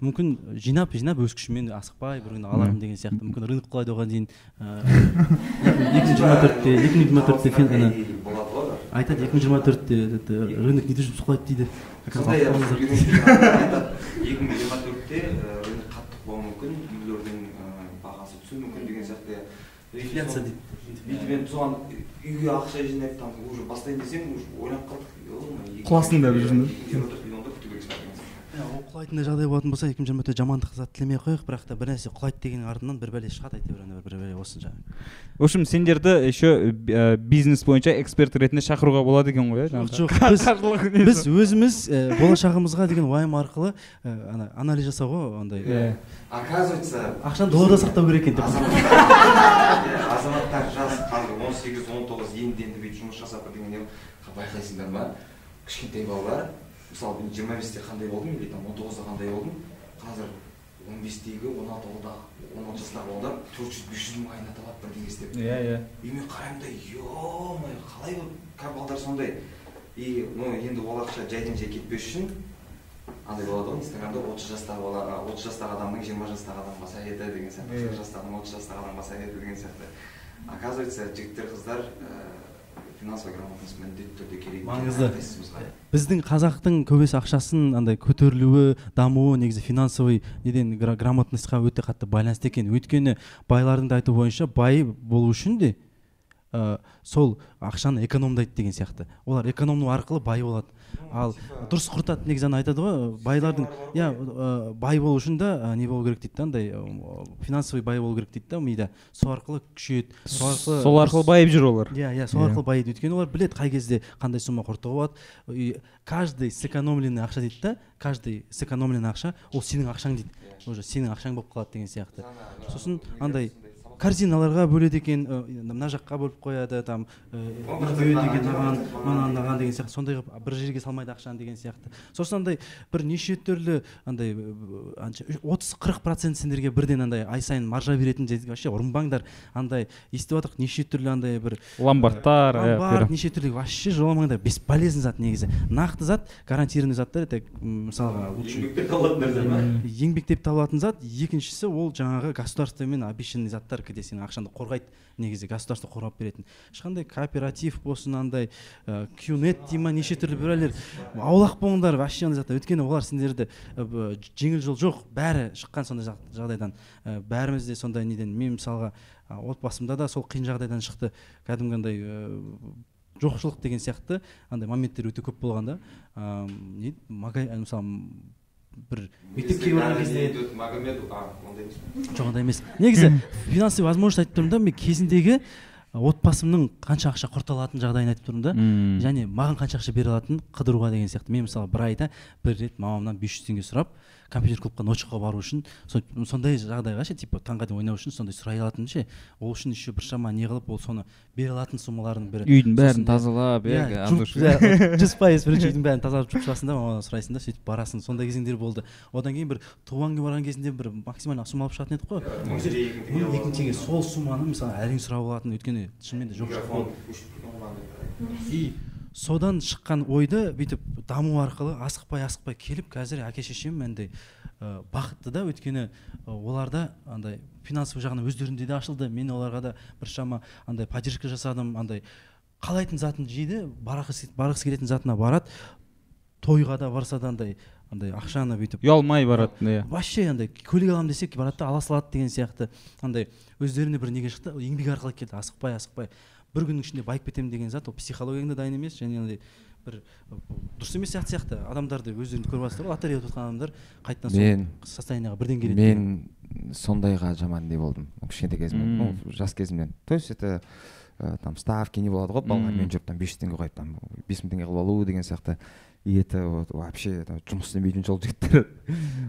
Мүмкін жинап жинап өз күшіммен асықпай бір күні алармын деген сияқты. Мүмкін рынок құлайды оған дейін. Екі мың жиырма төртте екі мың жиырма төртте айтады екі мың жиырма төртте рынок недвижимости құлайды дейді. Екі мың жиырма төртте рынок қатты құлауы мүмкін үйлердің бағасы түсуі мүмкін деген сияқты. Инфляция дейді. Бүйтіп енді соған үйге ақша жинап там уже бастайын десең уже ойланып қалдық. Құласын да бір құлайтындай жағдай болатын болса екі мың жиырма төрт жамандық зат тілемей ақ қояйық бірақ та бір нәрсе құлайды дегеннің артынан бір бәле шығады әйтеуір ана бір бәле осы жаңағы. В общем сендерді еще э, бизнес бойынша эксперт ретінде шақыруға болады екен ғой иә жоқ біз өзіміз болашағымызға деген уайым арқылы ана анализ жасау ғой андай Иә. оказывается ақшаны долларда сақтау керек екен деп. Азаматтар жас қазір он сегіз он тоғыз енді енді бүйтіп жұмыс жасап бірдеңе байқайсыңдар ма? Кішкентай балалар мысалы мен жиырма бесте қандай болдым или там он тоғызда қандай болдым қазір он бестегі он алты балда он алты жастағы балдар төрт жүз бес жүз мың айына табады бірдеңе істеп. Иә иә. И мен қараймын да е мое қалай ол как балдар сондай. И ну енді ол ақша жайдан жай кетпес үшін андай болады ғой инстаграмда отыз жастағы бала отыз жастағы адамның жиырма жастағы адамға советі деген сияқты Иә. қырық жастағының отыз жастағы адамға советі деген сияқты. Оказывается жігіттер қыздар ә, финансовый грамотность міндетті түрде керек Маңызды. біздің қазақтың көбесі ақшасын андай көтерілуі дамуы негізі финансовый неден гра- грамотностьқа өте қатты байланысты екен. Өйткені байлардың да айтуы бойынша бай болу үшін де ә, сол ақшаны экономдайды деген сияқты. Олар экономну арқылы бай болады. Ал дұрыс құртады негізі ана айтады ғой байлардың иә ә, бай болу үшін да ә, не болу керек дейді да андай ә, финансовый бай болу керек дейді да мида. Сол арқылы күшейеді сол арқылы сол арқылы байып жүр олар. Иә иә сол Иә. арқылы байиды өйткені олар біледі қай кезде қандай сумма құртуға болады. И каждый сэкономленный ақша дейді да каждый сэкономленный ақша ол сенің ақшаң дейді. Уже сенің ақшаң болып қалады деген сияқты. Сосын андай корзиналарға бөледі екен мына жаққа бөліп қояды там маған мынаған мынаған деген сияқты сондай қылып бір жерге салмайды ақшаны деген сияқты. Сосын андай бір неше түрлі андай анша отыз қырық процент сендерге бірден андай ай сайын маржа беретін вообще ұрынбаңдар. Андай естіп жатырмық неше түрлі андай бір ломбардтар бар бері. неше түрлі вообще жоламаңдар бесполезный зат негізі. Нақты зат гарантированный заттар это мысалға лучше. Еңбекпен табылатын нәрсе ма? Еңбектеп табылатын зат екіншісі ол жаңағы государствомен обещанный заттар где сенің ақшаңды қорғайды негізі государство қорғап беретін. Ешқандай кооператив болсын андай кюнет дей ма неше түрлі біреулер. Аулақ болыңдар вообще андай заттар өйткені олар сендерді жеңіл жол жоқ бәрі шыққан сондай жағдайдан. Ә, бәріміз де сондай неден. Мен мысалға отбасымда да сол қиын жағдайдан шықты. Кәдімгі андай ә, жоқшылық деген сияқты андай моменттер өте көп болған да. Ә, мысалы бір мектепке барған кезде жоқ ондай емес. Негізі финансовый возможность айтып тұрмын да мен кезіндегі отбасымның қанша ақша құрта алатын жағдайын айтып тұрмын да. М. және маған қанша ақша бере алатынын қыдыруға деген сияқты. Мен мысалы бір айда бір рет мамамнан бес жүз теңге сұрап компьютер клубқа ночикқа бару үшін со- сондай жағдайға ше типа таңға дейін ойнау үшін сондай сұрай алатын ше. Ол үшін еще біршама не қылып ол соны бере алатын суммалардың бірі үйдің бәрін тазалап иә жүз пайыз бірінші үйдің бәрін тазалап жуып шығасың да мамадан сұрайсың да сөйтіп барасың. Сондай кезеңдер болды. Одан кейін бір туған күнге барған кезінде бір максимально сумма алып шығатын едік қой. Мың теңге, екі мың сол сумманы мысалы әрең сұрап алатын өйткені шынымен де жоқ жоқ болды Микрофон, үш- и содан шыққан ойды бүйтіп даму арқылы асықпай асықпай келіп қазір әке шешем андай ә, бақытты да. Өйткені ә, оларда андай финансовый жағынан өздерінде де ашылды. Мен оларға да біршама андай поддержка жасадым андай қалайтын затын жейді барғысы келетін затына барады. Тойға да барса да андай андай ақшаны бүйтіп ұялмай баратын иә. вообще андай көлік аламын десе барады да ала салады деген сияқты. Андай өздеріне бір неге шықты? Еңбек арқылы келді. Асықпай асықпай. Бір күннің ішінде байып кетемін деген зат ол психологияң да дайын емес және андай бір дұрыс емес сияқты сияқты. Адамдарды өздеріңіз көріп жатсыздар ғой лотерея ұтып жатқан адамдар қайтадан Мен- состояниеға бірден келеді мен сондайға жаман не болдым. Кішкентай кезімнен. Ну жас кезімнен. То есть это э, там ставки не болады ғой балалармен жүріп там бес жүз теңге қойып там бес мың теңге қылып алу деген сияқты. И это вот вообще это жұмыс істемейтін жол жігіттер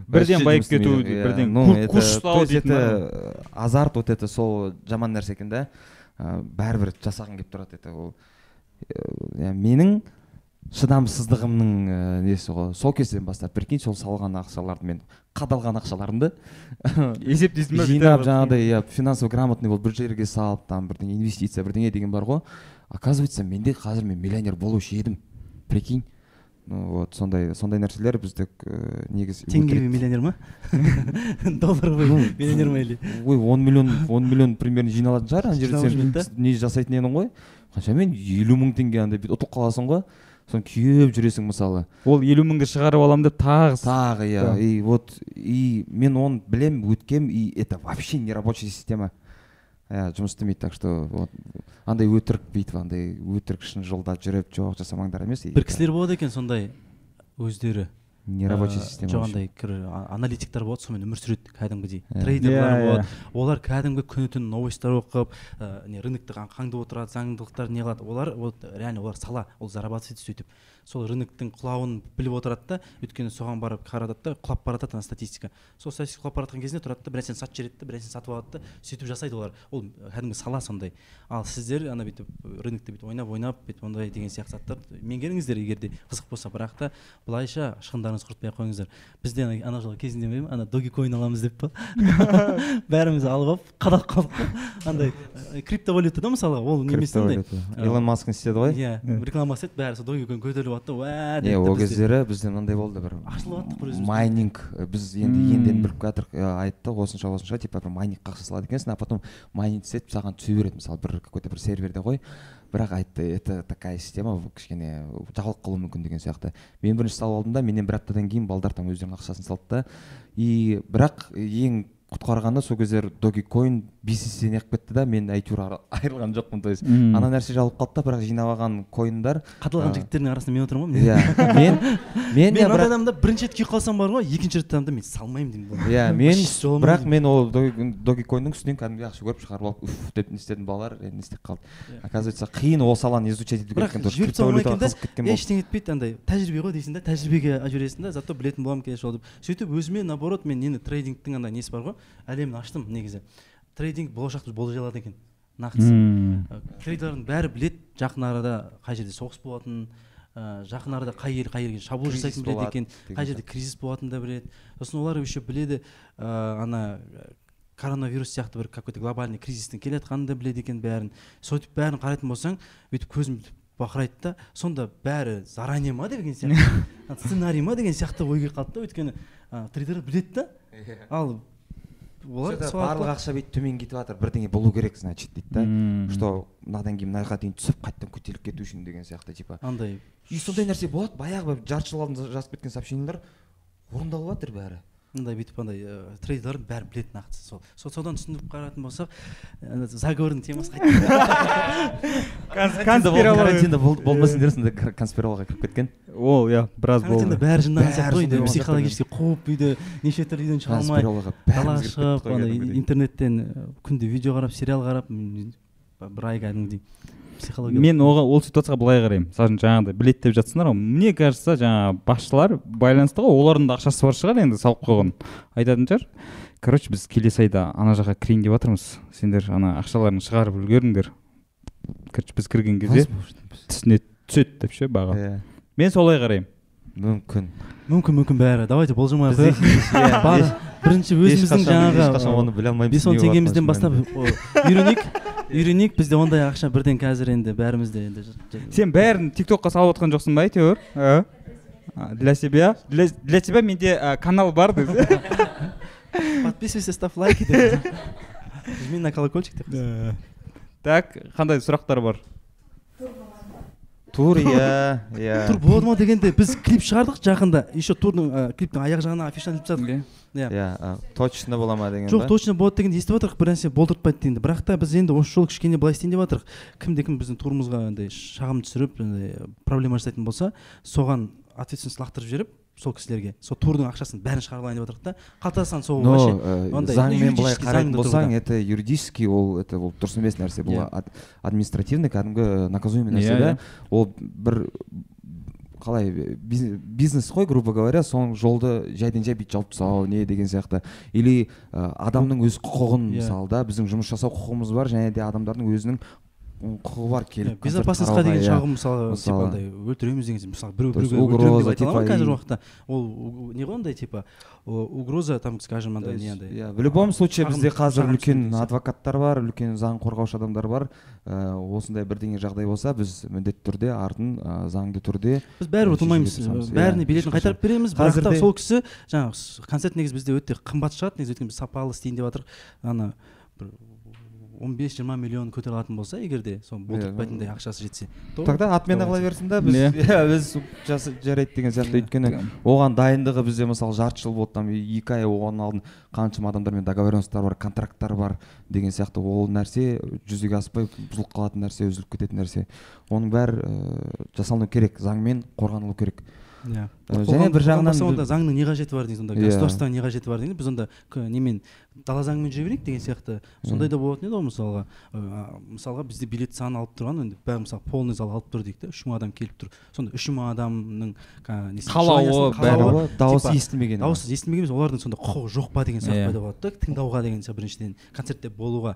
Бірден байып кету, бірден Ну, это- азарт вот это сол жаман нәрсе екен да. Э, бәрібір жасағың келіп тұрады это ол. Иә, менің шыдамсыздығымның э, несі ғой сол кезден бастап прикинь сол салған ақшаларды мен қадалған ақшаларымды есептейсің ба жинап жаңағыдай иә финансово грамотный болып бір жерге салып там бірдеңе инвестиция бірдеңе деген бар ғой. Оказывается менде қазір мен миллионер болушы едім. Прикинь. Вот сондай сондай нәрселер бізді ә, негізі теңгеге өтірік- миллионер ма? Долларовый миллионер ма или? ой он миллион он миллион примерно жиналатын шығар ана жерде сен не жасайтын едің ғой? Қаншамен елу мың теңге андай бүйтіп ұтылып қаласың ғой. Соны күйеп жүресің мысалы. Ол елу мыңды шығарып аламын деп тағы тағы иә. И вот и мен оны білем өткем и это вообще не рабочая система. Иә жұмыс істемейді так что вот андай өтірік бүйтіп андай өтірік шын жолда жүріп жоқ жасамаңдар емес. Бір кісілер болады екен сондай өздері. Не рабочая Ә, система жоқ андай аналитиктер болады сонымен өмір сүреді кәдімгідей. Иә. трейдерлар Иә, болады олар кәдімгі күні түні новостьтар оқып ә, не рынокты қаңдып отырады заңдылықтар не қылады. Олар вот реально олар сала ол зарабатывать етеді сөйтіп сол рыноктың құлауын біліп отырады да. Өйткені соған барып қаратады да құлап бара жатады ана статистика. Сол статистика құлап бара жатқан кезінде тұрады да бір нәрсені сатып жібереді да бір нәрсені сатып алады да сөйтіп жасайды олар. Ол кәдімгі сала сондай. Ал сіздер ана бүйтіп рынокты бүйтіп ойнап ойнап бүйтіп ондай деген сияқты заттарды меңгеріңіздер егер де қызық болса. Бірақ та былайша шығындарыңызды құртпай ақ қойыңыздар. Біз де ана ана жылы кезінде ме ана доги койн аламыз деп па? Бәріміз алып алып қадап қалдық андай криптовалюта да мысалға ол немесе андай. Илон маск істеді ғой. Иә реклама істеді бәрі сол доги койн көтеріліп алды да уә ол бізде. кездері бізде мынандай болды бір ашылып жаттық бір өзіміз. майнинг біз енді енден біліп жатырмық э, айтты осынша осынша типа бір майнингқа ақша салады екенсің а потом майнинг істетіп саған түсе береді мысалы бір какой то бір серверде ғой бірақ айтты это такая система бұл кішкене жабылып қалуы мүмкін деген сияқты мен бірінші салып алдым да менен бір аптадан кейін балдар там өздерінің ақшасын салды да и бірақ ең құтқарғаны сол кездері доги койн бисесе неғып кетті да мен әйтеуір айырылған жоқпын то есть ана нәрсе жабылып қалды да бірақ жинап алған койындар қатылған а, жігіттердің арасында мен отырмын ғой иә мен мен мен мынандай бірақ адамда бірінші рет күйіп қалсам бар ғой екінші рет адамда мен салмаймын деймін иә мен бірақ мен ол доги койнның үстінен кәдімгідей ақша көріп шығарып алып уф деп не істедім балалар? Енді не істеп қалды. Иә. оказывается қиын ол саланы изучать ету керек екен жіберіп да болды. ештеңе етпейді андай тәжірибе ғой дейсің да тәжірибеге жібересің да зато білетін боламын келесі жолы деп. Сөйтіп өзіме наоборот мен нені трейдингтің андай несі бар ғой әлемін аштым негізі. Трейдинг болашақты болжай алады екен. Нақтысы трейдерлардың бәрі білет жақын арада қай жерде соғыс болатынын ә, жақын арада қай ел қай жерге шабуыл жасайтынын біледі екен деген қай жерде кризис болатынын да біледі. Сосын олар еще біледі ә, ана коронавирус сияқты бір какой то глобальный кризистің келе жатқанын да біледі екен бәрін. Сөйтіп бәрін қарайтын болсаң бүйтіп көзім бүйтіп бақырайды да сонда бәрі заранее ма деген сияқты. Сценарий ма деген сияқты ойға қалды да өйткені ә, трейдер біледі да. Ал олар барлық ақша бүйтіп төмен кетіп жатыр. Бірдеңе болу керек значит дейді да. Что мынадан кейін мына жаққа дейін түсіп қайтадан көтеріліп кету үшін деген сияқты типа. Андай. И сондай нәрсе болады баяғы бір жарты жыл алдын жазып кеткен сообщениелер орындалып жатыр бәрі. Мындай бүйтіп андай ә, трейдерлардың бәрі біледі нақты сол. Сол содан түсініп қарайтын болсақ ана заговордың темасы карантинде бол- болмасын дер сондай конспирологияға кіріп кеткен. Ол иә біраз карантинде болды. бәрі жинаған Бәрі сияқты ғой үйде психологически қуып үйде неше түрлі үйден шыға алмай далаға шығып андай интернеттен күнде видео қарап сериал қарап бір ай кәдімгідей психология мен оған ол ситуацияға былай қараймын. Мысалы үшін жаңағыдай біледі деп жатсыңдар ғой. Мне кажется жаңағы басшылар байланысты ғой. Олардың да ақшасы бар шығар енді салып қойған. Айтатын шығар. Короче біз келесі айда ана жаққа кірейін деп жатырмыз. Сендер ана ақшаларыңды шығарып үлгеріңдер. Короче біз кірген кезде түсіне түседі деп ше баға. Иә, мен солай қараймын. Мүмкін. Мүмкін мүмкін бәрі. Давайте болжамай ақ қояйық. Бірінші өзіміздің ешқашан- ешқашан жаңағы оны біле алмаймыз бес он теңгемізден бастап үйренейік үйренейік бізде ондай ақша бірден қазір енді бәрімізде енді сен бәрін тик токқа салып отқан жоқсың ба әйтеуір? А, для себя? Для, тебя менде канал бар десе подписывайся ставь лайки деп жми на колокольчик деп так қандай сұрақтар бар? Тур иә иә. Тур болады ма дегенде біз клип шығардық жақында. Еще турдың ә, клиптің аяқ жағына афишаны іліп тастадық иә. Иә точно бола ма деген жоқ точно болады дегенді естіп отырмық бір нәрсе болдыртпайды дегенді. Бірақ та біз енді осы жолы кішкене былай істейін деп жатырмық кімде кім біздің турымызға андай шағым түсіріп андай проблема жасайтын болса соған ответственность лақтырып жіберіп сол кісілерге сол турдың ақшасын бәрін шығарып алайын деп жатырмық та. Қалтасынан э, андай, заңмен былай қарайтын болсаң это юридически ол это ол дұрыс емес нәрсе. Бұл Иә. ад- административный кәдімгі наказуемый нәрсе Иә, да? иә. ол бір қалай биз- бизнес қой грубо говоря соның жолды жайдан жай бүйтіп жауып тастау не деген сияқты или ә, адамның өз құқығын Иә. мысалы да біздің жұмыс жасау құқығымыз бар және де адамдардың өзінің құқығы бар келіп безопасностьқа деген иә. шағым мысалы типа андай өлтіреміз деген мысалы біреу біреуге өлтіремін деп айтады. Ғой типа, қазіргі уақытта ол не ғой андай типа угроза там скажем андай не андай иә, в любом случае бізде қазір үлкен адвокаттар бар үлкен заң қорғаушы адамдар бар. Осындай бірдеңе жағдай болса біз міндетті түрде артын заңды түрде біз бәрібір ұтылмаймыз тырысамыз. Иә, бәріне билетін қайтарып береміз. Бірақ та Қазірде- сол кісі жаңағы концерт негізі бізде өте қымбат шығады. Негізі өйткені біз сапалы істейін деп жатырмық ана бір он бес жиырма миллион көтере алатын болса егер де сол болдыртпайтындай ақшасы жетсе то тогда ала давайте. берсін да біз біз жасы жарайды деген сияқты өйткені оған дайындығы бізде мысалы жарты жыл болды там екі ай оған алдын қаншама адамдармен договоренностьтар бар контракттар бар деген сияқты. Ол нәрсе жүзеге аспай бұзылып қалатын нәрсе үзіліп кететін нәрсе оның бәрі ә, жасалыну керек заңмен қорғанылу керек иә және бір жағынан онда заңның не қажеті бар дейсіз онда государствоның не қажеті бар деймін біз онда немен дала заңымен жүре берейік деген сияқты. Сондай да болатын еді ғой мысалға. Ә, мысалға бізде билет саны алып тұрған енді бәрі мысалы полный зал алып тұр дейік та үш мың адам келіп тұр. Сонда үш мың адамның Қалауы, бәрі. дауысы естілмеген дауысы естілмеген емес олардың сонда құқығы жоқ па деген сұрақ Иә. пайда болады да. Тыңдауға деген сияқты біріншіден концертте болуға.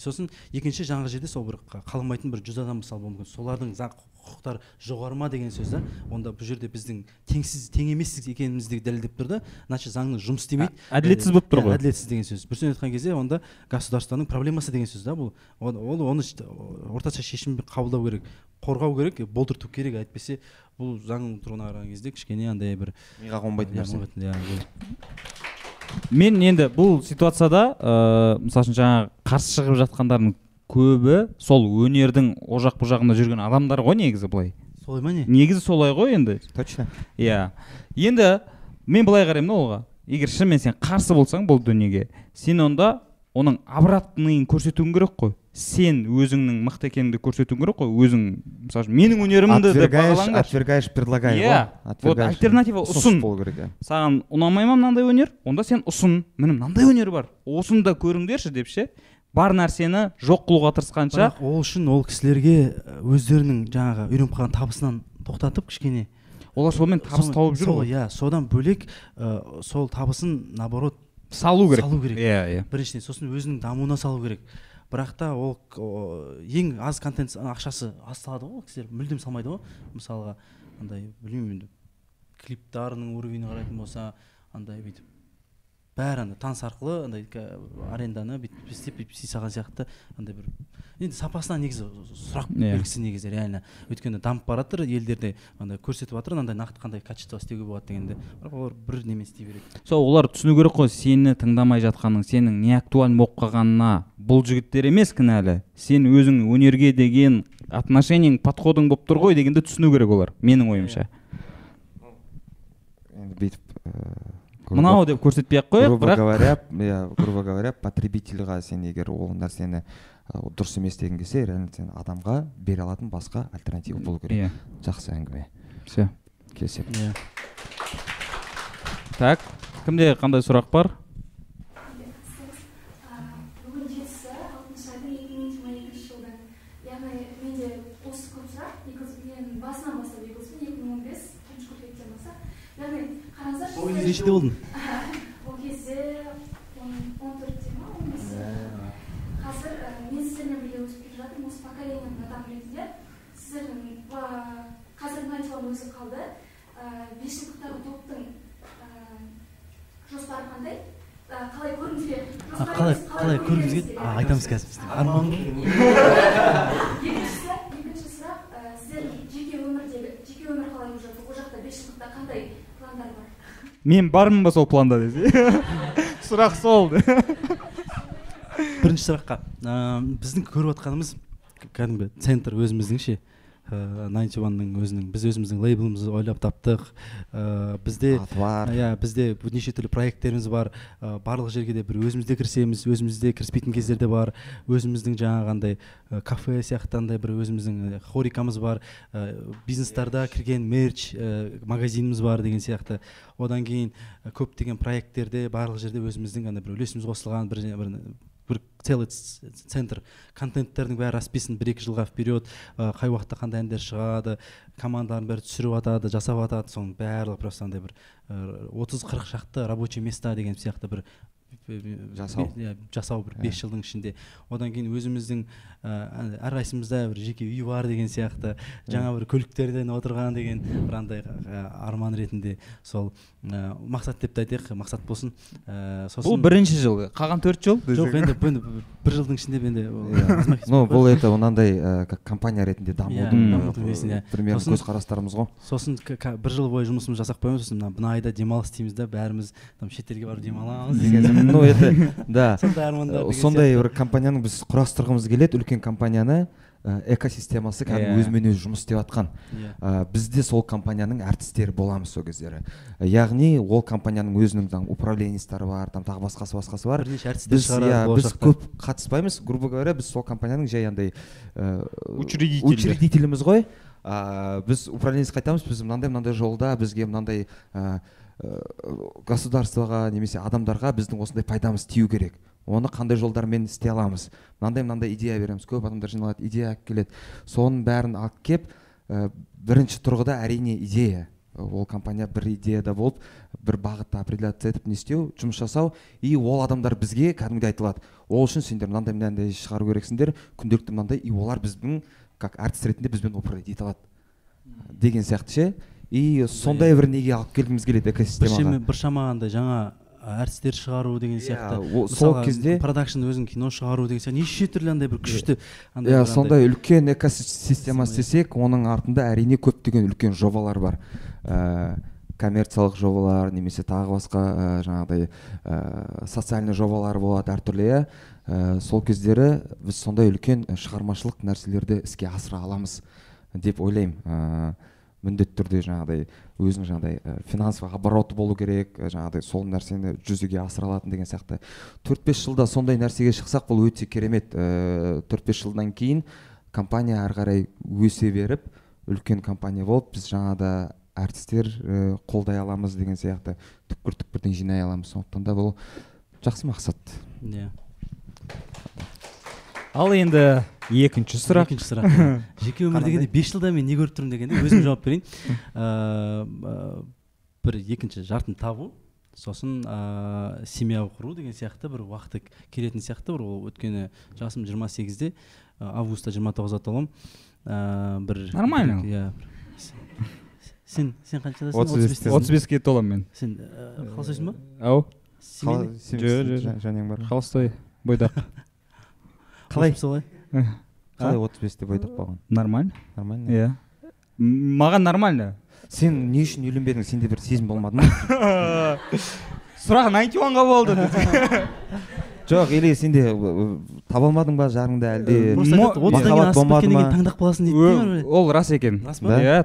Сосын екінші жаңағы жерде сол бір қа- қаламайтын бір жүз адам мысалы болуы мүмкін. Солардың заң құқықтары жоғары ма деген сөз да. Онда бұл жерде біздің теңсіз тең емес екенімізді дәлелдеп тұр да. Значит заңның жұмыс істемейді. Ә- әділетсіз болып тұр ғой. әділетсіз деген сөз. Бір сөзбен айтқан кезде онда государствоның проблемасы деген сөз да бұл. Ол, оны орташа шешім қабылдау керек қорғау керек болдырту керек. Әйтпесе бұл заң тұрғысынан қараған кезде кішкене андай бір миға қонбайтын нәрсе. иә, мен енді бұл ситуацияда ыыы мысалы үшін жаңағы қарсы шығып жатқандардың көбі сол өнердің о жақ бұл жағында жүрген адамдар ғой негізі былай. Солай ма не? Негізі солай ғой енді. Точно. Иә. Енді мен былай қараймын да олға. Егер шынымен сен қарсы болсаң бұл дүниеге сен онда оның обратныйын көрсетуің керек қой. Сен өзіңнің мықты екеніңді көрсетуің керек қой. Өзің мысалы үшін менің өнерімді деп отвергаешь бағалаңдар. отвергаешь предлагай Иә, вот альтернатива ұсын. болу керек иә. Саған ұнамай ма мынандай өнер? Онда сен ұсын. Міне мынандай өнер бар. Осыны да көріңдерші деп ше. Бар нәрсені жоқ қылуға тырысқанша. Бірақ ол үшін ол кісілерге өздерінің жаңағы үйреніп қалған табысынан тоқтатып кішкене олар сонымен табыс тауып жүр ғой. иә содан бөлек ә, сол табысын наоборот салу керек. салу керек. иә иә. Біріншіден сосын өзінің дамуына салу керек. Бірақ та ол ең аз контент ақшасы аз салады ғой ол кісілер. Мүлдем салмайды ғой. Мысалға андай білмеймін енді клиптарының уровеніне қарайтын болса андай бүйтіп. Бәрі андай таныс арқылы андай аренданы бүйтіп істеп бүйтіп істей салған сияқты андай бір енді сапасына негізі сұрақ Иә. белгісі негізі реально. Өйткені дамып бара жатыр елдерде андай көрсетіп жатыр мынандай нақты қандай качество істеуге болады дегенді бірақ олар бір немен істей береді. Сол олар түсіну керек қой сені тыңдамай жатқаның сенің не актуаль болып қалғанына бұл жігіттер емес кінәлі сен өзің өнерге деген отношениең подходың болып тұр ғой дегенді түсіну керек олар менің ойымша. Енді бүйтіп ыыы, грубо- мынау деп көрсетпей ақ қояйық грубо бірақ говоря иә грубо говоря потребительға сен егер ол нәрсені дұрыс емес деген кезде реально сен адамға бере алатын басқа альтернатива болу керек. Иә. Жақсы әңгіме. Все. Келісемін. Иә. Так кімде қандай сұрақ бар бүгін жетісі алтыншы айдың екі мың жиырма екінші жылдан яғни менде осы көп сұрақ екі мен басынан бастап егілспін екі мың он бес бірінші қыркүйектен бастап яғни қараңыздаршы ол сіздер- кезде нешеде болдың? Ол кезде он он төртте ма он бесте. Қазір ә, мен сіздермен бірге өсіп келе жатырмын. Осы поколениенің адамы ретінде. Сіздердің қазір мантиланың өзі қалды. Бес жылдықтағы топтың жоспары қандай? Қалай көргіңіз келеді А, Жоспары қалай қалай көргіңіз келеді а, айтамыз қазір біздің арман екіншісі екінші сұрақ ә, сіздердің жеке өмірдегі жеке өмір қалай болып жатыр? Ол жақта бес жылдықта қандай мен бармын ба сол планда десе. Сұрақ сол. Бірінші сұраққа. Ыыы, біздің көріп жатқанымыз кәдімгі центр өзіміздің ше. Найнти уанның өзінің біз өзіміздің лейблімізді ойлап таптық. Ыыы, бізде аты бар иә бізде неше түрлі проекттеріміз бар. Ә, барлық жерге де бір өзімізде кірісеміз өзімізде кіріспейтін кездер де бар. Өзіміздің жаңағындай ә, кафе сияқты андай бір өзіміздің ә, хорикамыз бар. Ә, бизнестарда кірген мерч ә, магазиніміз бар деген сияқты. Одан кейін ә, көптеген проекттерде барлық жерде өзіміздің андай бір үлесіміз қосылған бір, бір, бір целый центр контенттердің бәрі расписан бір екі жылға вперед ә, қай уақытта қандай әндер шығады командалардың бәрі түсіріп жатады жасап жатады соның барлығы просто андай бір отыз қырық шақты рабочий места деген сияқты бір Жасау. иә, жасау бір бес жылдың ішінде. Одан кейін өзіміздің ә, әрқайсымызда бір жеке үй бар деген сияқты жаңа бір көліктерден отырған деген бір андай ә, арман ретінде сол ә, мақсат деп те айтайық мақсат болсын. Ә, сосын бұл бірінші жыл. Қалған төрт жыл жоқ енді бір жылдың ішінде енді Иә. ну бұл это мынандай ә, как компания ретінде дамудың Иә, дамудың примерно көзқарастарымыз ғой. сосын бір жыл бойы жұмысымызды жасап қоямыз сосын мына мына айда демалыс істейміз да бәріміз там шетелге барып демаламыз. Деген ну это да. Сондай армандар деген сондай сияқты. бір компанияны біз құрастырғымыз келеді. Үлкен компанияны ә, экосистемасы кәдімгі Иә. өзімен өзі жұмыс істеп жатқан Иә. ә, біз де сол компанияның әртістері боламыз сол кездері. Яғни ол компанияның өзінің там управленецтары бар там тағы басқасы басқасы бар. Бірнеше әртістер біз иә біз көп қатыспаймыз. Грубо говоря біз сол компанияның жай андай ә, Учредитель. учредителіміз ғой. Ә, біз управленецке айтамыз біз мынандай мынандай жолда бізге мынандай ә, государствоға немесе адамдарға біздің осындай пайдамыз тию керек. Оны қандай жолдармен істей аламыз? Мынандай мынандай идея береміз. Көп адамдар жиналады идея алып келеді. Соның бәрін алып келіп ә, бірінші тұрғыда әрине идея. Ол компания бір идеяда болып бір бағытта определяться етіп не істеу жұмыс жасау. И ол адамдар бізге кәдімгідей айтылады. Ол үшін сендер мынандай мынандай шығару керексіңдер. Күнделікті мынандай и олар біздің как артист ретінде бізбен управлять ете алады деген сияқты ше. И сондай бір неге алып келгіміз келеді экосистемаға бір біршама андай жаңа әртістер шығару деген Иә, сияқты. сол кезде- продакшн өзің кино шығару деген сияқты. Неше түрлі андай бір күшті андай иә сондай үлкен экосистема Система, істесек оның артында әрине көптеген үлкен жобалар бар. Ә, коммерциялық жобалар немесе тағы басқа ә, жаңағыдай ә, социальный жобалар болады әртүрлі иә. Ә, сол кездері біз сондай үлкен ә, шығармашылық нәрселерді іске асыра аламыз деп ойлаймын. Ә, міндетті түрде жаңағыдай өзінің жаңағыдай ә, финансовый обороты болу керек ә, жаңағыдай сол нәрсені жүзеге асыра алатын деген сияқты. Төрт бес жылда сондай нәрсеге шықсақ бұл өте керемет төрт бес жылдан кейін компания ары қарай өсе беріп үлкен компания болып біз жаңағыда әртістер қолдай аламыз деген сияқты. Түкпір түкпірден жинай аламыз. Сондықтан да бұл жақсы мақсат. Иә. Ал енді екінші сұрақ. екінші сұрақ жеке өмір дегенде бес жылда мен не көріп тұрмын дегенде өзім жауап берейін. Ыыы, бір екінші жартын табу сосын ә, семья құру деген сияқты бір уақыты келетін сияқты бір ол өйткені жасым 28-де ә, августта 29-ға толамын ә, бір Нормально. иә бір- сен сен қаншадасың Отыз бесте. 35-тесің? отыз беске толамын мен. Сен ә, қалысасың ба? Ау? Жö, жö. жаның бар. Холостой бойдақ. Қалай солай. Қалай отыз бесте бойдақ болған нормально? Нормально? Иә М, маған нормально. Сен не үшін үйленбедің сенде бір сезім болмады ма сұрақ найнти ға болды жоқ или сенде таба алмадың ба жарыңды әлде махаббат болмады ма? таңдап қаласың дейді бір- ол рас екен. Рас па Да? иә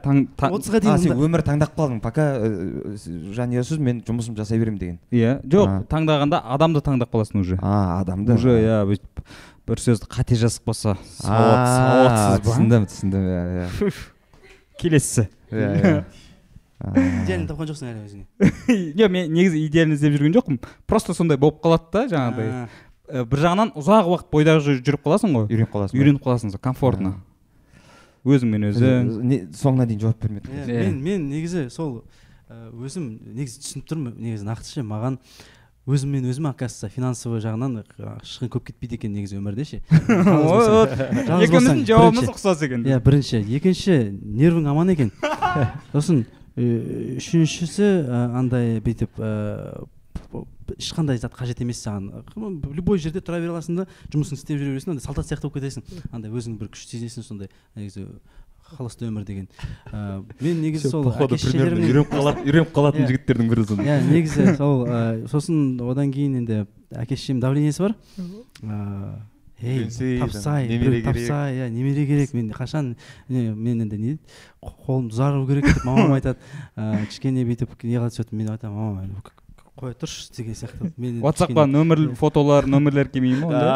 отызға а дейін сен өмір таңдап қалдың пока ы, жанұясыз мен жұмысымды жасай беремін деген. Иә жоқ таңдағанда адамды таңдап қаласың уже. А адамды? Уже иә бүйтіп бір сөзді қате жазып қалса сауатсыз түсіндім түсіндім иә иә. Келесісі иә иә. Тапқан жоқсың әлі өзіңе. Жоқ мен негізі идеально іздеп жүрген жоқпын. Просто сондай болып қалады да жаңағыдай. Э, бір жағынан ұзақ уақыт бойда жүр- жүріп қаласың ғой. Үйреніп қаласың үйреніп қаласың сол комфортно. Өзіңмен өзің соңына дейін жауап бермедің иә, Иә. мен мен негізі сол ә, өзім негізі түсініп тұрмын негізі нақты ше маған өзіммен өзім оказывается финансовый жағынан ы, шығын көп кетпейді екен негізі өмірде ше. Екеуміздің жауабымыз ұқсас екен. Иә бірінші. Екінші нервің аман екен. Сосын ә, үшіншісі ә, андай бүйтіп ешқандай зат қажет емес саған. Любой жерде тұра бере аласың да жұмысыңды істеп жүре бересің андай солдат сияқты болып кетесің. Андай өзің бір күш сезесің сондай негізі холостой өмір деген. Ә, мен негізі сол әке шешелерімнен үйреніп қалатын үйреніп қалатын Иә. жігіттердің бірі сонда. Иә негізі сол ә, сосын одан кейін енді әке шешем давлениесі бар. Ыыы ей Үйленсей, тапсай тапсай иә немере керек. Мен қашан не, мен енді не дейді, қолымды ұзару керек деп мамам айтады. Ә, кішкене бүйтіп не қылады сөйтіп мен айтамын мама қоя тұршы деген сияқты мен ватсапқа нөмір фотолар нөмірлер келмей ма онда?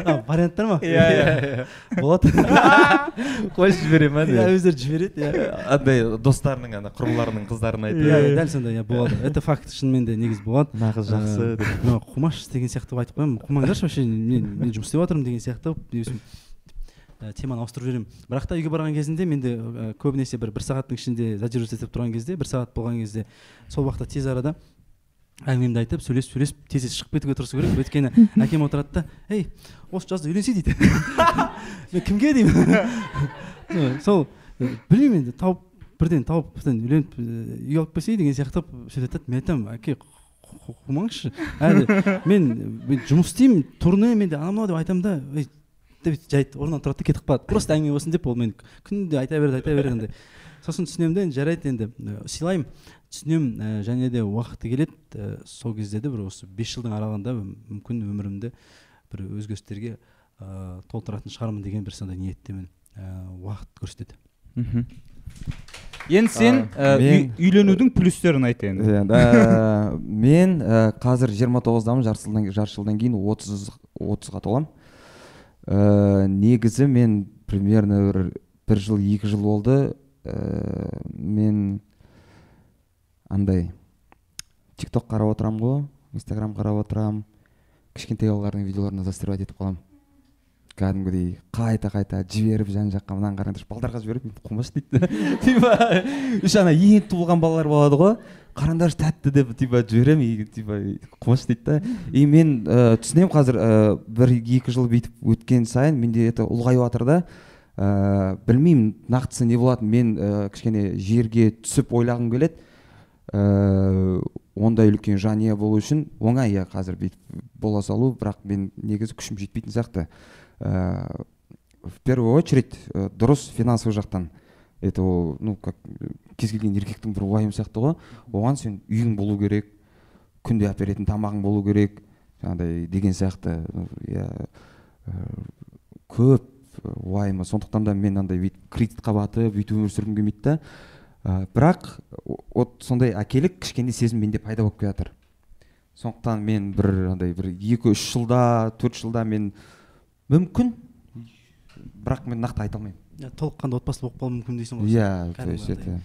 А, варианттар ма? Иә, иә. болады қойшы жібере ма иә өздері жібереді иә андай достарының ана құрбыларының қыздарына айтып. Иә, дәл сондай иә болады. Это факт шынымен де негізі болады мына қыз жақсы деп. мына қумашы деген сияқты қылып айтып қоямын. Қумаңдаршы вообще мен мен жұмыс істеп жатырмын деген сияқты ә, теманы ауыстырып жіберемін. Бірақ та үйге барған кезінде менде ә, көбінесе бір бір сағаттың ішінде задерживаться етіп тұрған кезде бір сағат болған кезде сол уақытта тез арада әңгімемді айтып сөйлесіп сөйлесіп тез тез шығып кетуге тырысу керек. Өйткені әкем отырады да ей осы жазда үйленсей дейді мен кімге деймін? Сол ә, білмеймін енді тауып бірден тауып бірден үйленіп үй алып келсей деген сияқты айтады. Мен айтамын әке қу- қу- қумаңызшы әлі. Мен мен жұмыс істеймін турне менде анау мынау деп айтамын да деп жайт орнынан тұрады да кетіп қалады просто әңгіме болсын деп ол мен күнде айта береді айта береді андай сосын түсінемін да енді жарайды енді. Ә, сыйлаймын. Түсінемін ә, және де уақыты келеді ә, сол кезде де бір осы бес жылдың аралығында мүмкін өмірімді бір өзгерістерге ә, толтыратын шығармын деген бір сондай ниеттемін ә, уақыт көрсетеді. Мхм. Енді сен үйленудің плюстерін айт енді. Иә, мен ә, қазір 29-дамын жарты жылдан жарты жылдан кейін 30 30-ға толамын ә, негізі мен примерно бір, бір жыл екі жыл болды. Ә, мен андай тик ток карап отырам ғой инстаграм қарап отырамын кішкентай балалардың видеоларына застривать етіп қаламын кәдімгідей қайта қайта жіберіп жан жаққа мынаны қараңдаршы балдарға жіберіп қумашы дейді. Типа еще ана енді туылған балалар болады ғой. Қараңдаршы тәтті деп типа жіберемін и типа қумашы дейді да. И мен ә, түсінемін қазір ә, бір екі жыл бүйтіп өткен сайын менде это ұлғайып жатыр да. Ә, білмеймін нақтысы не болатынын мен ә, кішкене жерге түсіп ойлағым келеді. Ә, ондай үлкен жанұя болу үшін оңай иә қазір бүйтіп бола салу бірақ мен негізі күшім жетпейтін сияқты. Ә, в первую очередь дұрыс финансовый жақтан. Это ол ну как кез келген еркектің бір уайымы сияқты ғой. Оған сен үйің болу керек күнде алып беретін тамағың болу керек жаңағыдай деген сияқты. Иә көп уайымы. Сондықтан да мен андай бүйтіп кредитқа батып бүйтіп өмір сүргім келмейді да. Ә, бірақ вот сондай әкелік кішкене сезім менде пайда болып келе жатыр сондықтан мен бір андай бір екі үш жылда төрт жылда мен мүмкін бірақ мен нақты айта алмаймын. Толыққанды отбасылы болып қалуы мүмкін дейсің ғой. Иә то есть это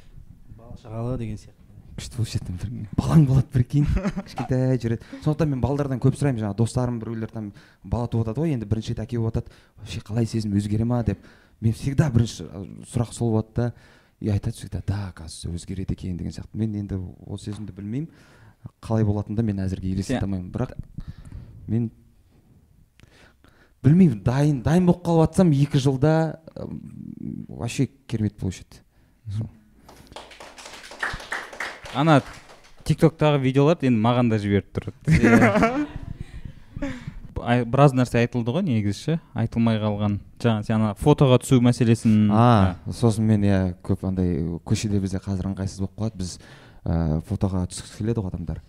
бала шағалы деген сияқты. Күшті болушы еді бір балаң болады прикинь. Кішкентай жүреді. Сондықтан мен балдардан көп сұраймын жаңағы достарым біреулер там бала туып жатады ғой енді бірінші рет әке болып жатады. Вообще қалай сезім өзгере ма деп. Мен всегда бірінші сұрақ сол болады да. И айтады всегда да оказывается өзгереді екен деген сияқты. Мен енді ол сезімді білмеймін. Қалай болатынын да мен әзірге елестете алмаймын. Бірақ мен білмеймін дайын дайын болып қалып жатсам екі жылда вообще керемет болушы еді. Ана тик токтағы видеоларды енді маған да жіберіп тұрады біраз нәрсе айтылды ғой негізі ше айтылмай қалған. Жаңа сен ана фотоға түсу мәселесін. А сосын мен иә көп андай көшеде бізде қазір ыңғайсыз болып қалады. Біз фотоға түскісі келеді ғой адамдар.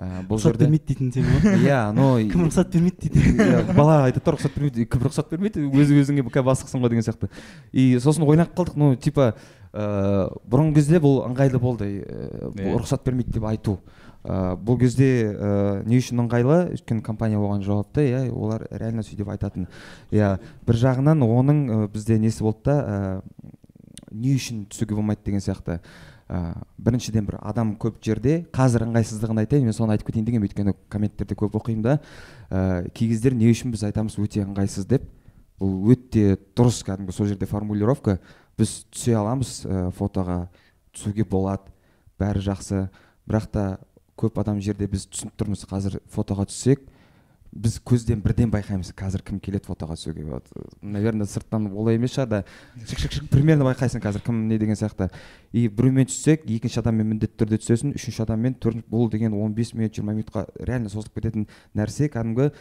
Ә, бұл рұқсат бермейді дейтін сен ғой иә но кім рұқсат бермейді дейді бала айтады да рұқсат бермейді кім рұқсат бермейді? өз өзіңе бастықсың ғой деген сияқты. И сосын ойланып қалдық ну типа ыыы бұрынғы кезде бұл ыңғайлы болды ә, рұқсат бермейді деп айту. Ә, бұл кезде ә, не үшін ыңғайлы? Өйткені компания оған жауапты иә олар реально сөйтіп айтатын. Иә бір жағынан оның бізде несі болды да не үшін түсуге болмайды деген сияқты. Ә, біріншіден бір адам көп жерде қазір ыңғайсыздығын айтайын мен соны айтып кетейін дегенмін өйткені комменттерде көп оқимын да. Ә, кей кездері не үшін біз айтамыз өте ыңғайсыз деп. Бұл өте дұрыс кәдімгі сол жерде формулировка. Біз түсе аламыз ә, фотоға түсуге болады бәрі жақсы. Бірақ та көп адам жерде біз түсініп тұрмыз қазір фотоға түссек біз көзден бірден байқаймыз қазір кім келеді фотоға түсуге вот наверное сырттан олай емес шығар да. Шық шық шық примерно байқайсың қазір кім не деген сияқты. И біреумен түссек екінші адаммен міндетті түрде түсесің үшінші адаммен төртінші бұл деген 15 минут жиырма минутқа реально созылып кететін нәрсе кәдімгі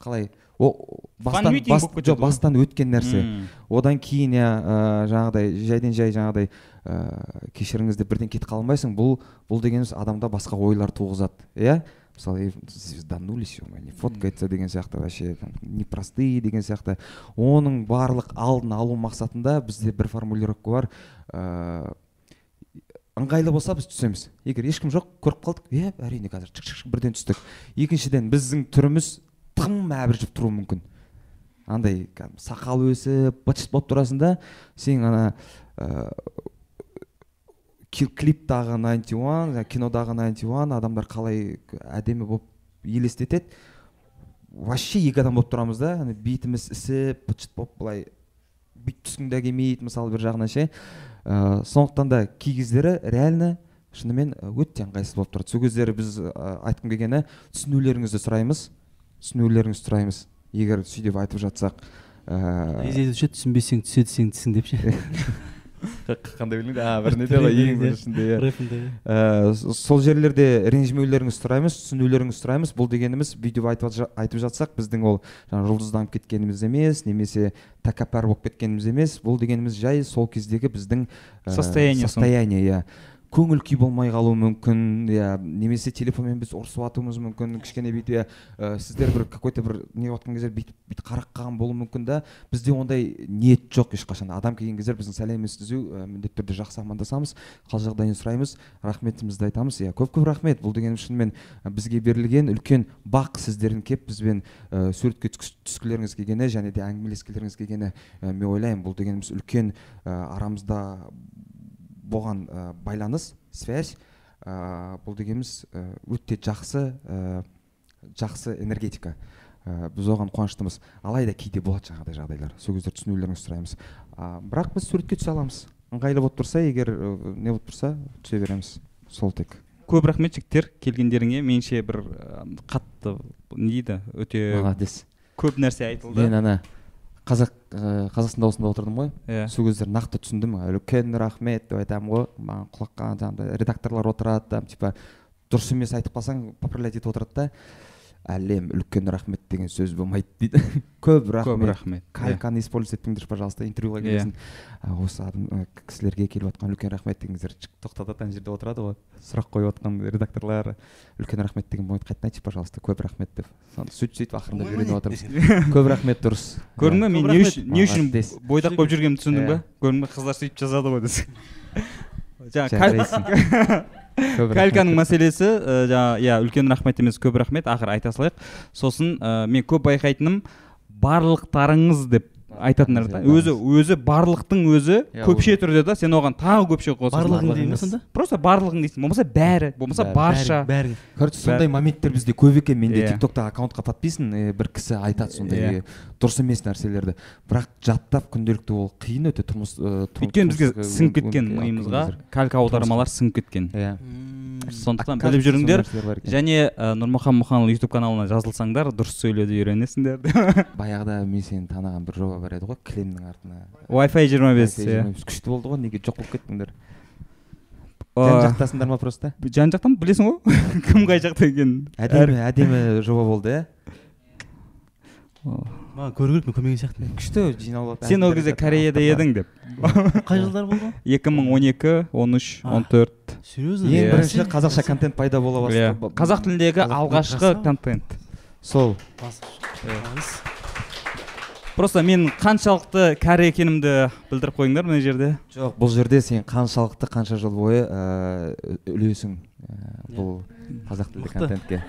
қалай о бастан бас, жоқ бастан өткен нәрсе. Одан кейін иә ә, жаңағыдай жайдан жай жаңағыдай ә, кешіріңіз деп бірден кетіп қала алмайсың бұл бұл дегеніміз адамда басқа ойлар туғызады иә? Мысалы звезданулись не фоткается деген сияқты вообще непростые деген сияқты. Оның барлық алдын алу мақсатында бізде бір формулировка бар. Ә, ыңғайлы болса біз түсеміз. Егер ешкім жоқ көріп қалдық. Иә әрине қазір шық шық бірден түстік. Екіншіден біздің түріміз тым әбіржіп тұруы мүмкін. Андай сақал өсіп быт шыт болып тұрасың да сен ана ә, клиптағы найнти уан кинодағы найнти уан адамдар қалай әдемі болып елестетеді. Вообще екі адам болып тұрамыз да. Бетіміз ісіп быт шыт болып былай бүйтіп түскің де келмейді мысалы бір жағынан ше. Ә, сондықтан да кей кездері реально шынымен өте ыңғайсыз болып тұрады. Сол кездері біз ә, айтқым келгені түсінулеріңізді сұраймыз. Түсінулеріңізді сұраймыз. Егер сөйтіп айтып жатсақ ыыы ше түсінбесең түсе десең түсін деп ше. қандай білмейді а бір неде ғой ең біріншінде иә. сол жерлерде ренжімеулеріңізді сұраймыз түсінулеріңізді сұраймыз. Бұл дегеніміз бүйтіп айтып, айтып жатсақ біздің ол жаңағы жұлдызданып кеткеніміз емес немесе тәкаппар болып кеткеніміз емес. Бұл дегеніміз жай сол кездегі біздің состояние состояние иә. Көңіл күй болмай қалуы мүмкін иә немесе телефонмен біз ұрысып жатуымыз мүмкін кішкене бүйтіп иә сіздер бір какой то бір не жатқан кезде бүйтіп бүйтіп қарап қалған болуы мүмкін да бізде ондай ниет жоқ ешқашан. Адам келген кезде біздің сәлемімізді ә, міндетті түрде жақсы амандасамыз қал жағдайын сұраймыз рахметімізді айтамыз. Иә көп көп рахмет. Бұл дегеніміз шынымен бізге берілген үлкен бақ сіздердің келіп бізбен ә, суретке түскілеріңіз келгені және де әңгімелескілеріңіз келгені ә, мен ойлаймын. Бұл дегеніміз үлкен ә, арамызда болған ә, байланыс связь ә, бұл дегеніміз ә, өте жақсы ә, жақсы энергетика. Ә, біз оған қуаныштымыз. Алайда кейде болады жаңағыдай жағдайлар. Сол кезде түсінулеріңізді сұраймыз. А, бірақ біз суретке түсе аламыз. Ыңғайлы болып тұрса егер ә, не болып тұрса түсе береміз. Сол тек. Көп рахмет жігіттер. Келгендеріңе меніңше бір ә, қатты не дейді өте молодец. көп нәрсе айтылды. Мен ана қазақ ә, қазақстан дауысында отырдым ғой. Иә. Сол кездері нақты түсіндім. Үлкен рахмет деп айтамын ғой. Маған құлаққа жаңағыдай редакторлар отырады там типа дұрыс емес айтып қалсаң поправлять етіп отырады да. Әлем үлкен рахмет деген сөз болмайды дейді. Көп рахмет көп рахмет. иә. кальканы использовать етпеңдер пожалуйста интервьюға Иә. келесің. «А, осы адам кісілерге келіп жатқан үлкен рахмет деңіздер тоқтатады ана жерде отырады ғой. Сұрақ қойып жатқан редакторлар. Үлкен рахмет деген болмайды. Қайтадан айтшы пожалуйста. Көп рахмет деп. Сөйтіп сөйтіп ақырындап үйреніп жатырмыз көп рахмет дұрыс. Көрдің ба мен не үшін не үшін бойдақ болып жүргенімді түсіндің ба Иә. көрдің ба қыздар сөйтіп жазады ғой десең жаңа жарайсың. Көп рахмет. Кальканың мәселесі ә, жаңа иә үлкен рахмет емес көп рахмет. Ақыры айта салайық. Сосын ә, мен көп байқайтыным барлықтарыңыз деп айтатындар да өзі өзі барлықтың өзі Иә, көпше түрде да сен оған тағы көпше қосасың. Барлығың деймін ба сонда? Просто барлығың дейсің. Болмаса бәрі болмаса барша. бәрі. Короче сондай моменттер бізде көп екен. Менде Иә. тик токта аккаунтқа подписан э, бір кісі айтады сондай Иә. э, дұрыс емес нәрселерді. бірақ жаттап күнделікті ол қиын өте тұрмыс тұрм- өйткені бізге сіңіп кеткен миымызға калька аудармалар сіңіп кеткен. Иә. Сондықтан біліп жүріңдер және нұрмұхан мұханұлы ютуб каналына жазылсаңдар дұрыс сөйлеуді үйренесіңдер баяғыда мен сені таныған бір жоба бар еді ғой кілемнің артына. Wi-fi 25 Wi-Fi иә. 25. күшті болды ғой неге жоқ болып кеттіңдер? Жан жақтасыңдар ма просто? жан жақтан білесің ғой. Кім қай жақта екенін. Әдемі әдемі жоба болды иә. Маған көру керек мен көрмеген сияқтымын күшті жиналып сен ол кезде кореяда едің деп. Қай жылдар болды 2012 13 А. 14 серьезно? Ең бірінші қазақша контент пайда бола бастады. Қазақ тіліндегі алғашқы контент. Сол. Просто мен қаншалықты кәрі екенімді білдіріп қойыңдар мына жерде. Жоқ бұл жерде сен қаншалықты қанша жыл бойы үлесің ә, бұл қазақ тілді контентке.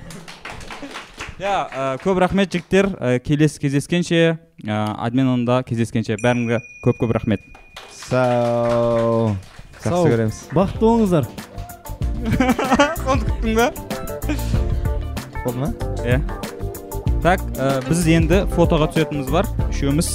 Иә көп рахмет жігіттер келесі кездескенше адменонда кездескенше бәріңізге көп көп рахмет сау Сау. жақсы көреміз бақытты болыңыздар соны күттің ба болды ма иә так біз енді фотоға түсетініміз бар үшеуміз